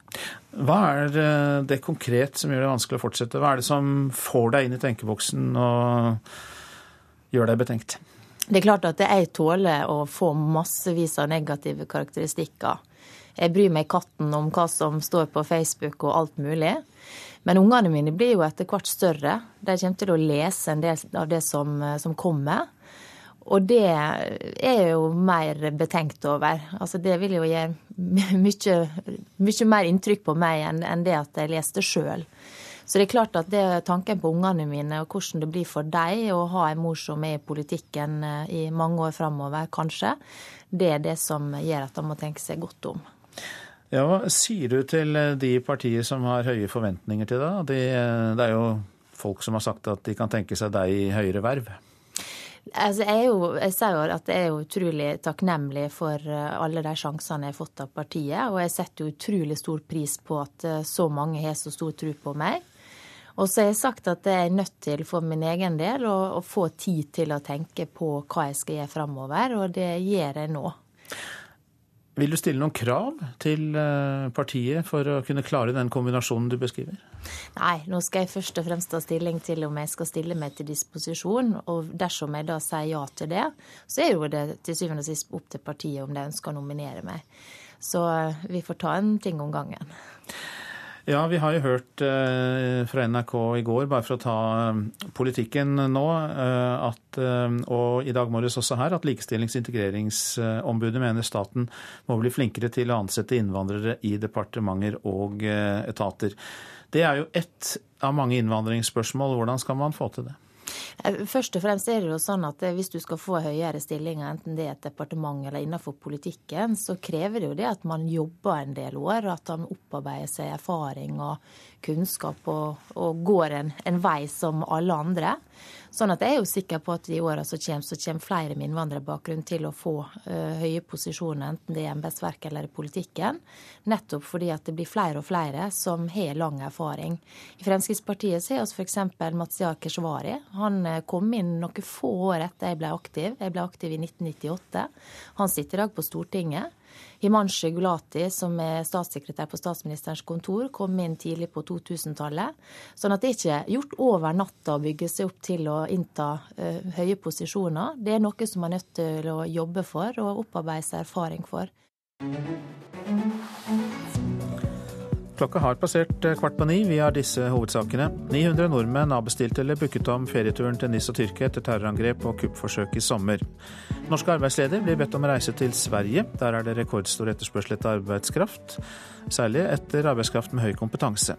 Hva er det konkret som gjør det vanskelig å fortsette? Hva er det som får deg inn i tenkeboksen og gjør deg betenkt? Det er klart at jeg tåler å få massevis av negative karakteristikker. Jeg bryr meg katten om hva som står på Facebook og alt mulig. Men ungene mine blir jo etter hvert større. De kommer til å lese en del av det som, som kommer. Og det er jeg jo mer betenkt over. Altså det vil jo gjøre mye, mye mer inntrykk på meg enn det at jeg leste sjøl. Så det er klart at det tanken på ungene mine og hvordan det blir for dem å ha en mor som er i politikken eh, i mange år framover, kanskje, det er det som gjør at de må tenke seg godt om. Ja, Hva sier du til eh, de partier som har høye forventninger til deg? De, eh, det er jo folk som har sagt at de kan tenke seg deg i høyere verv? Altså, jeg, jo, jeg sier jo at jeg er utrolig takknemlig for eh, alle de sjansene jeg har fått av partiet. Og jeg setter utrolig stor pris på at eh, så mange har så stor tro på meg. Og så har jeg sagt at jeg er nødt til for min egen del å, å få tid til å tenke på hva jeg skal gjøre framover, og det gjør jeg nå. Vil du stille noen krav til eh, partiet for å kunne klare den kombinasjonen du beskriver? Nei, nå skal jeg først og fremst ta stilling til om jeg skal stille meg til disposisjon. Og dersom jeg da sier ja til det, så er jo det til syvende og sist opp til partiet om de ønsker å nominere meg. Så eh, vi får ta en ting om gangen. Ja, vi har jo hørt eh, fra NRK i går, bare for å ta eh, politikken nå, eh, at, og i dag morges også her, at Likestillings- og integreringsombudet mener staten må bli flinkere til å ansette innvandrere i departementer og etater. Det er jo ett av mange innvandringsspørsmål. Hvordan skal man få til det? Eh, først og fremst er det jo sånn at eh, hvis du skal få høyere stillinger, enten det er et departement eller innenfor politikken, så krever det jo det at man jobber en del år, at man opparbeider seg erfaring og kunnskap og, og går en, en vei som alle andre. Sånn at jeg er jo sikker på at i åra som kommer, så kommer flere med innvandrerbakgrunn til å få uh, høye posisjoner, enten det er i embetsverket eller i politikken. Nettopp fordi at det blir flere og flere som har lang erfaring. I Fremskrittspartiet ser vi f.eks. Mazyar Keshvari. Han uh, kom inn noen få år etter jeg ble aktiv. Jeg ble aktiv i 1998. Han sitter i dag på Stortinget. Himanshu Gulati, som er statssekretær på statsministerens kontor, kom inn tidlig på 2000-tallet. Sånn at det er ikke gjort over natta å bygge seg opp til å innta uh, høye posisjoner. Det er noe som man er nødt til å jobbe for og opparbeide seg erfaring for. Klokka har passert eh, kvart på ni. Vi har disse hovedsakene. 900 nordmenn har bestilt eller booket om ferieturen til NIS og Tyrkia etter terrorangrep og kuppforsøk i sommer. Norske arbeidsledige blir bedt om å reise til Sverige. Der er det rekordstor etterspørsel etter arbeidskraft, særlig etter arbeidskraft med høy kompetanse.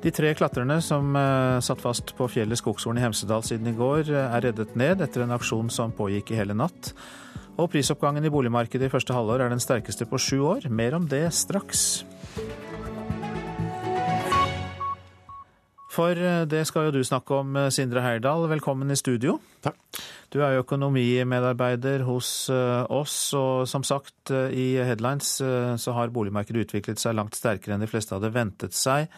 De tre klatrerne som uh, satt fast på fjellet Skogshorn i Hemsedal siden i går, uh, er reddet ned etter en aksjon som pågikk i hele natt. Og prisoppgangen i boligmarkedet i første halvår er den sterkeste på sju år. Mer om det straks. For eh, det skal jo du snakke om, eh, Sindre Heyerdahl. Velkommen i studio. Takk. Du er jo økonomimedarbeider hos eh, oss, og som sagt i Headlines så har boligmarkedet utviklet seg langt sterkere enn de fleste hadde ventet seg.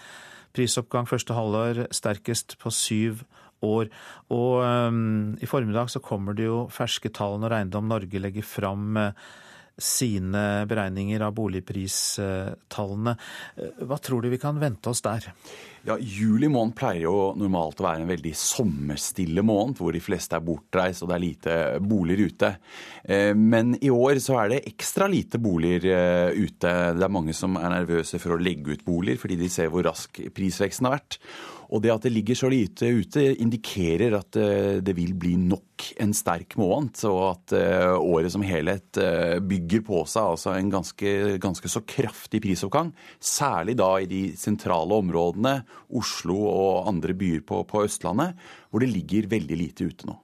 Prisoppgang første halvår sterkest på syv år. Og um, i formiddag så kommer det jo ferske tall når Eiendom Norge legger fram sine beregninger av boligpristallene. Hva tror du vi kan vente oss der? Ja, Juli måned pleier jo normalt å være en veldig sommerstille måned, hvor de fleste er bortreist og det er lite boliger ute. Eh, men i år så er det ekstra lite boliger eh, ute. Det er mange som er nervøse for å legge ut boliger, fordi de ser hvor rask prisveksten har vært. Og det at det ligger så lite ute, indikerer at eh, det vil bli nok en sterk måned, og at eh, året som helhet eh, bygger på seg altså en ganske, ganske så kraftig prisoppgang. Særlig da i de sentrale områdene, Oslo og andre byer på, på Østlandet, hvor det ligger veldig lite ute nå.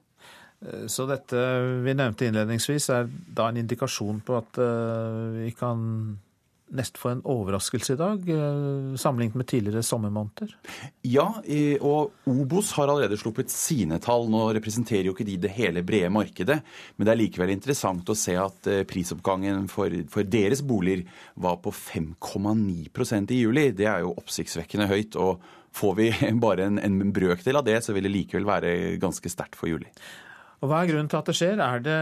Så dette vi nevnte innledningsvis, er da en indikasjon på at vi kan nesten for en overraskelse i dag, eh, sammenlignet med tidligere sommermåneder? Ja, og Obos har allerede sluppet sine tall. Nå representerer jo ikke de det hele brede markedet, men det er likevel interessant å se at eh, prisoppgangen for, for deres boliger var på 5,9% i juli. Det er jo oppsiktsvekkende høyt. og Får vi bare en, en brøkdel av det, så vil det likevel være ganske sterkt for juli. Og Hva er grunnen til at det skjer? Er det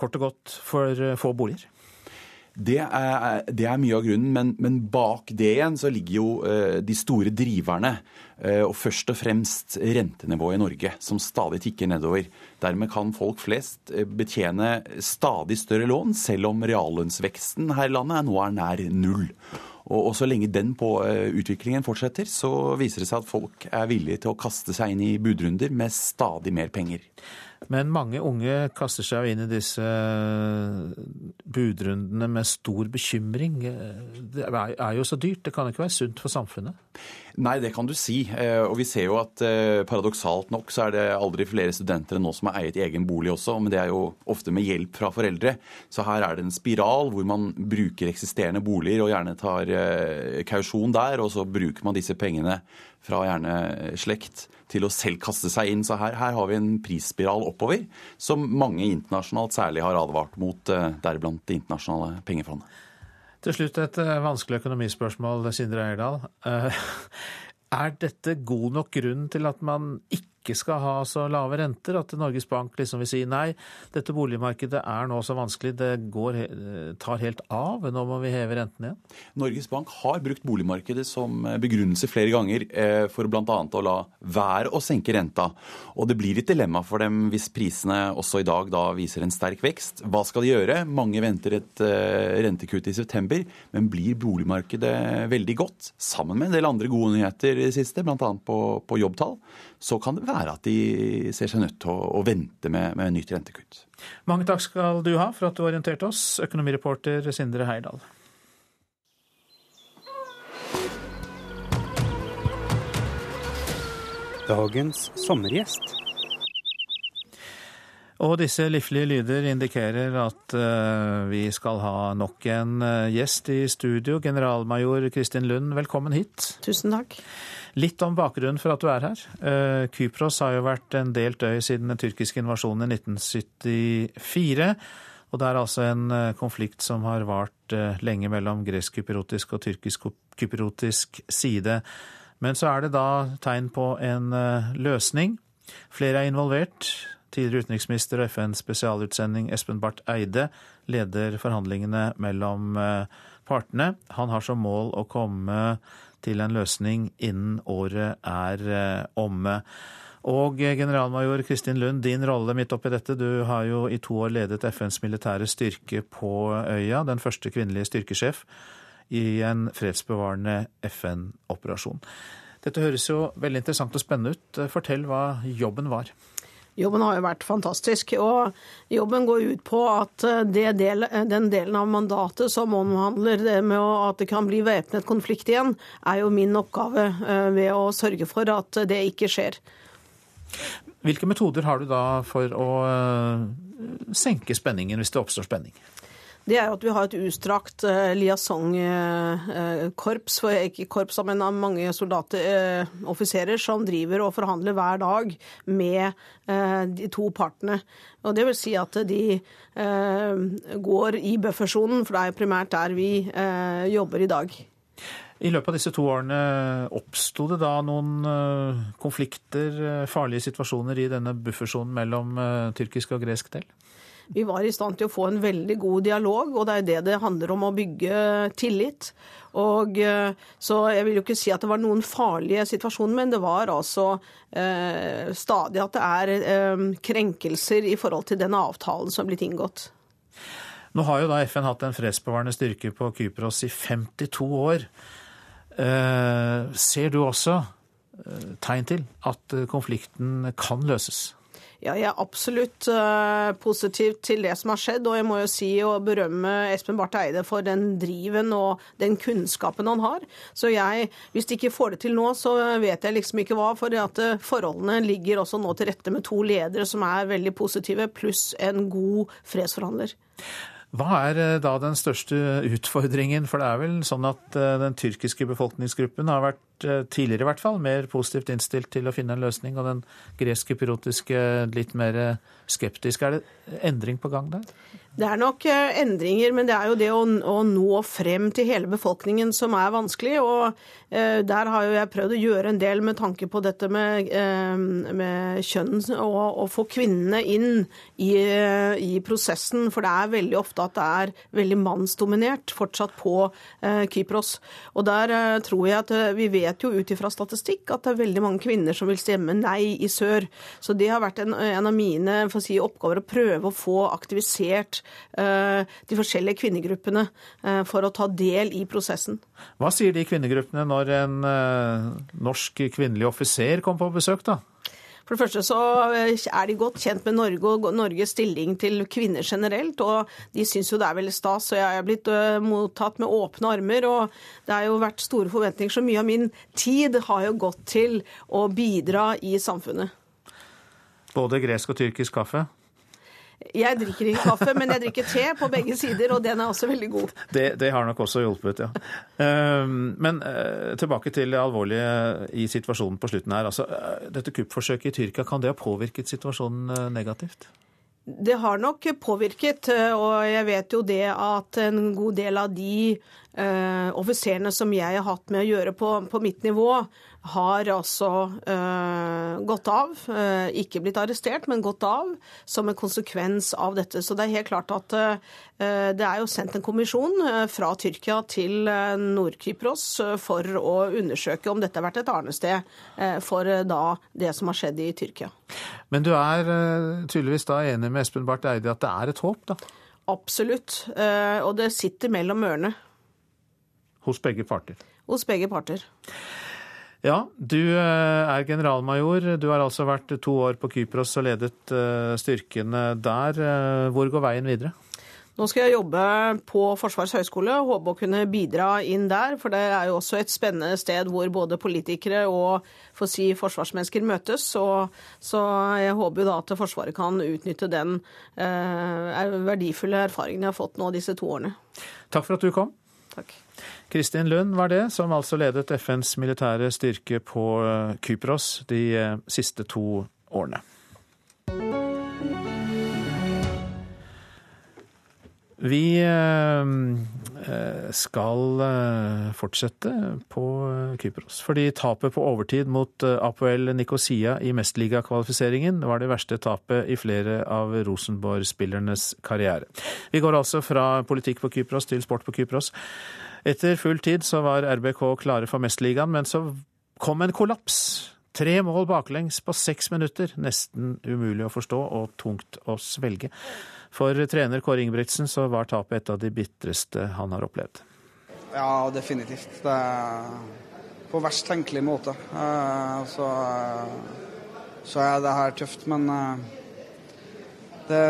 kort og godt for få boliger? Det er, det er, mye av grunnen, men, men, bak det igjen så ligger jo uh, de store driverne. Uh, og først og fremst rentenivået i Norge, som stadig tikker nedover. Dermed kan folk flest uh, betjene stadig større lån, selv om reallønnsveksten her i landet nå er nær null. Og, og så lenge den på, utviklingen fortsetter, så viser det seg at folk er villige til å kaste seg inn i budrunder med stadig mer penger. Men mange unge kaster seg inn i disse budrundene med stor bekymring. Det er jo så dyrt, det kan ikke være sunt for samfunnet? Nei, det kan du si. Eh, og vi ser jo at eh, paradoksalt nok så er det aldri flere studenter enn nå som har eiet egen bolig også, men det er jo ofte med hjelp fra foreldre. Så her er det en spiral hvor man bruker eksisterende boliger og gjerne tar eh, kausjon der, og så bruker man disse pengene fra gjerne slekt til å selv kaste seg inn. Så her, her har vi en prisspiral oppover som mange internasjonalt særlig har advart mot, eh, deriblant Det internasjonale pengefondet. Til slutt et eh, vanskelig økonomispørsmål, Sindre Eirdal. Eh, er dette god nok grunn til at man ikke ikke skal ha så lave renter, at Norges Bank liksom vil si nei, dette boligmarkedet er nå så vanskelig, det går, tar helt av, nå må vi heve rentene igjen? Norges Bank har brukt boligmarkedet som begrunnelse flere ganger eh, for bl.a. å la være å senke renta. Og det blir et dilemma for dem hvis prisene også i dag da viser en sterk vekst. Hva skal de gjøre? Mange venter et eh, rentekutt i september, men blir boligmarkedet veldig godt, sammen med en del andre gode nyheter i det siste, bl.a. På, på jobbtall, så kan det være at de ser seg nødt til å, å vente med, med nytt rentekutt. Mange takk skal du ha for at du orienterte oss, økonomireporter Sindre Heirdal. Dagens sommergjest. Og disse liflige lyder indikerer at uh, vi skal ha nok en uh, gjest i studio. Generalmajor Kristin Lund, velkommen hit. Tusen takk. Litt om bakgrunnen for at du er her. Uh, Kypros har jo vært en delt øy siden den tyrkiske invasjonen i 1974. Og det er altså en konflikt som har vart lenge mellom gresk-kypriotisk og tyrkisk-kypriotisk side. Men så er det da tegn på en løsning. Flere er involvert. Tidligere utenriksminister og FNs spesialutsending Espen Barth Eide leder forhandlingene mellom eh, partene. Han har som mål å komme til en løsning innen året er eh, omme. Og eh, generalmajor Kristin Lund, din rolle midt oppi dette. Du har jo i to år ledet FNs militære styrke på øya, den første kvinnelige styrkesjef i en fredsbevarende FN-operasjon. Dette høres jo veldig interessant og spennende ut. Fortell hva jobben var. Jobben har jo vært fantastisk. og Jobben går ut på at del, den delen av mandatet som omhandler det med at det kan bli væpnet konflikt igjen, er jo min oppgave eh, ved å sørge for at det ikke skjer. Hvilke metoder har du da for å eh, senke spenningen hvis det oppstår spenning? Det er jo at vi har et utstrakt uh, liaison-korps, uh, ikke korps, men mange soldater, uh, offiserer, som driver og forhandler hver dag med de to partene. Og Det vil si at de går i buffersonen, for det er primært der vi jobber i dag. I løpet av disse to årene oppsto det da noen konflikter, farlige situasjoner i denne buffersonen mellom tyrkisk og gresk del? Vi var i stand til å få en veldig god dialog, og det er det det handler om, å bygge tillit. Og, eh, så jeg vil jo ikke si at det var noen farlige situasjoner, men det var altså eh, stadig at det er eh, krenkelser i forhold til den avtalen som er blitt inngått. Nå har jo da FN hatt en fredsbevarende styrke på Kypros i 52 år. Eh, ser du også eh, tegn til at konflikten kan løses? Ja, jeg er absolutt uh, positiv til det som har skjedd. Og jeg må jo si og berømme Espen Barth Eide for den driven og den kunnskapen han har. Så jeg, hvis de ikke får det til nå, så vet jeg liksom ikke hva. For at eh, forholdene ligger også nå til rette med to ledere som er veldig positive, pluss en god fredsforhandler. Hva er eh, da den største utfordringen? For det er vel sånn at den tyrkiske befolkningsgruppen har vært tidligere i hvert fall, mer positivt innstilt til å finne en løsning, og den gresk-kypriotiske litt mer skeptisk. Er det endring på gang der? Det er nok eh, endringer, men det er jo det å, å nå frem til hele befolkningen som er vanskelig. Og eh, der har jo jeg prøvd å gjøre en del med tanke på dette med, eh, med kjønn, og, og, få kvinnene inn i, eh, i, prosessen. For det er veldig ofte at det er veldig mannsdominert fortsatt på eh, Kypros. Og der tror jeg at vi vet vet jo ut ifra statistikk at det er veldig mange kvinner som vil stemme nei i sør. Så det har vært en, en av mine si, oppgaver å prøve å få aktivisert uh, de forskjellige kvinnegruppene uh, for å ta del i prosessen. Hva sier de kvinnegruppene når en uh, norsk kvinnelig offiser kommer på besøk, da? For det første så eh, er de godt kjent med Norge og Norges stilling til kvinner generelt, og de syns jo det er veldig stas. Og jeg er blitt eh, mottatt med åpne armer, og det har jo vært store forventninger. Så mye av min tid har jo gått til å bidra i samfunnet. Både gresk og tyrkisk kaffe? Jeg drikker ikke kaffe, men jeg drikker te på begge sider, og den er også veldig god. Det, det har nok også hjulpet, ja. Ehm, men eh, tilbake til det alvorlige i situasjonen på slutten her. Altså, eh, dette kuppforsøket i Tyrkia, kan det ha påvirket situasjonen eh, negativt? Det har nok påvirket, og jeg vet jo det at en god del av de uh, offiserene som jeg har hatt med å gjøre på, på mitt nivå, har altså uh, gått av. Uh, ikke blitt arrestert, men gått av som en konsekvens av dette. Så det er helt klart at uh, det er jo sendt en kommisjon fra Tyrkia til Nord-Kypros for å undersøke om dette har vært et arnested for da det som har skjedd i Tyrkia. Men du er tydeligvis da enig med Espen Barth Eide at det er et håp, da? Absolutt. Og det sitter mellom ørene. Hos begge parter? Hos begge parter. Ja, du eh, er generalmajor. Du har altså vært to år på Kypros og ledet eh, styrkene der. Eh, hvor går veien videre? Nå skal jeg jobbe på Forsvarets høgskole, håpe å kunne bidra inn der. For det er jo også et spennende sted hvor både politikere og for si, forsvarsmennesker møtes. Og, så jeg håper jo da at Forsvaret kan utnytte den eh, verdifulle erfaringen jeg har fått nå disse to årene. Takk for at du kom. Takk. Kristin Lund var det, som altså ledet FNs militære styrke på eh, Kypros de eh, siste to årene. Vi eh, skal fortsette på Kypros, fordi tapet på overtid mot Apoel Nikosia i Mestliga-kvalifiseringen var det verste tapet i flere av Rosenborg-spillernes karriere. Vi går altså fra politikk på Kypros til sport på Kypros. Etter full tid så var RBK klare for Mesterligaen, men så kom en kollaps. Tre mål baklengs på seks minutter. Nesten umulig å forstå og tungt å svelge. For trener Kåre Ingebrigtsen så var tapet et av de bitreste han har opplevd. Ja, definitivt. Det er på verst tenkelig måte. Eh, så, så er det her tøft, men eh, det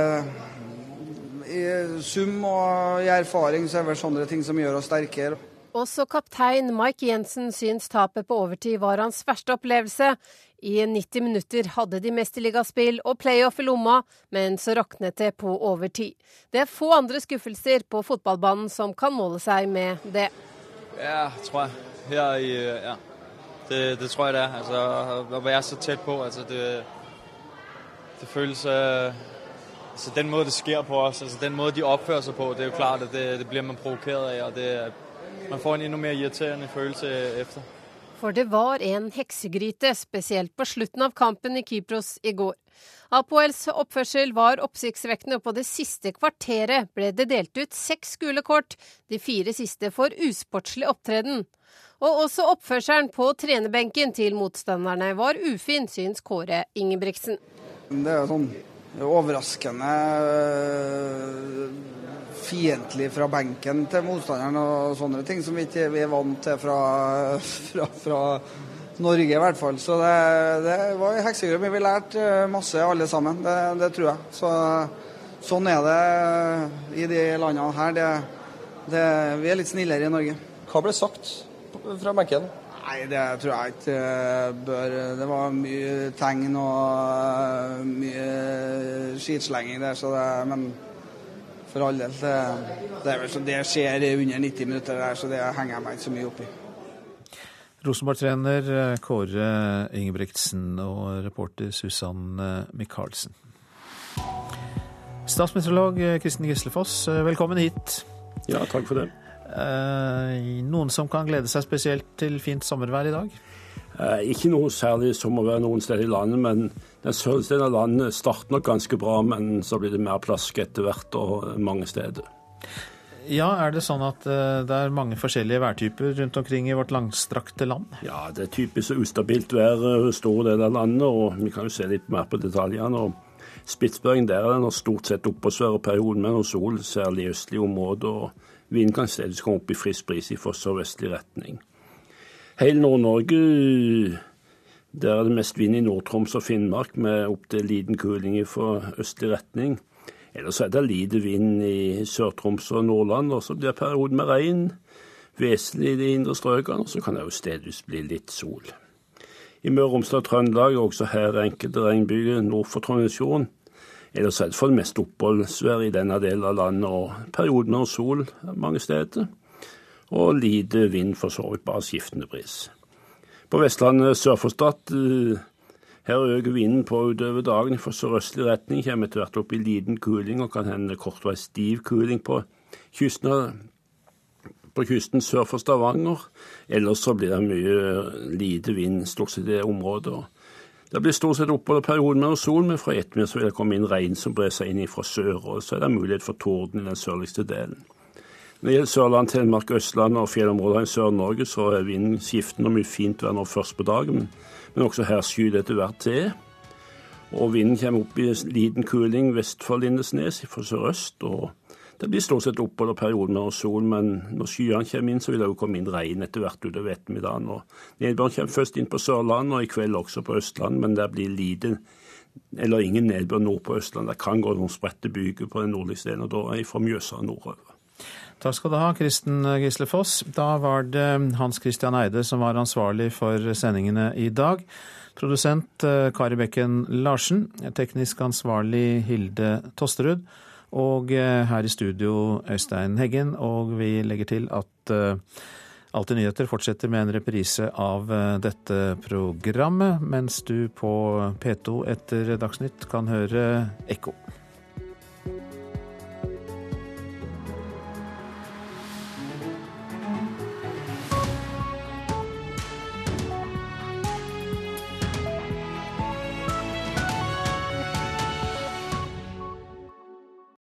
I sum og i erfaring så er det sånne ting som gjør oss sterkere. Også kaptein Mike Jensen syns tapet på overtid var hans verste opplevelse. I 90 minutter hadde de mesterligaspill og playoff i lomma, men så raknet det på overtid. Det er få andre skuffelser på fotballbanen som kan måle seg med det. Ja, tror jeg. Her i, ja. Det, det tror jeg det er. Altså, å være så tett på. Altså, det, det føles altså, Den måten det skjer på oss, altså, den måten de oppfører seg på, det er jo klart at det, det blir man provokert av. og det man får en enda mer irriterende følelse etter. For det var en heksegryte, spesielt på slutten av kampen i Kypros i går. Apoels oppførsel var oppsiktsvekkende, og på det siste kvarteret ble det delt ut seks gule kort, de fire siste for usportslig opptreden. Og også oppførselen på trenerbenken til motstanderne var ufin, syns Kåre Ingebrigtsen. Det er sånn overraskende fiendtlig fra benken til motstanderen og sånne ting som vi ikke er vant til fra, fra, fra Norge, i hvert fall. Så det, det var en heksegruppe. Vi lærte masse, alle sammen. Det, det tror jeg. Så, sånn er det i de landene her. Det, vi er litt snillere i Norge. Hva ble sagt fra benken? Nei, det tror jeg ikke bør Det var mye tegn og mye skitslenging der, så det Men for all del. Det, det, det, skjer under 90 minutter der, så det henger jeg meg ikke så mye opp i. Rosenborg-trener eh, Kåre Ingebrigtsen og reporter Susann Michaelsen. Statsministerlog eh, Kristin Gislefoss, eh, velkommen hit. Ja, takk for det. Noen som kan glede seg spesielt til fint sommervær i dag? Ikke noe særlig sommervær noen steder i landet, men den sørlige delen av landet starter nok ganske bra, men så blir det mer plask etter hvert og mange steder. Ja, Er det sånn at det er mange forskjellige værtyper rundt omkring i vårt langstrakte land? Ja, det er typisk ustabilt vær store deler av landet, og vi kan jo se litt mer på detaljene. og Spitsbergen der er det stort sett oppholdsvær og perioden med noe sol, særlig i østlige områder. og Vinden kan stedet komme opp i frisk bris i sørvestlig retning. Hele Nord-Norge der er det mest vind i Nord-Troms og Finnmark, med opptil liten kuling fra østlig retning. Ellers er det lite vind i Sør-Troms og Nordland, og så blir det perioder med regn. Vesentlig i de indre strøkene, og så kan det jo stedvis bli litt sol. I Møre og Romsdal og Trøndelag er også her enkelte regnbyger nord for Trondheimsfjorden. Er det det meste oppholdsvær i denne delen av landet, og perioder med sol mange steder. Og lite vind, for så vidt bare skiftende bris. På Vestlandet sør for Stad her øker vinden på utover dagen fra sørøstlig retning. Kommer etter hvert opp i liten kuling og kan hende kortveis stiv kuling på kysten, på kysten sør for Stavanger. Ellers så blir det mye lite vind stort sett i det området. Det blir stort sett oppholdsperioder med sol, men fra ettermiddag vil det komme inn regn som brer seg inn fra sør. og Så er det mulighet for torden i den sørligste delen. Når det gjelder Sørland, Telemark, Østland og fjellområder i Sør-Norge, så er vinden skiftende og mye fint vær nå først på dagen. Men også her skyr det etter hvert til. Og vinden kommer opp i liten kuling vest for Lindesnes fra sørøst. og Det blir stort sett opphold og perioder med sol, men når skyene kommer inn, så vil det jo komme inn regn etter hvert utover ettermiddagen. og Nedbøren kommer først inn på Sørlandet, og i kveld også på Østlandet, men det blir lite eller ingen nedbør nord på Østlandet. Det kan gå noen spredte byger på den nordligste delen, og da er fra Mjøsa nordover. Takk skal du ha, Kristen Gislefoss. Da var det Hans Christian Eide som var ansvarlig for sendingene i dag. Produsent Kari Bekken Larsen. Teknisk ansvarlig Hilde Tosterud. Og her i studio Øystein Heggen. Og vi legger til at Alltid nyheter fortsetter med en reprise av dette programmet, mens du på P2 etter Dagsnytt kan høre Ekko.